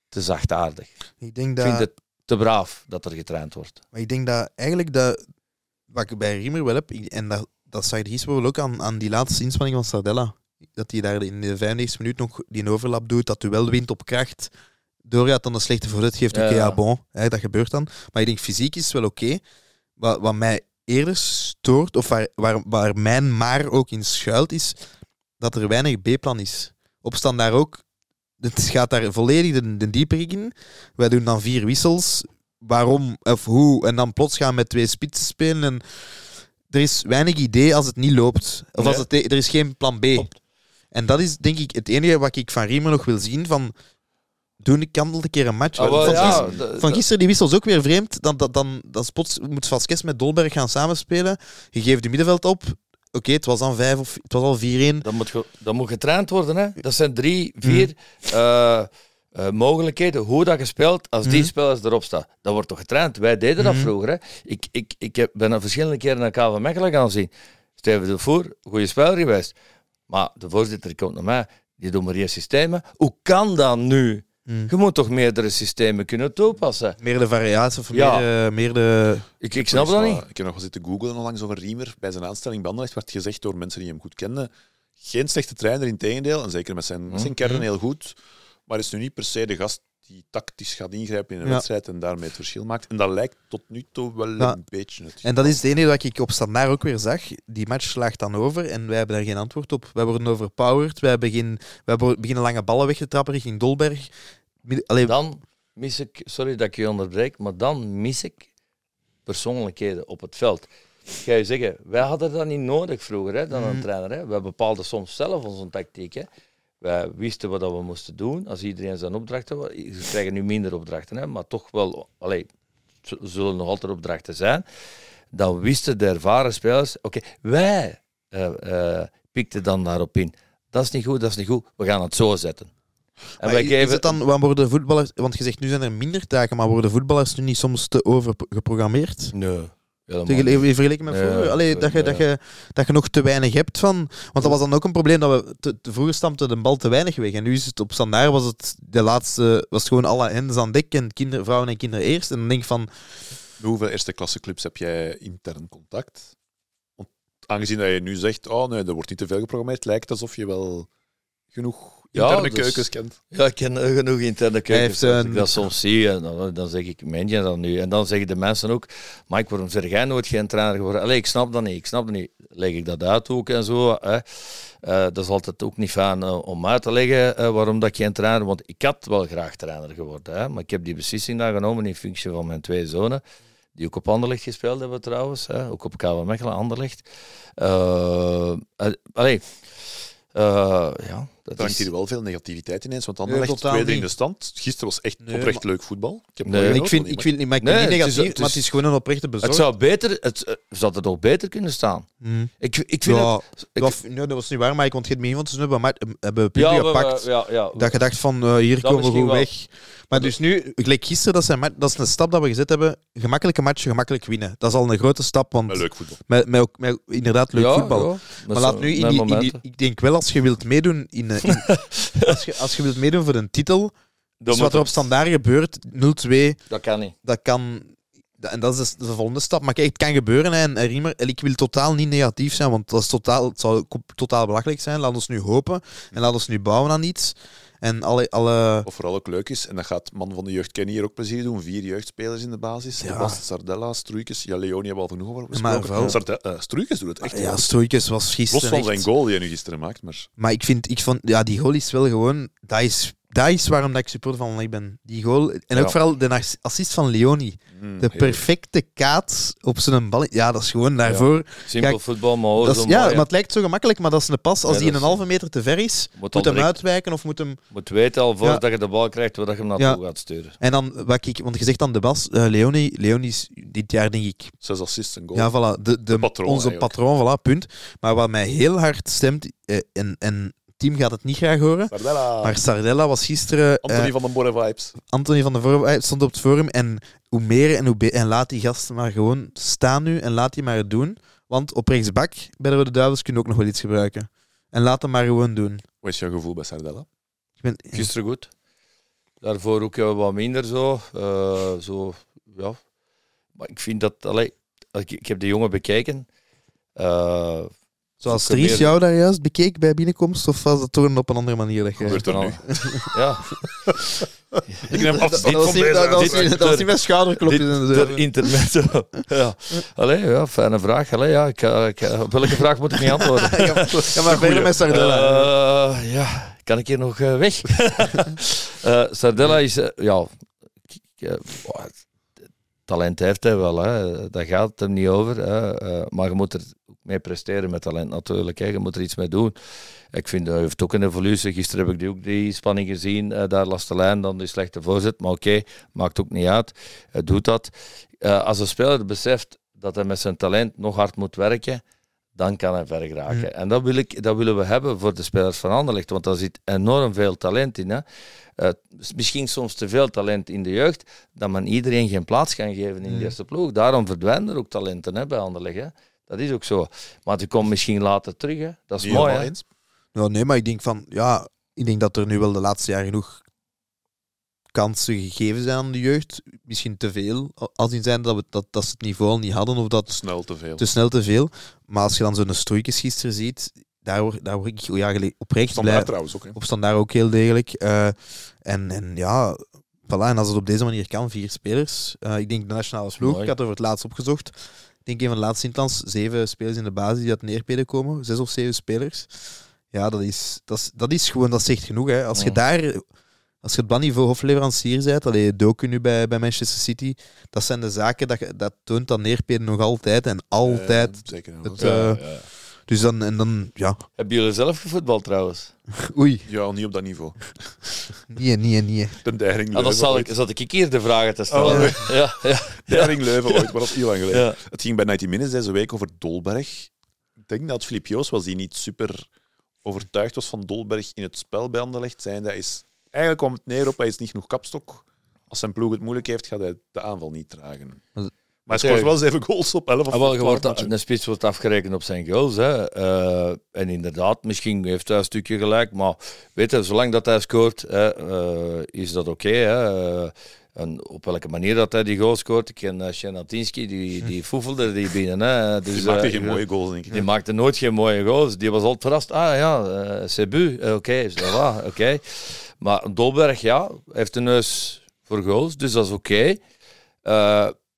te zachtaardig. Ik denk Ik dat... vind het te braaf dat er getraind wordt. Maar ik denk dat eigenlijk dat, wat ik bij Riemer wel heb, ik- en dat, dat zag je gisteren wel ook aan, aan die laatste inspanning van Sardella, dat hij daar in de 95 minuut nog die overlap doet, dat duel wint op kracht, doorgaat dan een slechte voorzet geeft, oké, Ja, bon, hè, dat gebeurt dan. Maar ik denk, fysiek is het wel oké. Wat, wat mij eerder stoort, of waar, waar, waar mijn maar ook in schuilt, is dat er weinig B-plan is. Opstaan daar ook, het gaat daar volledig de, de dieper in. Wij doen dan vier wissels, waarom of hoe, en dan plots gaan met twee spitsen spelen. En er is weinig idee als het niet loopt. Of als het, er is geen plan B. Klopt. En dat is denk ik het enige wat ik van Riemer nog wil zien. Van, doe ik kandel een keer een match. Ah, van, ja, gisteren, van gisteren die wissels ook weer vreemd. Dan, dan, dan, dan spots, moet Vasquez met Dolberg gaan samenspelen. Je geeft de middenveld op. Oké, het was dan vijf of het was al 4-1. Dat moet, ge- dat moet getraind worden. Hè. Dat zijn drie, vier eh, eh, mogelijkheden hoe dat je speelt als die Mhm. spelers erop staan. Dat wordt toch getraind? Wij deden dat Mhm. vroeger. Hè. Ik, ik, ik heb, ben er verschillende keren naar KV Mechelen gaan zien. Steven de Voer, goede speler geweest. Maar de voorzitter komt naar mij. die doen maar één systemen. Hoe kan dat nu? Mm. Je moet toch meerdere systemen kunnen toepassen? Meer de variatie of Ja. meer, meer de... Ik, ik snap dat niet. Ik heb nog wel zitten googlen onlangs over Riemer. Bij zijn aanstelling bij Anderlecht werd gezegd door mensen die hem goed kenden. Geen slechte trainer, in tegendeel. En zeker met zijn, met zijn kern Mhm. heel goed. Maar is nu niet per se de gast die tactisch gaat ingrijpen in een Ja. wedstrijd en daarmee het verschil maakt. En dat lijkt tot nu toe wel Ja. een beetje het. En dat is het enige wat ik op standaard ook weer zag. Die match slaagt dan over en wij hebben daar geen antwoord op. Wij worden overpowered. Wij beginnen, wij beginnen lange ballen weg te trappen richting Dolberg. Allee, Dan mis ik, sorry dat ik je onderbreek, maar dan mis ik persoonlijkheden op het veld. Ga je zeggen, wij hadden dat niet nodig vroeger hè, dan een Mhm. trainer. Hè. Wij bepaalden soms zelf onze tactiek. Hè. Wij wisten wat dat we moesten doen. Als iedereen zijn opdrachten. Ze krijgen nu minder opdrachten, hè, maar toch wel, allee, zullen nog altijd opdrachten zijn. Dan wisten de ervaren spelers, oké, wij eh, eh, pikten dan daarop in. Dat is niet goed, dat is niet goed. We gaan het zo zetten. En wij is geven het dan, wat worden voetballers, want je zegt nu zijn er minder taken, maar worden voetballers nu niet soms te overgeprogrammeerd? Nee. Helemaal Tegen- niet. In vergelijking met vroeger? Allee, dat, je, dat, je, dat je nog te weinig hebt van... Want dat was dan ook een probleem, dat we te, te vroeger stampte de bal te weinig weg. En nu is het op standaard, was het de laatste... Was het gewoon alle hens aan dek en kinder, vrouwen en kinderen eerst. En dan denk ik van... Met hoeveel eerste klasse clubs heb jij intern contact? Want aangezien dat je nu zegt, oh nee, er wordt niet te veel geprogrammeerd, lijkt het alsof je wel genoeg Ja, interne dus- keukens kent. Ja, ik ken genoeg interne heeft, Als eh, ik dat soms zie, en dan, dan zeg ik, meen je dat nu? En dan zeggen de mensen ook, Mike, waarom zeg jij nooit geen trainer geworden? Allee, ik snap dat niet, ik snap dat niet. Leg ik dat uit ook en zo. Hè. Eh, dat is altijd ook niet fijn eh, om uit te leggen eh, waarom dat ik geen trainer... Want ik had wel graag trainer geworden, hè, maar ik heb die beslissing dan genomen in functie van mijn twee zonen. Die ook op Anderlecht gespeeld hebben trouwens. Hè, ook op KW Mechelen, Anderlecht. Eh, allee, eh, ja, dat Er hangt is... hier wel veel negativiteit ineens, want Nee, Anderlecht totaal tweede in niet. de stand. Gisteren was echt Nee, oprecht maar- leuk voetbal. Ik heb Nee. nee, ik vind, ik vind niet, maar ik Nee, niet het is- negatief, het maar is- het is gewoon een oprechte bezorgd. Het zou beter, het, eh, zou het ook beter kunnen staan. Hmm. Ik, ik vind ja, het... ik- dat, was- nee, dat was niet waar, maar ik ontgeet me niet, want ze hebben, ma- hebben punten ja, we- gepakt. we- ja, ja. Dat je dacht van, eh, hier Dat komen we goed weg. Maar dus nu, gelijk gisteren, dat, zijn, dat is een stap dat we gezet hebben. Gemakkelijke matchen, gemakkelijk winnen. Dat is al een grote stap, want Maar leuk voetbal. met, met, ook- met inderdaad leuk Ja, voetbal. ja. Maar laat nu in die, in die-. Ik denk wel, als je wilt meedoen in, eh, in- als, je, als je wilt meedoen voor een titel, dus wat er op standaard gebeurt, 0-2, Dat kan niet. dat kan. dat- En dat is dus de volgende stap. Maar kijk, het kan gebeuren. Hè. En, en Riemer, ik wil totaal niet negatief zijn, want dat is totaal, het zou totaal belachelijk zijn. Laat ons nu hopen en laat ons nu bouwen aan iets. En alle, alle Wat vooral ook leuk is, en dat gaat man van de jeugd Kenny hier ook plezier doen, vier jeugdspelers in de basis. Ja. Sardella, Struikens, ja, Leoni hebben we al genoeg over Maar besproken. wel- Sarde- eh, doet het echt ja. Stoikens was Los gisteren van echt- zijn goal die hij nu gisteren maakt, maar Maar ik vind, ik vond, ja, die goal is wel gewoon, dat is, dat is waarom dat ik supporter van Anderlecht ben. Die goal, en ook Ja. vooral de ass- assist van Leoni. mm, De perfecte kaats op zijn bal. Ja, dat is gewoon daarvoor. Simpel voetbal, maar dat is, ja, maar het lijkt zo gemakkelijk, maar dat is een pas. Als die dat een halve meter te ver is, Moet, moet hem uitwijken of moet hem... moet weten al voordat je de bal krijgt, waar je hem naartoe gaat sturen. En dan, wat ik, want je zegt dan de Bas, eh, Leoni, Leoni is dit jaar denk ik, Zes assists en goal. ja, voilà, de, de, patroon onze eigenlijk. patroon, voilà, punt. Maar wat mij heel hard stemt, eh, en, en team gaat het niet graag horen, Sardella. maar Sardella was gisteren... eh, Anthony van den Borre vibes. Anthony van der Voorhof hij stond op het forum en hoe meer en hoe be- En laat die gasten maar gewoon staan nu en laat die maar het doen. Want op rechtsbak bij de Rode Duivels kunnen ook nog wel iets gebruiken. En laat hem maar gewoon doen. Wat is jouw gevoel bij Sardella? Ik ben, Gisteren goed. Daarvoor ook wat minder zo. Eh, zo ja. Maar ik vind dat... Allee, ik, ik heb de jongen bekeken. Eh, zoals Dries jou daar juist bekeek bij binnenkomst, of was dat toch op een andere manier? Dat. Gebeurt er nu? Ja, Ik neem Dat, afstand dat van niet, deze dat, dat was niet, dat en zo. ter intermezzo. ja. Allee, ja, fijne vraag. Allee, ja, ik, ik, op welke vraag moet ik niet antwoorden? Ja, maar verder met Sardella. Eh, ja, kan ik hier nog eh, weg? Eh, Sardella is, ja, talent heeft hij wel, hè. daar gaat het hem niet over. Hè. Eh, maar je moet er mee presteren met talent natuurlijk. Hè. Je moet er iets mee doen. Ik vind hij heeft ook een evolutie. Gisteren heb ik die, ook die spanning gezien. Eh, daar last de lijn, dan die slechte voorzet. Maar oké, maakt ook niet uit. Hij doet dat. Eh, als een speler beseft dat hij met zijn talent nog hard moet werken, dan kan hij ver geraken. En dat, wil ik, dat willen we hebben voor de spelers van Anderlecht, want daar zit enorm veel talent in. Hè. Eh, misschien soms te veel talent in de jeugd, dat men iedereen geen plaats kan geven in de eerste ploeg. Daarom verdwijnen er ook talenten hè, bij Anderlecht. Hè. Dat is ook zo. Maar die komt misschien later terug. Hè. Dat is mooi. eens. Ja, nee, maar ik denk van, ja, ik denk dat er nu wel de laatste jaren genoeg kansen gegeven zijn aan de jeugd. Misschien te veel, als in zijn dat, we, dat, dat ze het niveau al niet hadden of dat Snel te veel. te snel te veel. Maar als je dan zo'n Stroeikens gisteren ziet, daar word, daar word ik ja, gele- oprecht blij. Standaard trouwens ook. Hè. Op standaard ook heel degelijk. Eh, en, en ja, voilà, en als het op deze manier kan, vier spelers. Eh, ik denk de nationale ploeg, Mooi. ik had er voor het laatst opgezocht. Ik denk een van de laatste Sint-Lands, zeven spelers in de basis die uit Neerpeden komen. Zes of zeven spelers. Ja, dat is, dat is, dat is gewoon, dat zegt genoeg. Hè. Als je daar, als je het banniveau hofleverancier bent, allee, Doku nu bij, bij Manchester City, dat zijn de zaken, dat, je- dat toont dat Neerpeden nog altijd en altijd. Zeker. het, ja. eh, Dus dan, en dan, ja, Hebben jullie zelf gevoetbald trouwens? oei, ja, niet op dat niveau. nee, nee, nee. De Deiring Ah, Leuven dan zal ik, zat ik hier de vragen te stellen. Oh, ja, ja, Deiring Leuven ooit, maar dat is heel lang geleden. ja. Het ging bij 90 Minutes deze week over Dolberg. Ik denk dat Filip Joos was die niet super overtuigd was van Dolberg in het spel bij Anderlecht. Zijn hij is eigenlijk kwam het neer op hij is niet genoeg kapstok. Als zijn ploeg het moeilijk heeft, gaat hij de aanval niet dragen. Maar- hij scoort wel zeven goals op 11 of Ah, wel, je 12 wordt, een spits wordt afgerekend op zijn goals. Hè. Eh, en inderdaad, misschien heeft hij een stukje gelijk. Maar weet je, zolang dat hij scoort, hè, eh, is dat oké. hè. Eh, en op welke manier dat hij die goal scoort. Ik ken uh, Sjenatinski, die, die foefelde die binnen. Hè. Dus, Die maakte eh, geen mooie goals, denk ik. Die maakte nooit geen mooie goals. Die was altijd verrast. Ah ja, eh Cebu, eh, oké, va, oké. Maar Dolberg, ja, heeft een neus voor goals, dus dat is oké.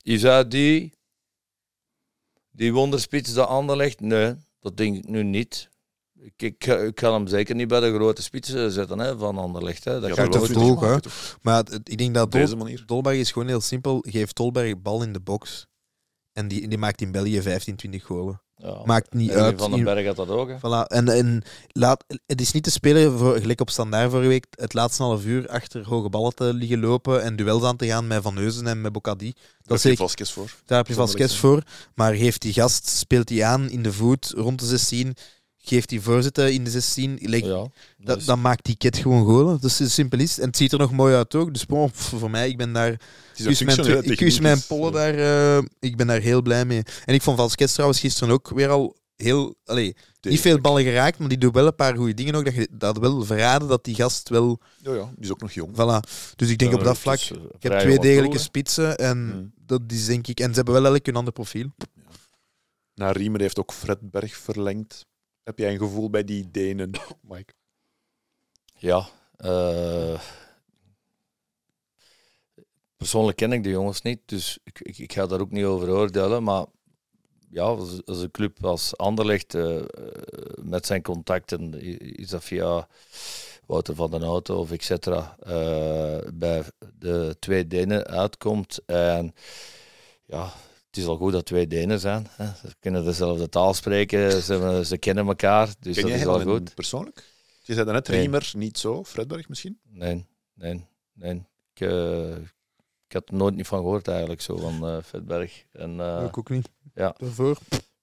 Is hij die, die wonderspits dat Anderlecht? Nee, dat denk ik nu niet. Ik, ik, ik kan hem zeker niet bij de grote spitsen zetten hè, van Anderlecht. Hè. Dat Ja, ga dat ik toch nooit moet doen. toch, hè? Maar ik denk dat deze Dol- manier. Dolberg is gewoon heel simpel. Geeft Dolberg bal in de box. En die, die maakt in België 15, 20 golen. Ja. Maakt niet Erwin uit. Van den Berg had dat ook. Hè. Voilà. En, en laat, het is niet te spelen, voor, gelijk op standaard vorige week, het laatste half uur achter hoge ballen te liggen lopen en duels aan te gaan met Van Heuzen en met Bocadi. Is zeker, Vasquez voor. daar heb je Vasquez voor. Maar geeft die gast, speelt hij aan in de voet rond de 16, geeft die voorzitten in de 16. Like, Ja, dat, dus- Dan maakt die kit gewoon golen. Dus het simpel is. En het ziet er nog mooi uit ook. Dus bon, voor mij, ik ben daar is ik kus mijn, functionele ik kus techniek, mijn pollen daar. eh, ik ben daar heel blij mee. En ik vond Vasquez trouwens gisteren ook weer al heel. Allee, niet veel ballen geraakt, maar die doet wel een paar goede dingen ook. Dat je dat wel verraden dat die gast wel. Ja, ja, die is ook nog jong. Voilà. Dus ik denk op Ja, dat vlak. is, eh, Ik heb twee degelijke spitsen en Hmm. dat is denk ik. En ze hebben wel elk een ander profiel. Na Riemer heeft ook Fred Berg verlengd. Heb jij een gevoel bij die Denen, Mike? Ja. eh, persoonlijk ken ik de jongens niet, dus ik, ik, ik ga daar ook niet over oordelen. Maar ja, als, als een club als Anderlecht eh, eh, met zijn contacten, is dat via Wouter van den Auto of et cetera, bij de twee Denen uitkomt. En ja, is al goed dat twee Denen zijn. Hè. Ze kunnen dezelfde taal spreken, ze, ze kennen elkaar, dus Ken dat is al goed. persoonlijk? Je zei net Nee. Riemer, niet zo. Fredberg misschien? Nee, nee, nee. Ik, eh, ik had er nooit niet van gehoord eigenlijk, zo van eh Vetberg. En, eh, ik ook niet. ja. Daarvoor.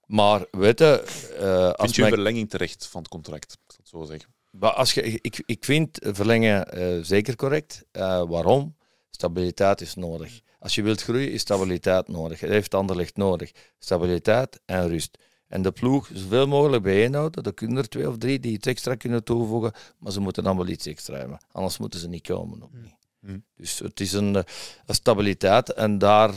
maar weet je, eh, als, Vind je een mijn- verlenging terecht van het contract? Ik zal het zo zeggen. maar als je, ik, ik vind verlengen eh, zeker correct. Eh, waarom? Stabiliteit is nodig. Als je wilt groeien, is stabiliteit nodig. Het heeft Anderlecht nodig. Stabiliteit en rust. En de ploeg zoveel mogelijk bijeenhouden. Er kunnen er twee of drie die iets extra kunnen toevoegen, maar ze moeten allemaal iets extra hebben. Anders moeten ze niet komen. Ook niet. Hmm. Dus het is een, eh, een stabiliteit en daar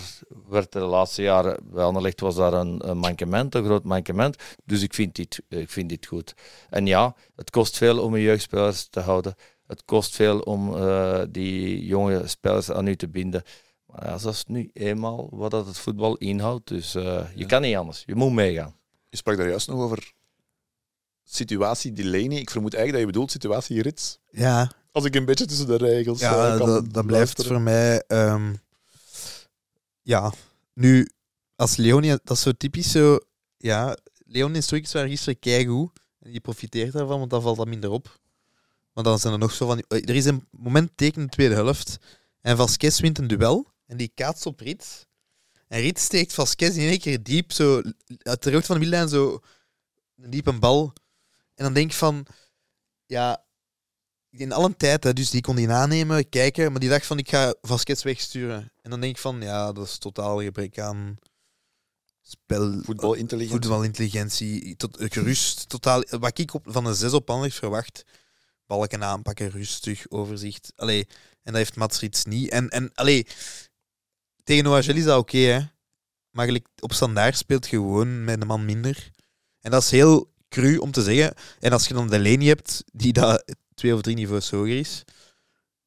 werd de laatste jaren, bij Anderlecht was daar een, een mankement, een groot mankement. Dus ik vind, dit, ik vind dit goed. En ja, het kost veel om een jeugdspelers te houden. Het kost veel om eh, die jonge spelers aan u te binden. Maar ja, dat is nu eenmaal wat dat het voetbal inhoudt. Dus eh, je Ja. kan niet anders. Je moet meegaan. Je sprak daar juist nog over situatie Delaney. Ik vermoed eigenlijk dat je bedoelt situatie Rits. Ja, Als ik een beetje tussen de regels eh, Ja, kan dat, dat blijft voor mij. ehm, ja, nu, als Leonie, dat is zo typisch zo. Ja, Leonie en Stoikens waren gisteren keigoed. En die profiteert daarvan, want dan valt dat minder op. Want dan zijn er nog zo van. Er is een moment teken in de tweede helft. En Vasquez wint een duel. En die kaatst op Rits. En Rits steekt Vasquez in één keer diep, zo uit de rug van de middenlijn, zo een diepe bal. En dan denk ik van, ja, in alle tijd, hè, dus die kon die aannemen, kijken, maar die dacht van ik ga Vasquez wegsturen. En dan denk ik van ja, dat is totaal gebrek aan spel, Voetbalintelligentie. voetbalintelligentie, tot, gerust, totaal. Wat ik op, van een 6 op Anderlecht verwacht, balken aanpakken, rustig, overzicht. Allee, en dat heeft Mats Rits niet. En, en allee, tegen OHL is dat oké, hè. Maar gelijk, op standaard speelt je gewoon met een man minder. En dat is heel cru om te zeggen. En als je dan Delaney hebt, die dat twee of drie niveaus hoger is,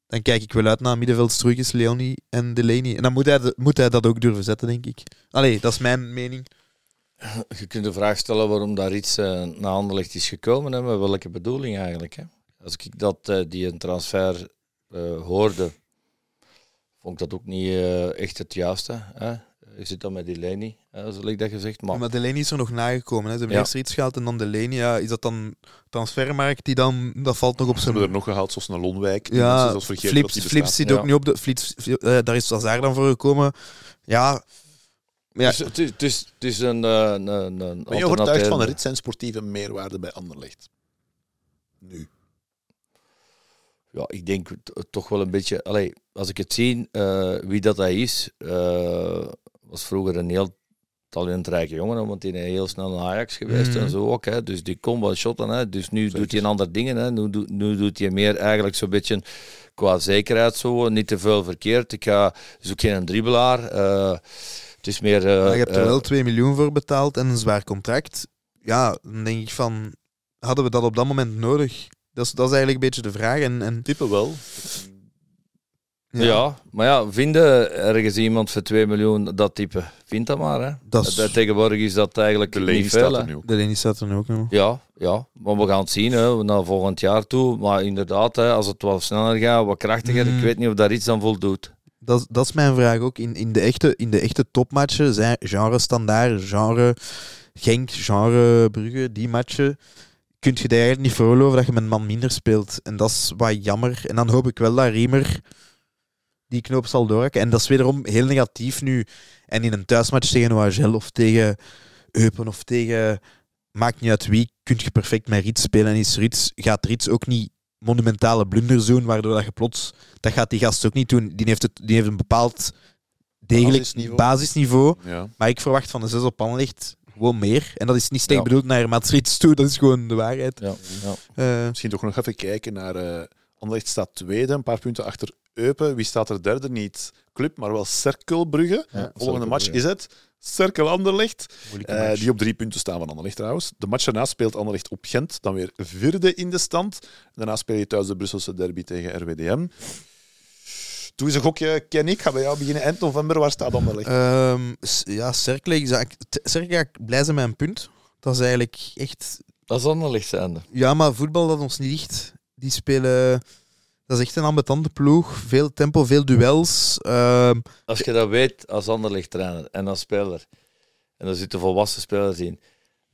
dan kijk ik wel uit naar middenveldstruikjes, Leonie en Delaney. En dan moet hij, de- moet hij dat ook durven zetten, denk ik. Allee, dat is mijn mening. Je kunt de vraag stellen waarom daar iets eh, naar Anderlecht is gekomen. Hè, met welke bedoeling eigenlijk. Hè? Als ik dat, eh, die een transfer eh, hoorde, vond ik dat ook niet eh, echt het juiste. Hè? Je zit dan met die Leni, hè, zoals ik dat gezegd. Maar Maar Delaney is er nog nagekomen. Hè. Ze hebben Ja. eerst iets gehaald en dan Delaney. Ja, is dat dan transfermarkt die dan... Dat valt nog op Ze zijn... hebben er nog gehaald, zoals een Lonwijk. Ja, Flips, Flips zit ook Ja. niet op de... Flips, eh, daar is daar dan voor gekomen. Ja... Ja, Dus het is, het is, het is een, eh, een, een, een je overtuigd van alternatief. Rit zijn sportieve meerwaarde bij Anderlecht? Nu. Ja, ik denk toch wel een beetje. Allee, als ik het zie, eh, wie dat hij is, eh, was vroeger een heel talentrijke jongen, want die is heel snel naar Ajax geweest Mhm. en zo ook. Hè, dus die kon wel shotten. Hè, dus nu doet hij een ander dingen. Hè, nu, doet- nu doet hij meer eigenlijk zo'n beetje qua zekerheid zo. Niet te veel verkeerd. Ik ga zoek geen dribbelaar. eh, het is meer. eh, je hebt er wel 2 miljoen voor betaald en een zwaar contract. Ja, dan denk ik van... Hadden we dat op dat moment nodig? Dat is, dat is eigenlijk een beetje de vraag. En, en, Type wel. ja. maar ja, vinden ergens iemand voor 2 miljoen dat type? Vind dat maar. Hè. Dat is- Dat- Tegenwoordig is dat eigenlijk De Leni niet veel. staat er nu ook. Delaney staat er nu ook nog. Ja, ja, maar we gaan het zien hè, naar volgend jaar toe. Maar inderdaad, hè, als het wat sneller gaat, wat krachtiger, Mm. ik weet niet of daar iets aan voldoet. Dat, is- dat is mijn vraag ook. In, in, de, echte, in de echte topmatchen, zijn genre standaard, genre Genk, genre Brugge, die matchen, kun je daar eigenlijk niet veroorloven dat je met een man minder speelt. En dat is wat jammer. En dan hoop ik wel dat Riemer die knoop zal doorhakken. En dat is wederom heel negatief nu. En in een thuismatch tegen OHL of tegen Eupen of tegen... Maakt niet uit wie, kun je perfect met Rits spelen. En is Rits, gaat Rits ook niet monumentale blunders doen, waardoor dat je plots... Dat gaat die gast ook niet doen. Die heeft, het, die heeft een bepaald degelijk Basisniveau. basisniveau. Ja. Maar ik verwacht van de zes op Anderlecht gewoon meer. En dat is niet Ja. bedoeld naar Mats Rits toe, dat is gewoon de waarheid. Ja, ja. Eh, Misschien toch nog even kijken naar... eh Anderlecht staat tweede, een paar punten achter Eupen. Wie staat er derde? Niet Club, maar wel Cerkelbrugge. Volgende match is het Cerkel Anderlecht. Eh, die op drie punten staan van Anderlecht trouwens. De match daarna speelt Anderlecht op Gent, dan weer vierde in de stand. Daarna speel je thuis de Brusselse derby tegen RWDM. Doe eens een gokje, Ken ik. Ga bij jou beginnen eind november. Waar staat Anderlecht? Ehm, s- ja, Cercle, ik Cercle blij zijn met een punt. Dat is eigenlijk echt... Dat is anderlicht zijnde. Ja, maar voetbal dat ons niet ligt. Die spelen... Dat is echt een ambetante ploeg. Veel tempo, veel duels. Ehm, Als je dat weet als anderlicht trainer en als speler, en dan zitten volwassen spelers in,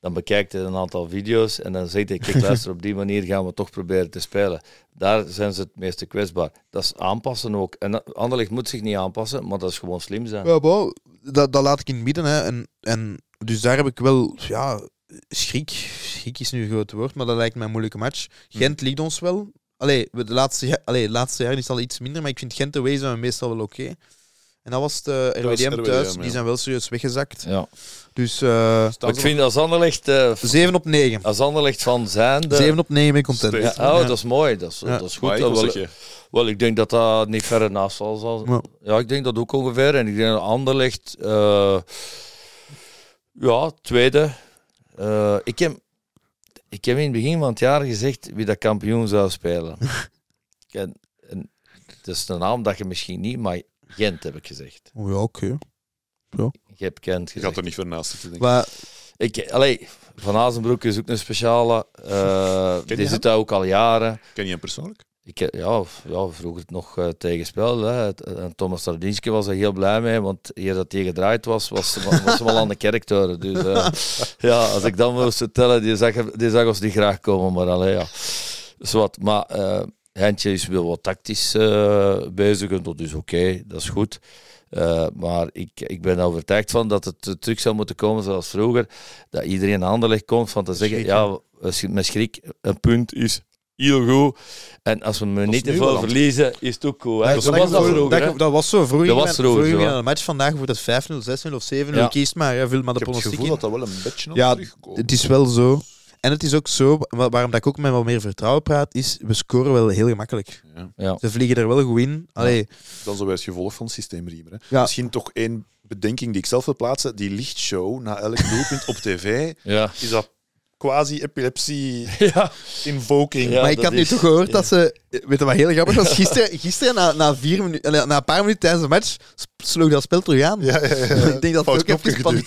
dan bekijkt je een aantal video's en dan zegt hij, kijk luister, op die manier gaan we toch proberen te spelen. Daar zijn ze het meeste kwetsbaar. Dat is aanpassen ook. En Anderlecht moet zich niet aanpassen, maar dat is gewoon slim zijn. Ja, bon, dat, dat laat ik in het midden. Hè. En, en, dus daar heb ik wel ja, schrik. Schrik is nu een groot woord, maar dat lijkt mij een moeilijke match. Gent ligt ons wel. Allee, de laatste, allee, de laatste jaren is het al iets minder, maar ik vind Gent away zijn we meestal wel oké. En dat was het eh, was RWDM thuis, RWDM, ja. die zijn wel serieus weggezakt. Ja. Dus eh ik vind als Anderlecht, eh, 7 op 9. als Anderlecht van zijn... 7 op 9 ben ik content. Ja, oh, Ja. dat is mooi. Dat is, Ja. dat is goed. Maar ik wel, wel, ik denk dat dat niet verre naast zal. zal. Ja. Ja, ik denk dat ook ongeveer. En ik denk dat Anderlecht... eh ja, tweede. Eh, ik, heb, ik heb in het begin van het jaar gezegd wie dat kampioen zou spelen. en, en, het is een naam dat je misschien niet, maar Gent heb ik gezegd. Oh, ja, oké. Je hebt Gent je gezegd. gaat er niet ver naast zitten, ik. Maar Ik, allee, Van Azenbroek is ook een speciale. eh, je die hem? zit daar ook al jaren. Ken je hem persoonlijk? Ik, heb- ja, ja, vroeger het nog eh tegenspeeld. Hè. Het- En Thomas Sardinski was er heel blij mee, want hier dat hij gedraaid was, was, hem al aan de kerktoren. Dus eh, ja, als ik dan moest vertellen, die zag, die zag ons niet graag komen, maar allee, ja. Zwat. Maar eh Hentje is wel wat tactisch eh, bezig en dat is oké, dat is goed. Eh, maar ik, ik ben er overtuigd van dat het terug zou moeten komen zoals vroeger. Dat iedereen aan de leg komt van te zeggen, ja, met schrik, een punt is heel goed. En als we me niet te veel verliezen, is het ook goed. Hè? dat, Zo dat, was dat dat- vroeger. dat- dat was zo vroeger. Dat was vroeger vroeger hè. een match vandaag wordt het 5-0, 6-0 of 7-0. Ja. Kies maar, hè, vul maar de Ik heb het gevoel in. dat dat wel een beetje Ja. Het is wel zo. En het is ook zo, wa- waarom dat ik ook met wat meer vertrouwen praat, is we scoren wel heel gemakkelijk. Ja. Ja. Ze vliegen er wel goed in. Allee, Dan zo het gevolg van het systeem Riemer. Hè. Ja. Misschien toch één bedenking die ik zelf wil plaatsen. Die lichtshow na elk doelpunt op tv. Ja. Is dat quasi epilepsie Ja. invoking? Ja, maar ik had nu is- toch gehoord dat ze... Weet je wat heel grappig was? Gisteren, gisteren na, na, vier minuten, na een paar minuten tijdens de match, sloeg dat spel terug aan. Ja, ja, ja. ik denk dat het ook even, pan-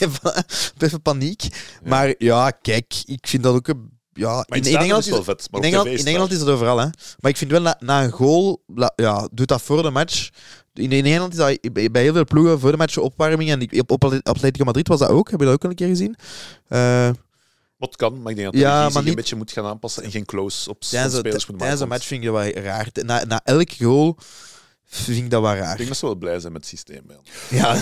even paniek. Maar ja, kijk, ik vind dat ook... Een, ja, in, Engeland is vet. Maar in Engeland, in het Engeland is dat overal, hè. Maar ik vind wel, na, na een goal, la- ja, doet dat voor de match. In, in Engeland is dat bij heel veel ploegen voor de match opwarming. En ik- op, op Atletico Madrid was dat ook. Heb je dat ook al een keer gezien? Eh, Wat kan, maar ik denk dat de Ja, maar niet- een beetje moet gaan aanpassen en geen close op tijdens de, spelers moet tijdens de maken. match vind dat wel raar. Na, na elk goal vind ik dat wel Ik raar. denk dat ze wel blij zijn met het systeem. ons. Ja,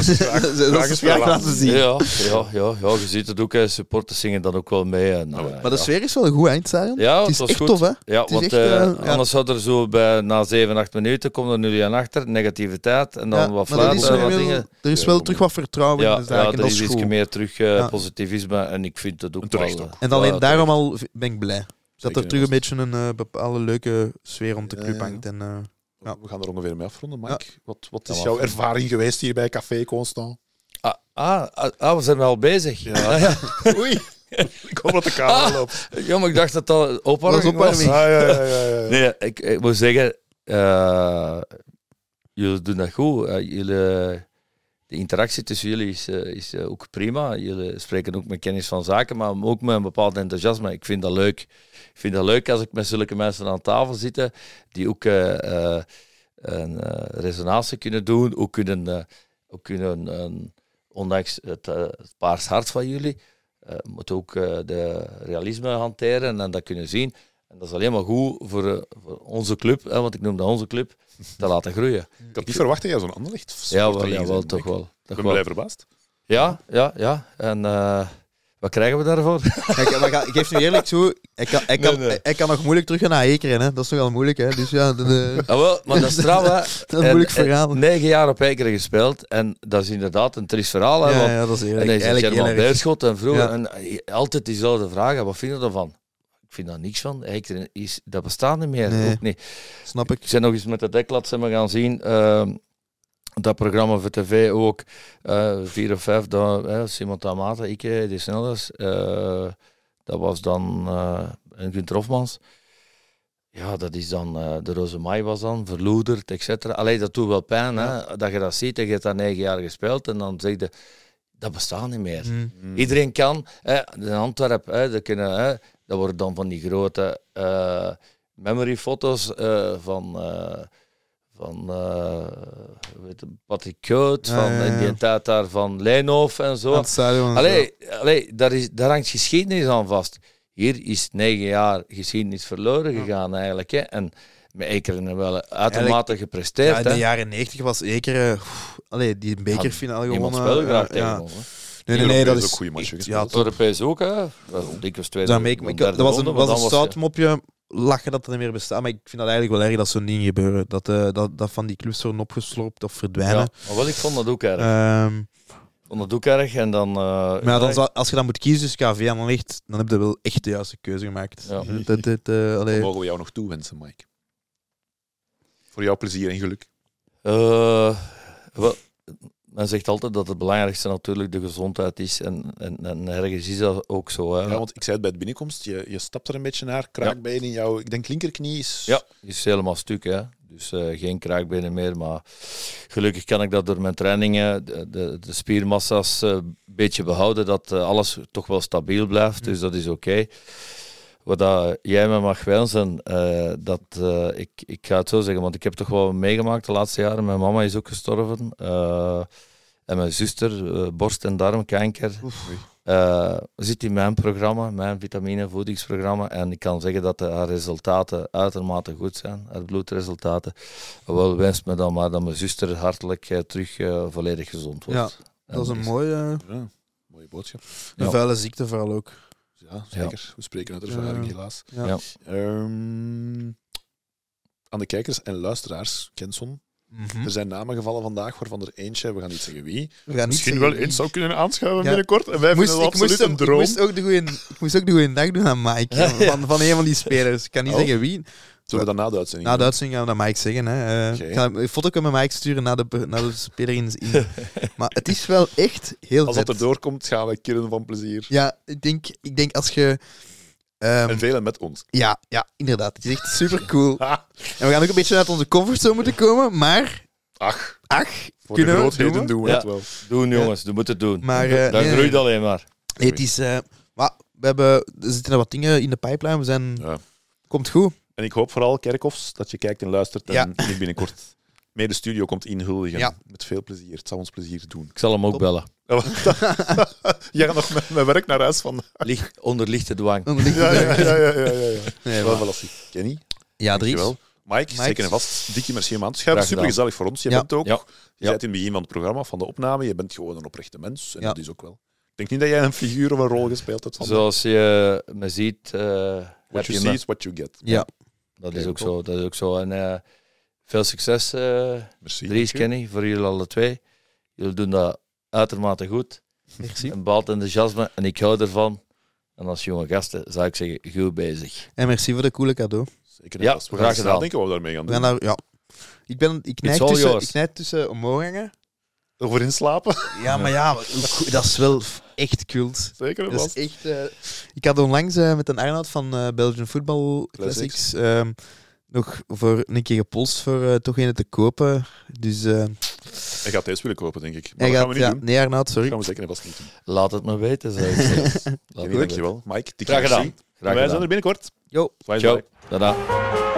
dat is graag laten zien. Ja, ja, ja, ja, je ziet het ook, hè. supporters zingen dan ook wel mee. En, Nou, eh, Maar de ja. sfeer is wel goed hè, in het. Ja, het is was echt goed. tof, hè? Ja, want echt, eh, eh, ja. anders zou er zo bij, na 7, 8 minuten komt er nu aan achter, negativiteit en dan Ja, wat er fluiten wat dingen. er is Ja, wel terug wat vertrouwen Ja, in de zaak. ja en er dat is is iets goed. meer terug eh, Ja. positivisme en ik vind het ook En terecht wel, ook. En alleen ja, daarom al ben ik blij. Dat Zeker er terug een beetje een eh, bepaalde leuke sfeer rond de Ja, club ja. hangt. En, eh, Ja. We gaan er ongeveer mee afronden, Mike. Wat, wat is jouw ervaring geweest hier bij Café Constant? Ah, ah, ah, ah, we zijn al bezig. Ja. Oei, ik hoop dat de camera Ah. loopt. Ja, maar ik dacht dat dat opwarming was. opwarming. Ah, ja, ja, ja, ja. Nee, ik, ik moet zeggen, eh, jullie doen dat goed. Eh, jullie, de interactie tussen jullie is, eh, is ook prima. Jullie spreken ook met kennis van zaken, maar ook met een bepaald enthousiasme. Ik vind dat leuk. Ik vind dat leuk als ik met zulke mensen aan tafel zit, die ook eh, eh, een eh, resonatie kunnen doen, ook kunnen, ook kunnen een- ondanks het, het paars hart van jullie, moet ook de realisme hanteren en dat kunnen zien. En dat is alleen maar goed voor, voor onze club, hè, want ik noem dat onze club, te laten groeien. Ik had niet verwacht dat jij zo'n anderlicht Ja, wel, ja, wel toch wel. Ik ben blij verbaasd. Ja, ja, ja. En wat krijgen we daarvoor? Maar ga- ik geef nu eerlijk toe, hij kan, hij kan, Nee, nee. Hij kan nog moeilijk terug gaan naar Ekeren. Hè. Dat is nogal moeilijk. Hè. Dus ja, de, de- Ah, wel, maar dat is trouw, hè. dat is een moeilijk En- en verhaal. Negen jaar op Ekeren gespeeld en dat is inderdaad een triest verhaal. Hè, ja, ja, dat is En eerlijk. dan is het eigenlijk German. Beerschot en vroeger. Ja. En eh, altijd diezelfde vragen. Wat vind je ervan? Ik vind daar niks van. Ekeren is, dat bestaat niet meer. Nee. Ook niet. Snap ik. Ik ben nog eens met de deklat zijn we gaan zien. ehm, dat programma voor tv ook. eh, vier of vijf. Dat, eh, Simon Tamata, ik, eh, die snellers. eh dat was dan eh en Gunther Hofmans. Ja, dat is dan, eh, de Roze Mai was dan, verloederd, et cetera. Allee, dat doet wel pijn, hè, dat je dat ziet. En je hebt daar negen jaar gespeeld en dan zeg je, dat bestaat niet meer. Mm. Mm. Iedereen kan. Hè, in Antwerpen, hè, dat, kunnen, hè, dat worden dan van die grote eh memory-foto's eh, van, eh, van eh, weet je, Patrick Keut, Ja, van ja, ja. in die tijd daar van Leenhoff en zo. Het. Allee, allee daar, is, daar hangt geschiedenis aan vast. Hier is negen jaar geschiedenis verloren gegaan eigenlijk. Hè. En met Ekeren wel uitermate gepresteerd. Ja, in de hè. jaren 90 was Ekeren... pff, Allee, die bekerfinale gewonnen. speelde graag eh, tegen. Nee, nee, nee, dat is... ook goede gespeeld. Ja, Europees ook, hè? Dat was een, maar was een was je- zoutmopje lachen dat het niet meer bestaat. Maar ik vind dat eigenlijk wel erg dat zo'n dingen gebeuren. Dat, eh, dat, dat van die clubs worden opgeslorpt of verdwijnen. Ja, maar wel, ik vond dat ook erg. Ehm, Ik vond dat ook erg. En dan... eh, maar ja, dan, zal- als je dan moet kiezen tussen KV en Anderlecht, dan heb je wel echt de juiste keuze gemaakt. Ja. Dat, dat, eh, mogen we jou nog toewensen, Mike. Voor jouw plezier en geluk. eh, wel, men zegt altijd dat het belangrijkste natuurlijk de gezondheid is. En, en, en ergens is dat ook zo. Hè. Ja, want ik zei het bij de binnenkomst, je, je stapt er een beetje naar, kraakbeen in jouw, ik denk linkerknie is... Ja, is helemaal stuk. Hè. Dus eh, geen kraakbenen meer. Maar gelukkig kan ik dat door mijn trainingen, de, de, de spiermassa's eh, een beetje behouden. Dat eh, alles toch wel stabiel blijft. Dus dat is oké. Wat dat jij me mag wensen, eh, dat eh, ik, ik ga het zo zeggen, want ik heb toch wel meegemaakt de laatste jaren. Mijn mama is ook gestorven. eh, en mijn zuster, eh, borst- en darmkanker. Eh, zit in mijn programma, mijn vitamine voedingsprogramma. En ik kan zeggen dat de, haar resultaten uitermate goed zijn, haar bloedresultaten. Wel wenst me dan maar dat mijn zuster hartelijk terug volledig gezond wordt. Ja, dat is een mooie, Ja, mooie boodschap. een Ja. vuile ziekte vooral ook. Ja, zeker. We spreken uit ervaring, Ja. helaas. Ja. Ja. Ehm, aan de kijkers en luisteraars, Kenson, Mhm. Er zijn namen gevallen vandaag, waarvan er eentje, we gaan niet zeggen wie, We gaan niet misschien zeggen wel wie. eens zou kunnen aanschuiven Ja. binnenkort. En wij moest, vinden ik, dat moest, absoluut een droom. moest ook de goeie, ik moest ook de goeie dag doen aan Mike. Van, van een van die spelers. Ik kan niet Oh. zeggen wie. Zullen we dat na de uitzending Na de uitzending gaan we dat Mike zeggen. Hè. Eh. Ik ga een foto met Mike sturen naar de, naar de speler in. in. maar het is wel echt heel Als vet. dat erdoor komt, gaan wij killen van plezier. Ja, ik denk, ik denk als je... ehm, En velen met ons. ja, ja, inderdaad. Het is echt super cool. En we gaan ook een beetje uit onze comfortzone moeten komen, maar... ach, Ach, voor de we grootheden doen we? doen we Ja. het wel. Doen jongens, je moet het doen. Maar, eh, dat nee, groeit nee. alleen maar. nee, het is... eh, maar we hebben, er zitten wat dingen in de pipeline. We zijn... Ja. Komt goed. En ik hoop vooral, Kerkhoffs, dat je kijkt en luistert en Ja. binnenkort mee de studio komt inhuldigen. Ja. Met veel plezier. Het zal ons plezier doen. Ik zal hem ook Top. bellen. Jij gaat nog met mijn werk naar huis van. Licht, onder lichte dwang. Ligt Ja, het ja, ja, ja, ja, ja. Nee, Wel, maar- wel als ik Kenny. Ja, Dries. Dankjewel. Mike, Mike. zeker en vast. Dikke merci om aan te schuiven. Graag Super gezellig voor ons. Je Ja. bent ook. Ja. Je Ja. bent in het begin van het programma, van de opname. Je bent gewoon een oprechte mens. En Ja. dat is ook wel. Ik denk niet dat jij een figuur of een rol gespeeld hebt. Van Zoals je me ziet, eh, heb what you je see is what you get. Ja. Dat is ook top. zo. Dat is ook zo. En eh, veel succes, eh Merci. Dries. Kenny, voor jullie alle twee. Jullie doen dat uitermate goed. Merci. Een bepaald enthousiasme en ik hou ervan. En als jonge gasten zou ik zeggen, goed bezig. En merci voor de coole cadeau. Zeker Ja. We graag gaan gedaan. nadenken wat we daarmee gaan doen. ja. Ik, ben, ik, neig tussen, yours. ik neig tussen omhoog hangen. Over inslapen. Ja, maar ja, dat is wel echt cult. Zeker Dat is echt, eh, ik had onlangs eh, met een Arnoud van eh, Belgian Football Classics, Classics. ehm, nog voor een keer gepolst voor eh, toch een te kopen. Dus Hij gaat deze willen kopen, denk ik. Maar dat gaat, gaan we niet ja, doen. nee Arnoud, Dat sorry. gaan we zeker vast niet doen. Laat het me weten, zou ik dankjewel. Mike, Graag gedaan. Graag Wij zijn er binnenkort. Yo. Bye, Ciao. bye. Tada.